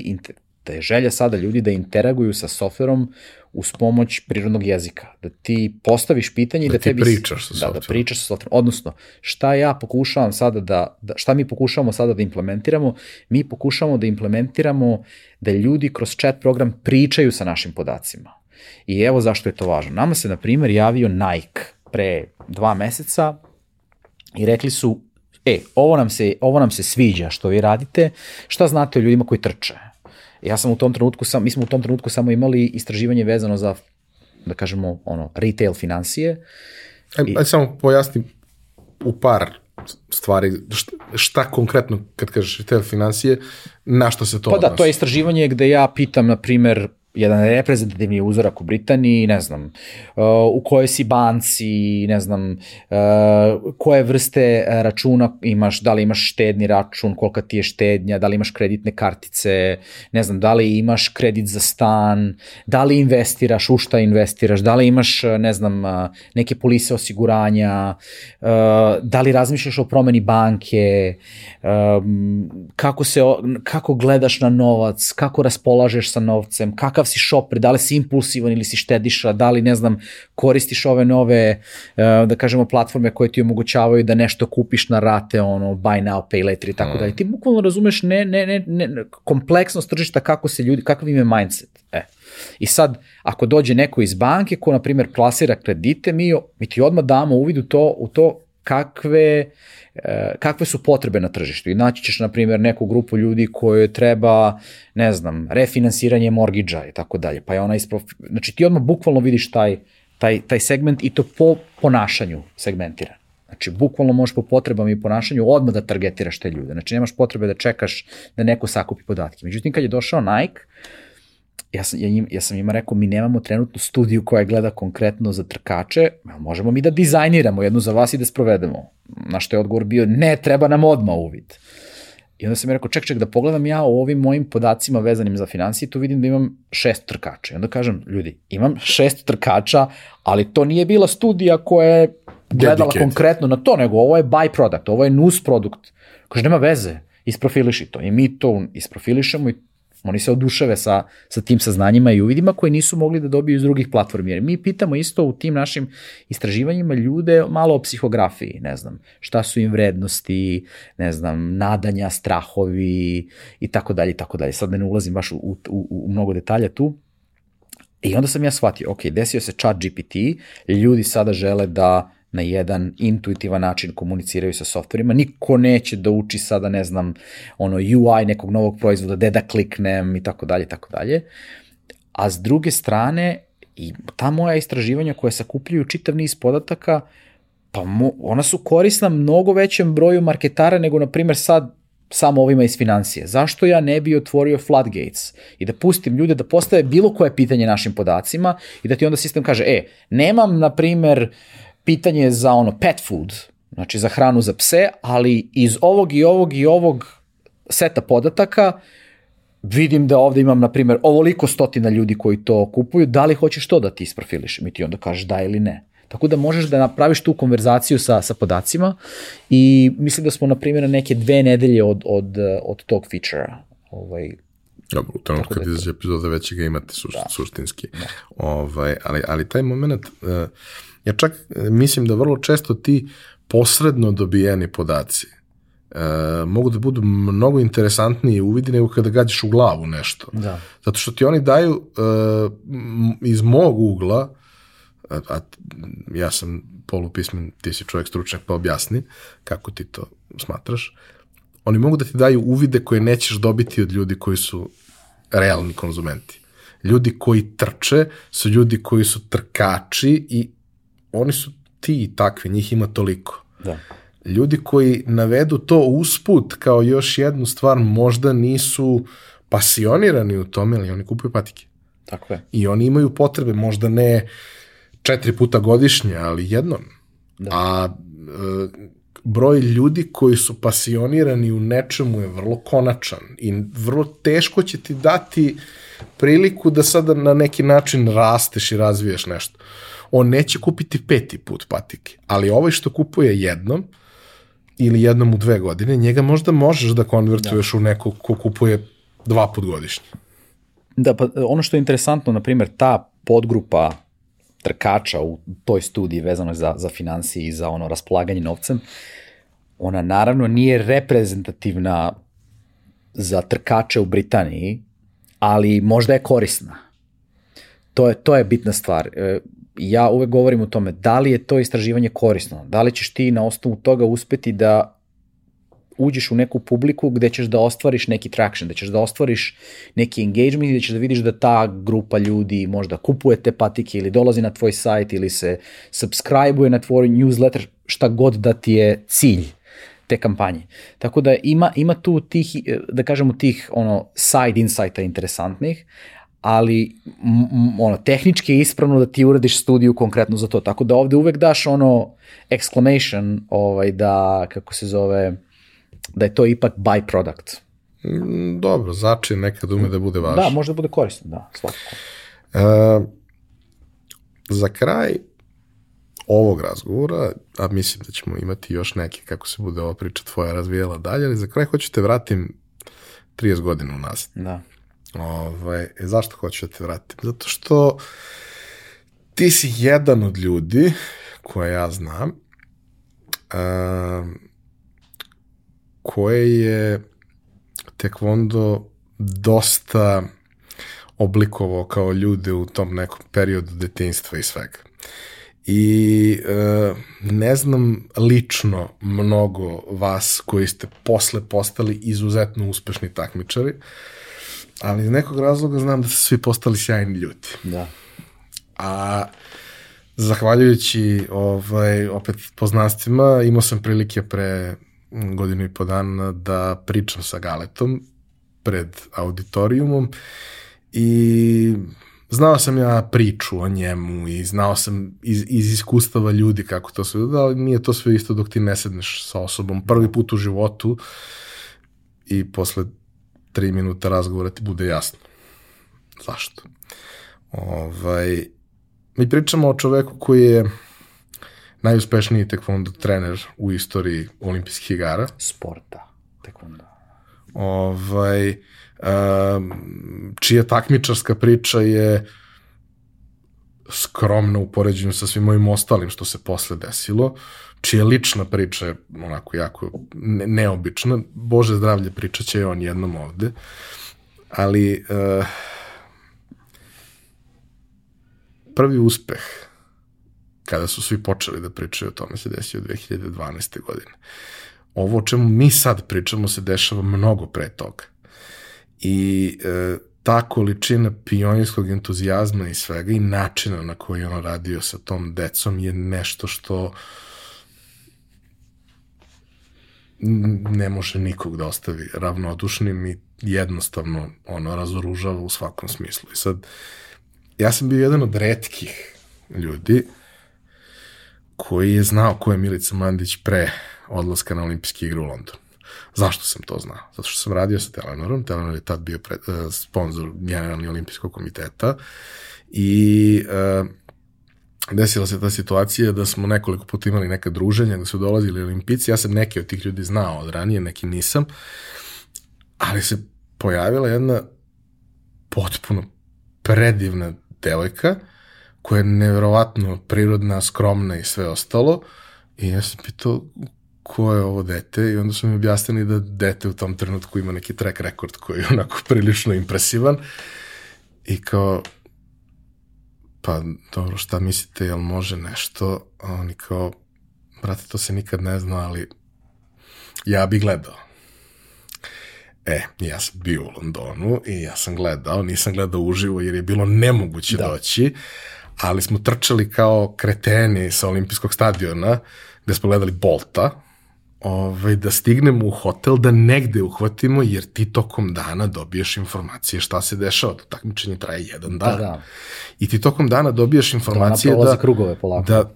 da je želja sada ljudi da interaguju sa softverom uz pomoć prirodnog jezika. Da ti postaviš pitanje i da, da tebi... pričaš sa softverom. Da, da pričaš sa softverom. Odnosno, šta ja pokušavam sada da, da, šta mi pokušavamo sada da implementiramo? Mi pokušavamo da implementiramo da ljudi kroz chat program pričaju sa našim podacima. I evo zašto je to važno. Nama se, na primjer, javio Nike pre dva meseca i rekli su e, ovo nam, se, ovo nam se sviđa što vi radite, šta znate o ljudima koji trče? Ja sam u tom trenutku, sam, mi smo u tom trenutku samo imali istraživanje vezano za, da kažemo, ono, retail financije. Aj, aj samo pojasni u par stvari, šta, šta konkretno, kad kažeš retail financije, na što se to Pa odnosi? da, to je istraživanje gde ja pitam, na primer, jedan reprezentativni uzorak u Britaniji, ne znam, uh, u kojoj si banci, ne znam, uh, koje vrste računa imaš, da li imaš štedni račun, kolika ti je štednja, da li imaš kreditne kartice, ne znam, da li imaš kredit za stan, da li investiraš, u šta investiraš, da li imaš, ne znam, uh, neke polise osiguranja, uh, da li razmišljaš o promeni banke, um, kako, se, kako gledaš na novac, kako raspolažeš sa novcem, kakav si šoper, da li si impulsivan ili si štediša, da li, ne znam, koristiš ove nove, uh, da kažemo, platforme koje ti omogućavaju da nešto kupiš na rate, ono, buy now, pay later i tako dalje. Ti bukvalno razumeš ne, ne, ne, ne, kompleksnost tržišta, kako se ljudi, kakav im je mindset. E. I sad, ako dođe neko iz banke ko, na primjer, plasira kredite, mi, mi ti odmah damo uvid u to, u to kakve, kakve su potrebe na tržištu. I naći ćeš, na primjer, neku grupu ljudi koje treba, ne znam, refinansiranje morgiđa i tako dalje. Pa je ona isprof... Znači ti odmah bukvalno vidiš taj, taj, taj segment i to po ponašanju segmentiran. Znači, bukvalno možeš po potrebama i ponašanju odmah da targetiraš te ljude. Znači, nemaš potrebe da čekaš da neko sakupi podatke. Međutim, kad je došao Nike, ja sam, ja, njim, ja sam ima rekao, mi nemamo trenutnu studiju koja gleda konkretno za trkače, možemo mi da dizajniramo jednu za vas i da sprovedemo. Na što je odgovor bio, ne, treba nam odmah uvid. I onda sam mi rekao, ček, ček, da pogledam ja o ovim mojim podacima vezanim za financije, tu vidim da imam šest trkača. I onda kažem, ljudi, imam šest trkača, ali to nije bila studija koja je gledala Dedicated. konkretno na to, nego ovo je byproduct, ovo je nus produkt. Kaže, nema veze, isprofiliši to. I mi to isprofilišemo i Oni se oduševe sa, sa tim saznanjima i uvidima koje nisu mogli da dobiju iz drugih platformi. Jer mi pitamo isto u tim našim istraživanjima ljude malo o psihografiji, ne znam, šta su im vrednosti, ne znam, nadanja, strahovi i tako dalje i tako dalje. Sad da ne ulazim baš u, u, u, mnogo detalja tu. I onda sam ja shvatio, ok, desio se chat GPT, ljudi sada žele da na jedan intuitivan način komuniciraju sa softverima. Niko neće da uči sada, ne znam, ono UI nekog novog proizvoda, gde da kliknem i tako dalje, tako dalje. A s druge strane, i ta moja istraživanja koja sakupljaju čitav niz podataka, pa mo, ona su korisna mnogo većem broju marketara nego, na primjer, sad samo ovima iz financije. Zašto ja ne bi otvorio floodgates i da pustim ljude da postave bilo koje pitanje našim podacima i da ti onda sistem kaže, e, nemam, na primer, pitanje za ono pet food, znači za hranu za pse, ali iz ovog i ovog i ovog seta podataka vidim da ovde imam, na primjer, ovoliko stotina ljudi koji to kupuju, da li hoćeš to da ti isprofilišem i ti onda kažeš da ili ne. Tako da možeš da napraviš tu konverzaciju sa, sa podacima i mislim da smo, na primjer, neke dve nedelje od, od, od tog feature-a. Ovaj, Dobro, u trenutku kad izađe epizoda već ga imate suš, da. suštinski. Da. Ovaj, ali, ali taj moment, uh, ja čak mislim da vrlo često ti posredno dobijeni podaci uh, mogu da budu mnogo interesantniji uvidi nego kada gađaš u glavu nešto. Da. Zato što ti oni daju uh, iz mog ugla, a, a ja sam polupismen, ti si čovjek stručnjak, pa objasni kako ti to smatraš, oni mogu da ti daju uvide koje nećeš dobiti od ljudi koji su realni konzumenti. Ljudi koji trče su ljudi koji su trkači i oni su ti i takvi, njih ima toliko. Da. Ljudi koji navedu to usput kao još jednu stvar možda nisu pasionirani u tome, ali oni kupuju patike. Tako je. I oni imaju potrebe, možda ne četiri puta godišnje, ali jednom. Da. A e, broj ljudi koji su pasionirani u nečemu je vrlo konačan i vrlo teško će ti dati priliku da sada na neki način rasteš i razvijaš nešto. On neće kupiti peti put patike, ali ovaj što kupuje jednom ili jednom u dve godine, njega možda možeš da konvertuješ da. u nekog ko kupuje dva put godišnje. Da, pa ono što je interesantno, na primjer, ta podgrupa trkača u toj studiji vezano za, za financije i za ono raspolaganje novcem, ona naravno nije reprezentativna za trkače u Britaniji, ali možda je korisna. To je, to je bitna stvar. Ja uvek govorim o tome, da li je to istraživanje korisno, da li ćeš ti na osnovu toga uspeti da uđeš u neku publiku gde ćeš da ostvariš neki traction, da ćeš da ostvariš neki engagement i da ćeš da vidiš da ta grupa ljudi možda kupuje te patike ili dolazi na tvoj sajt ili se subscribe-uje na tvoj newsletter, šta god da ti je cilj te kampanje. Tako da ima, ima tu tih, da kažemo, tih ono, side insighta interesantnih, ali m, ono, tehnički je ispravno da ti uradiš studiju konkretno za to. Tako da ovde uvek daš ono exclamation, ovaj, da, kako se zove, da je to ipak byproduct. Mm, dobro, začin nekad ume da bude važno. Da, može da bude korisno, da, svakako. E, za kraj ovog razgovora, a mislim da ćemo imati još neke kako se bude ova priča tvoja razvijela dalje, ali za kraj hoću te vratim 30 godina unazad. Da. Ovaj, e, zašto hoću da te vratim? Zato što ti si jedan od ljudi koje ja znam um, koje je tekvondo dosta oblikovao kao ljude u tom nekom periodu detinstva i svega. I e, ne znam lično mnogo vas koji ste posle postali izuzetno uspešni takmičari, ali iz nekog razloga znam da ste svi postali sjajni ljudi. Da. A zahvaljujući ovaj, opet poznanstvima imao sam prilike pre godinu i po dana da pričam sa Galetom pred auditorijumom i znao sam ja priču o njemu i znao sam iz, iz iskustava ljudi kako to sve, ali nije to sve isto dok ti ne sedneš sa osobom prvi put u životu i posle tri minuta razgovora ti bude jasno. Zašto? Ovaj, mi pričamo o čoveku koji je najuspešniji tekvondo trener u istoriji olimpijskih igara. Sporta, tekvondo. Ovaj, um, čija takmičarska priča je skromna u poređenju sa svim mojim ostalim što se posle desilo, čija lična priča je onako jako ne, neobična. Bože zdravlje pričat će on jednom ovde. Ali uh, prvi uspeh kada su svi počeli da pričaju o tome se desio 2012. godine. Ovo o čemu mi sad pričamo se dešava mnogo pre toga. I e, ta količina pionirskog entuzijazma i svega i načina na koji on radio sa tom decom je nešto što ne može nikog da ostavi ravnodušnim i jednostavno ono razoružava u svakom smislu. I sad, ja sam bio jedan od redkih ljudi koji je znao ko je Milica Mandić pre odlaska na olimpijske igre u Londonu. Zašto sam to znao? Zato što sam radio sa Telenorom, Telenor je tad bio pred, uh, sponsor Generalni olimpijskog komiteta. I uh, desila se ta situacija da smo nekoliko puta imali neka druženja, da su dolazili olimpici, ja sam neke od tih ljudi znao od ranije, neki nisam, ali se pojavila jedna potpuno predivna devojka, koja je nevjerovatno prirodna, skromna i sve ostalo, i ja sam pitao ko je ovo dete i onda su mi objasnili da dete u tom trenutku ima neki track record koji je onako prilično impresivan i kao pa dobro, šta mislite, jel može nešto? A oni kao, brate, to se nikad ne zna, ali ja bi gledao. E, ja sam bio u Londonu i ja sam gledao, nisam gledao uživo jer je bilo nemoguće da. doći, ali smo trčali kao kreteni sa olimpijskog stadiona gde smo gledali Bolta, ovaj, da stignemo u hotel, da negde uhvatimo, jer ti tokom dana dobiješ informacije šta se dešava. To takmičenje traje jedan dan. Da, da. I ti tokom dana dobiješ informacije da, krugove polako. da,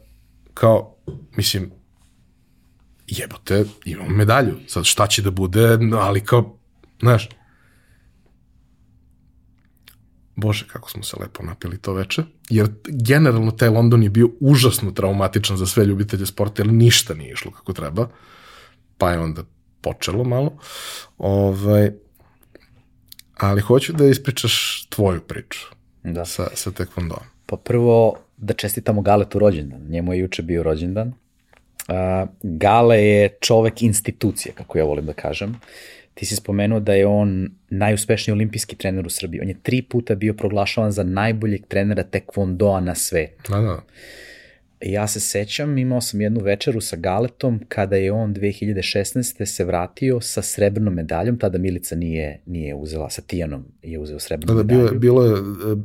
kao, mislim, jebote, imam medalju. Sad šta će da bude, ali kao, znaš, Bože, kako smo se lepo napili to veče. Jer generalno taj London je bio užasno traumatičan za sve ljubitelje sporta, jer ništa nije išlo kako treba pa je onda počelo malo. Ovaj, ali hoću da ispričaš tvoju priču da. sa, sa tekvondom. Pa prvo da čestitamo Galetu rođendan. Njemu je juče bio rođendan. Uh, Gale je čovek institucija, kako ja volim da kažem. Ti si spomenuo da je on najuspešniji olimpijski trener u Srbiji. On je tri puta bio proglašavan za najboljeg trenera tekvondoa na svetu. Da, da. Ja se sećam, imao sam jednu večeru sa Galetom kada je on 2016. se vratio sa srebrnom medaljom, tada Milica nije, nije uzela, sa Tijanom je uzeo srebrnu Tada medalju. bilo, bilo je,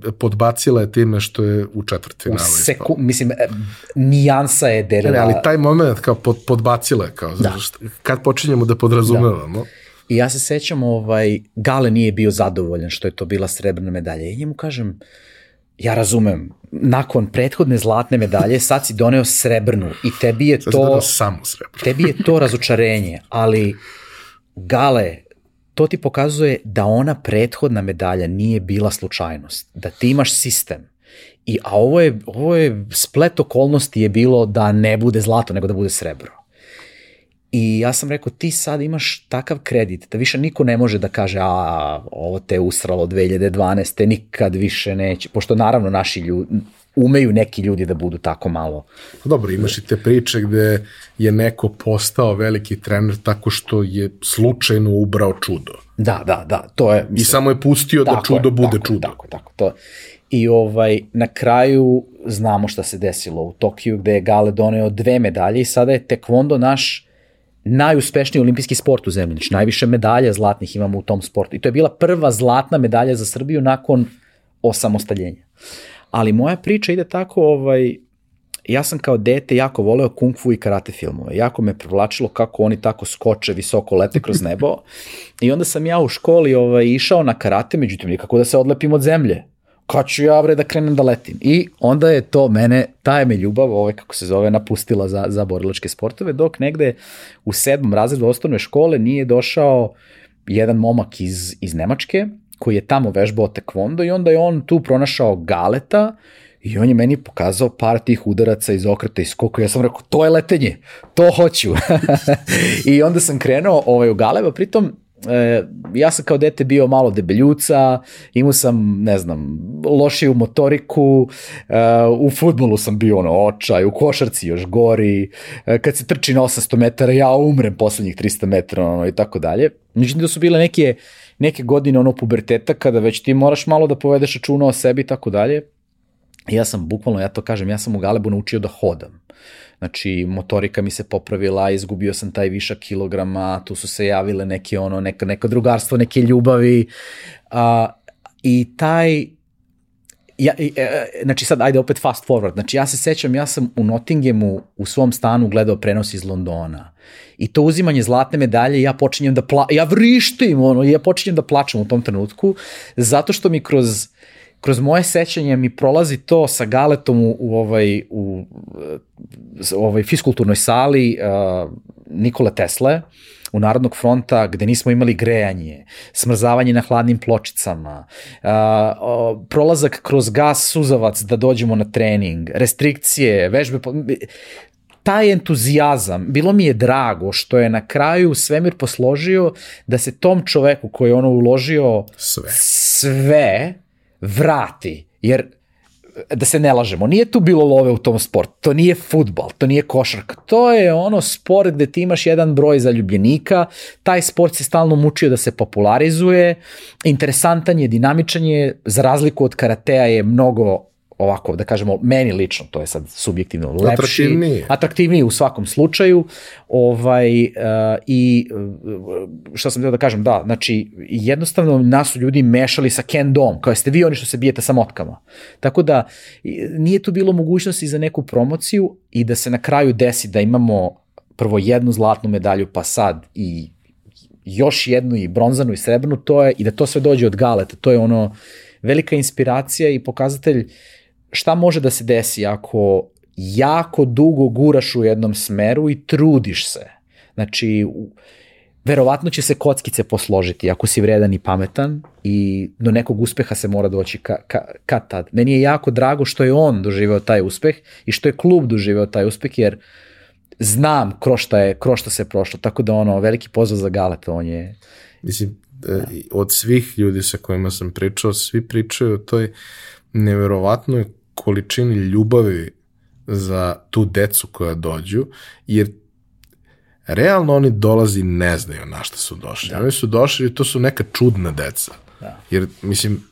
e, podbacila je time što je u četvrtfinalu. U seku, mislim, e, nijansa je delila. Ne, ali taj moment kao pod, podbacila je kao, da. što, kad počinjemo da podrazumevamo, da. I ja se sećam, ovaj, Gale nije bio zadovoljan što je to bila srebrna medalja. I njemu kažem, ja razumem, nakon prethodne zlatne medalje sad si doneo srebrnu i tebi je to samo srebrno. tebi je to razočarenje, ali Gale, to ti pokazuje da ona prethodna medalja nije bila slučajnost, da ti imaš sistem. I, a ovo je, ovo je splet okolnosti je bilo da ne bude zlato, nego da bude srebro. I ja sam rekao, ti sad imaš takav kredit da više niko ne može da kaže, a ovo te usralo 2012. nikad više neće, pošto naravno naši ljudi, umeju neki ljudi da budu tako malo. Dobro, imaš i te priče gde je neko postao veliki trener tako što je slučajno ubrao čudo. Da, da, da, to je... I samo je pustio da čudo je, bude tako, čudo. Tako, tako, to. I ovaj, na kraju znamo šta se desilo u Tokiju gde je Gale doneo dve medalje i sada je tekvondo naš najuspešniji olimpijski sport u zemlji. Znači, najviše medalja zlatnih imamo u tom sportu. I to je bila prva zlatna medalja za Srbiju nakon osamostaljenja. Ali moja priča ide tako, ovaj, ja sam kao dete jako voleo kung fu i karate filmove. Jako me privlačilo kako oni tako skoče, visoko lete kroz nebo. I onda sam ja u školi ovaj, išao na karate, međutim nikako da se odlepim od zemlje. Kad ću ja bre da krenem da letim? I onda je to mene, ta je me ljubav, ovaj kako se zove, napustila za, za borilačke sportove, dok negde u sedmom razredu osnovne škole nije došao jedan momak iz, iz Nemačke, koji je tamo vežbao tekvondo i onda je on tu pronašao galeta i on je meni pokazao par tih udaraca iz okreta i skoka ja sam rekao to je letenje, to hoću. I onda sam krenuo ovaj, u galeba, pritom e, ja sam kao dete bio malo debeljuca, imao sam, ne znam, lošiju motoriku, e, u futbolu sam bio ono očaj, u košarci još gori, e, kad se trči na 800 metara ja umrem poslednjih 300 metara ono, i tako dalje. Međutim da su bile neke, neke godine ono puberteta kada već ti moraš malo da povedeš računa o sebi i tako dalje. Ja sam bukvalno, ja to kažem, ja sam u Galebu naučio da hodam. Znači, motorika mi se popravila, izgubio sam taj višak kilograma, tu su se javile neke ono, neka, neka drugarstvo, neke ljubavi. A, I taj, ja, e, znači sad ajde opet fast forward, znači ja se sećam, ja sam u Nottinghamu u svom stanu gledao prenos iz Londona i to uzimanje zlatne medalje ja počinjem da pla, ja vrištim, ono, ja počinjem da plačem u tom trenutku, zato što mi kroz kroz moje sećanje mi prolazi to sa Galetom u, u ovaj u, u ovaj fiskulturnoj sali uh, Nikole Tesle u Narodnog fronta gde nismo imali grejanje, smrzavanje na hladnim pločicama, uh, uh, prolazak kroz gas suzavac da dođemo na trening, restrikcije, vežbe, taj entuzijazam, bilo mi je drago što je na kraju svemir posložio da se tom čoveku koji je ono uložio sve, sve vrati, jer da se ne lažemo, nije tu bilo love u tom sportu, to nije futbal, to nije košarka, to je ono sport gde ti imaš jedan broj zaljubljenika, taj sport se stalno mučio da se popularizuje, interesantan je, dinamičan je, za razliku od karatea je mnogo ovako, da kažemo, meni lično, to je sad subjektivno lepši, atraktivniji, atraktivniji u svakom slučaju, ovaj, uh, i uh, šta sam htio da kažem, da, znači, jednostavno nas su ljudi mešali sa kendom, kao ste vi oni što se bijete sa motkama. Tako da, nije tu bilo mogućnosti za neku promociju i da se na kraju desi da imamo prvo jednu zlatnu medalju, pa sad i još jednu i bronzanu i srebrnu, to je, i da to sve dođe od galeta, to je ono velika inspiracija i pokazatelj šta može da se desi ako jako dugo guraš u jednom smeru i trudiš se. Znači, verovatno će se kockice posložiti ako si vredan i pametan i do nekog uspeha se mora doći ka, ka, ka tad. Meni je jako drago što je on doživeo taj uspeh i što je klub doživeo taj uspeh jer znam kroz šta, je, kroz šta se prošlo, tako da ono, veliki pozdrav za Galeta, on je... Mislim, da. od svih ljudi sa kojima sam pričao, svi pričaju o toj neverovatnoj količini ljubavi za tu decu koja dođu, jer realno oni dolazi ne znaju na šta su došli. Da. Oni su došli i to su neka čudna deca. Da. Jer, mislim,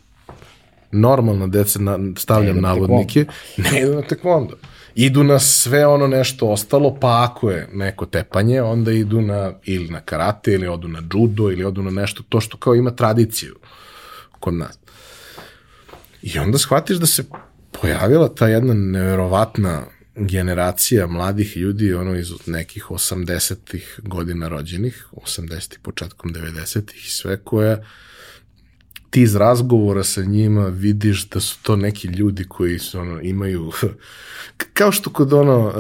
normalna deca, na, stavljam ne navodnike, ne idu na tekvondo. Idu na sve ono nešto ostalo, pa ako je neko tepanje, onda idu na, ili na karate, ili odu na judo, ili odu na nešto, to što kao ima tradiciju kod nas. I onda shvatiš da se pojavila ta jedna neverovatna generacija mladih ljudi, ono iz nekih 80-ih godina rođenih, 80-ih, početkom 90-ih i sve koje ti iz razgovora sa njima vidiš da su to neki ljudi koji su ono, imaju, kao što kod ono, uh,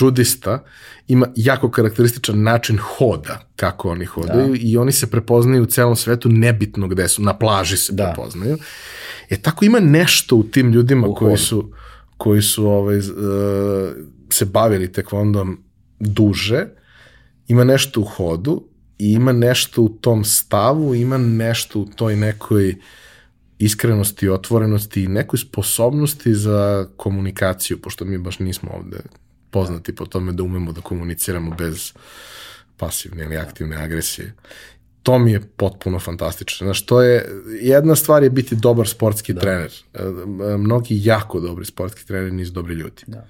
judista ima jako karakterističan način hoda, kako oni hodaju da. i oni se prepoznaju u celom svetu nebitno gde su, na plaži se da. prepoznaju. E tako ima nešto u tim ljudima u koji su koji su ovaj, uh, se bavili tekvondom duže, ima nešto u hodu i ima nešto u tom stavu, ima nešto u toj nekoj iskrenosti, otvorenosti i nekoj sposobnosti za komunikaciju, pošto mi baš nismo ovde poznati po tome da umemo da komuniciramo bez pasivne ili aktivne agresije. To mi je potpuno fantastično. Znaš, to je, jedna stvar je biti dobar sportski da. trener. E, mnogi jako dobri sportski treneri nisu dobri ljudi. Da.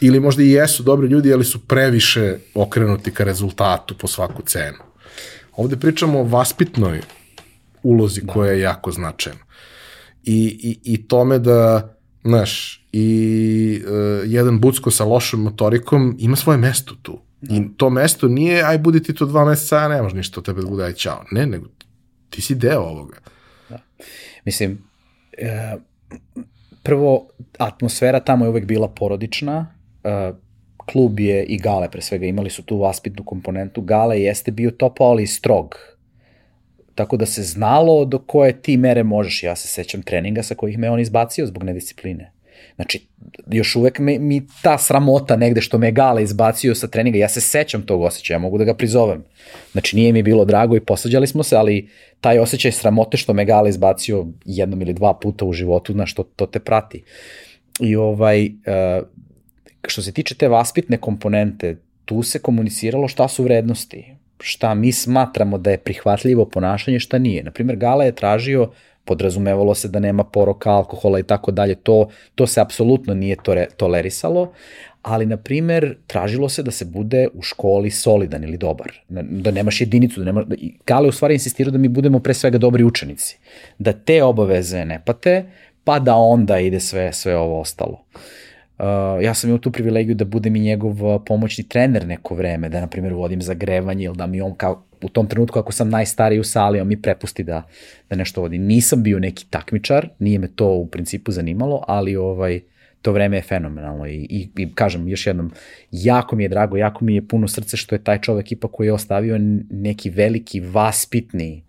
Ili možda i jesu dobri ljudi, ali su previše okrenuti ka rezultatu po svaku cenu. Ovde pričamo o vaspitnoj ulozi da. koja je jako značajna. I, i, i tome da, znaš, i uh, jedan bucko sa lošom motorikom ima svoje mesto tu. Da. I to mesto nije, aj budi ti to dva meseca, a ne može ništa od tebe da bude, aj čao. Ne, nego ti si deo ovoga. Da. Mislim, e, prvo, atmosfera tamo je uvek bila porodična, e, klub je i Gale pre svega imali su tu vaspitnu komponentu. Gale jeste bio topao, ali strog. Tako da se znalo do koje ti mere možeš. Ja se sećam treninga sa kojih me on izbacio zbog nediscipline. Znači, još uvek me, mi ta sramota negde što me Gale izbacio sa treninga, ja se sećam tog osjećaja, mogu da ga prizovem. Znači, nije mi bilo drago i posađali smo se, ali taj osjećaj sramote što me Gale izbacio jednom ili dva puta u životu, znaš, to, to te prati. I ovaj, uh, što se tiče te vaspitne komponente, tu se komuniciralo šta su vrednosti, šta mi smatramo da je prihvatljivo ponašanje, šta nije. Naprimer, Gala je tražio, podrazumevalo se da nema poroka, alkohola i tako dalje, to, to se apsolutno nije tore, tolerisalo, ali, na primer, tražilo se da se bude u školi solidan ili dobar, da nemaš jedinicu, da nemaš, da, Gale u stvari insistirao da mi budemo pre svega dobri učenici, da te obaveze ne pate, pa da onda ide sve, sve ovo ostalo. Uh, Uh, ja sam imao tu privilegiju da budem i njegov uh, pomoćni trener neko vreme, da na primjer vodim zagrevanje ili da mi on kao u tom trenutku ako sam najstariji u sali, on mi prepusti da, da nešto vodim. Nisam bio neki takmičar, nije me to u principu zanimalo, ali ovaj, to vreme je fenomenalno i, i, i kažem još jednom, jako mi je drago, jako mi je puno srce što je taj čovek ipak koji je ostavio neki veliki vaspitni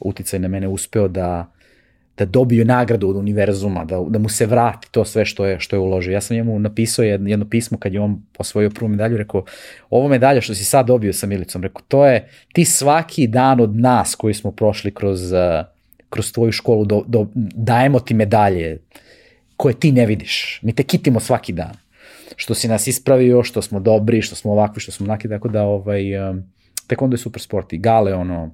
uticaj na mene uspeo da da dobiju nagradu od univerzuma, da, da mu se vrati to sve što je, što je uložio. Ja sam njemu napisao jedno, jedno pismo kad je on osvojio prvu medalju, rekao, ovo medalja što si sad dobio sa Milicom, rekao, to je ti svaki dan od nas koji smo prošli kroz, uh, kroz tvoju školu, do, do, dajemo ti medalje koje ti ne vidiš. Mi te kitimo svaki dan. Što si nas ispravio, što smo dobri, što smo ovakvi, što smo onaki, tako da ovaj, um, tek onda je super sport. I Gale, ono,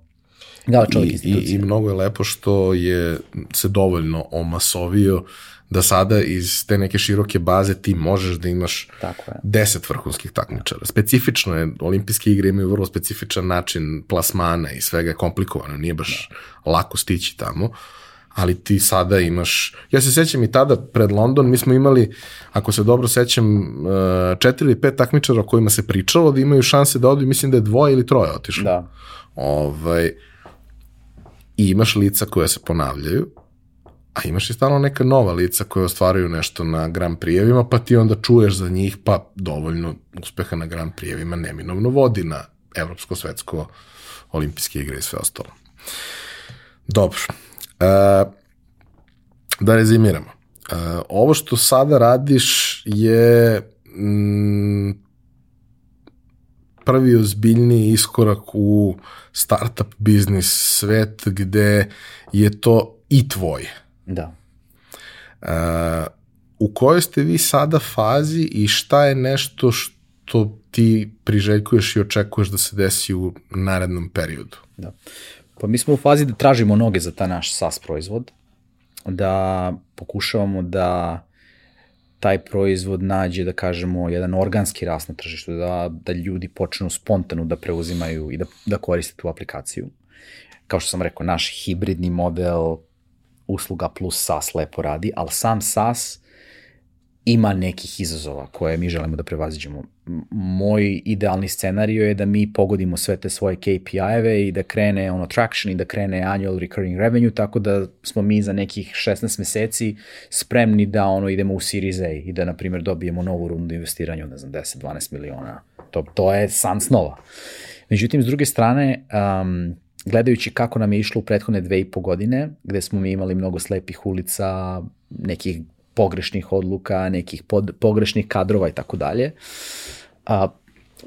Da, čovjek I, i, I mnogo je lepo što je se dovoljno omasovio da sada iz te neke široke baze ti možeš da imaš Tako je. deset vrhunskih takmičara. Specifično je, olimpijske igre imaju vrlo specifičan način plasmana i svega je komplikovano, nije baš da. lako stići tamo, ali ti sada imaš, ja se sećam i tada pred London, mi smo imali, ako se dobro sećam, e, četiri ili pet takmičara o kojima se pričalo da imaju šanse da odu, mislim da je dvoje ili troje otišlo. Da. Ovaj, i imaš lica koja se ponavljaju, a imaš i stalno neka nova lica koja ostvaraju nešto na Grand Prijevima, pa ti onda čuješ za njih, pa dovoljno uspeha na Grand Prijevima neminovno vodi na evropsko, svetsko, olimpijske igre i sve ostalo. Dobro. E, da rezimiramo. E, ovo što sada radiš je mm, prvi ozbiljni iskorak u startup biznis svet gde je to i tvoje. Da. Uh, u kojoj ste vi sada fazi i šta je nešto što ti priželjkuješ i očekuješ da se desi u narednom periodu? Da. Pa mi smo u fazi da tražimo noge za ta naš SaaS proizvod, da pokušavamo da taj proizvod nađe, da kažemo, jedan organski rast na tržištu, da, da ljudi počnu spontano da preuzimaju i da, da koriste tu aplikaciju. Kao što sam rekao, naš hibridni model usluga plus SaaS lepo radi, ali sam SaaS ima nekih izazova koje mi želimo da prevaziđemo. Moj idealni scenario je da mi pogodimo sve te svoje KPI-eve i da krene ono traction i da krene annual recurring revenue, tako da smo mi za nekih 16 meseci spremni da ono idemo u Series A i da, na primjer, dobijemo novu rundu investiranja od, ne znam, 10-12 miliona. To, to je san snova. Međutim, s druge strane, um, gledajući kako nam je išlo u prethodne dve i po godine, gde smo mi imali mnogo slepih ulica, nekih pogrešnih odluka, nekih pod, pogrešnih kadrova i tako dalje.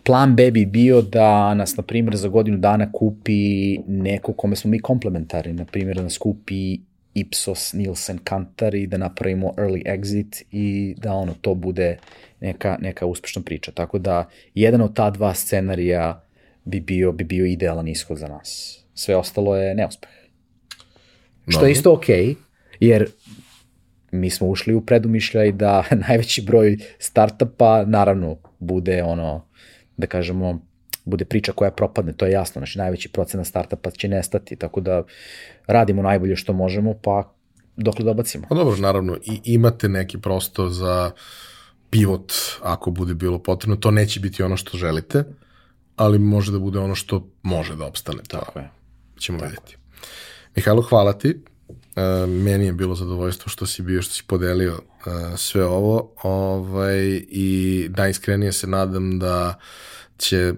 Plan B bi bio da nas, na primjer, za godinu dana kupi neko kome smo mi komplementarni, na primjer, da nas kupi Ipsos, Nielsen, Kantar i da napravimo early exit i da ono to bude neka, neka uspešna priča. Tako da jedan od ta dva scenarija bi bio, bi bio idealan ishod za nas. Sve ostalo je neuspeh. Što je isto okej, okay, jer mi smo ušli u predumišljaj da najveći broj startupa naravno bude ono, da kažemo, bude priča koja propadne, to je jasno, znači najveći procenat startupa će nestati, tako da radimo najbolje što možemo, pa dokle dobacimo. Pa dobro, naravno, i imate neki prostor za pivot ako bude bilo potrebno, to neće biti ono što želite, ali može da bude ono što može da opstane. Tako je. Ćemo Tako. vidjeti. Mihajlo, hvala ti. Uh, meni je bilo zadovoljstvo što si bio, što si podelio uh, sve ovo ovaj, i najiskrenije se nadam da će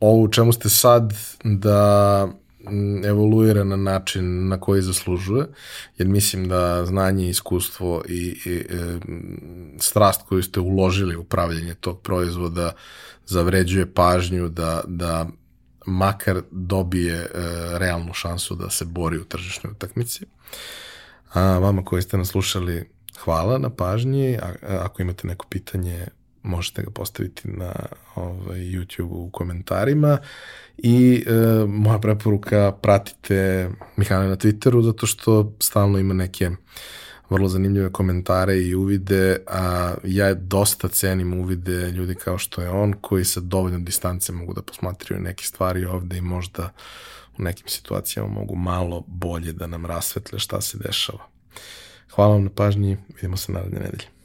ovo u čemu ste sad da evoluira na način na koji zaslužuje, jer mislim da znanje, iskustvo i, i e, strast koju ste uložili u pravljenje tog proizvoda zavređuje pažnju da, da makar dobije e, realnu šansu da se bori u tržišnoj utakmici. A vama koji ste nas slušali, hvala na pažnji. A, ako imate neko pitanje, možete ga postaviti na ovaj, YouTube u komentarima. I e, moja preporuka, pratite Mihajla na Twitteru, zato što stalno ima neke vrlo zanimljive komentare i uvide, a ja dosta cenim uvide ljudi kao što je on, koji sa dovoljnom distance mogu da posmatraju neke stvari ovde i možda u nekim situacijama mogu malo bolje da nam rasvetle šta se dešava. Hvala vam na pažnji, vidimo se naredne nedelje.